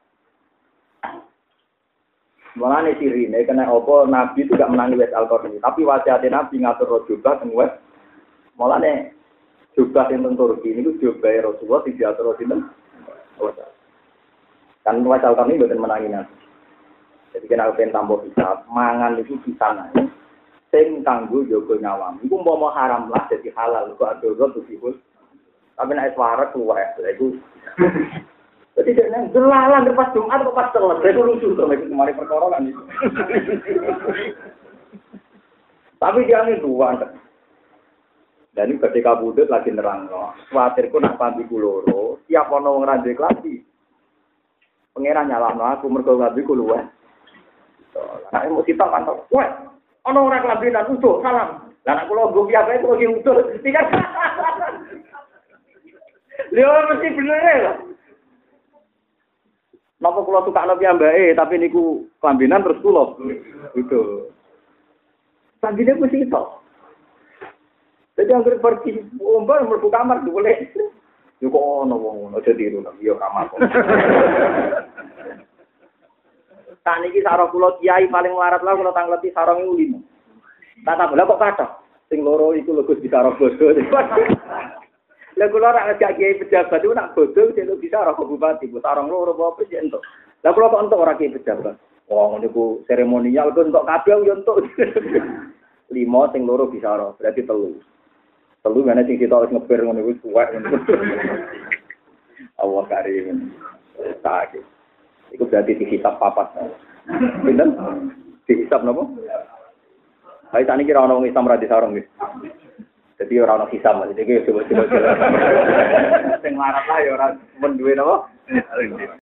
Mulane sirine kena apa Nabi itu gak menangi wes al tapi wasiat Nabi ngatur roh jubah sing wes. Mulane jubah sing teng Turki niku jubah Rasulullah sing diatur sinten? Kan wes al ini mboten menangi Nabi. Jadi kena pengen tambah bisa mangan itu bisa naik. Sing kanggo jaga nyawam. Iku mau haram lah jadi halal kok adoro tuh Tapi nek suara kuwe, iku Jadi dia nang jelalan pas Jumat kok pas selesai itu lucu tuh lagi kemarin perkara kan itu. Tapi dia ini dua. Dan ini ketika budut lagi nerang loh. Khawatirku nak panti kuloro, tiap ono wong ranjek lagi. Pangeran nyalah aku mergo ngabi kulo wae. Nah, mau kita kan, wah, ono orang kelambinan utuh, salam. Lah nak kula nggo piye itu lagi utuh. Tiga. Lihat mesti bener ya. Napa kula nabi ambake tapi niku kelambinan terus kula. Gitu. Kelambinan mesti itu. Jadi yang pergi umbar mlebu kamar boleh. Yo kok ono wong ngono aja tiru yo kamar. Tak niki sarong kula kiai paling larat lah kula tangleti sarong iku limo. Tak tambah kok kata. Sing loro iku lho Gus sarong bodoh. Lah kula ora ngajak kiai pejabat itu nak bodoh jadi bisa ora bupati, bu sarong loro apa sih entuk. Lah kula kok entuk ora kiai pejabat. Oh niku seremonial kok entuk kabeh yo entuk. Lima sing loro bisa ora, berarti telu. Telu ngene sing kita harus ngeber ngono iku suwek ngono. Allah karim. Tak. Iku berarti dihisap papat. Pinten? Dihisap napa? Hai tani kira wong Islam ra disarung. Jadi orang orang hisam, jadi coba coba coba. Sing larat lah ya orang menduwe napa?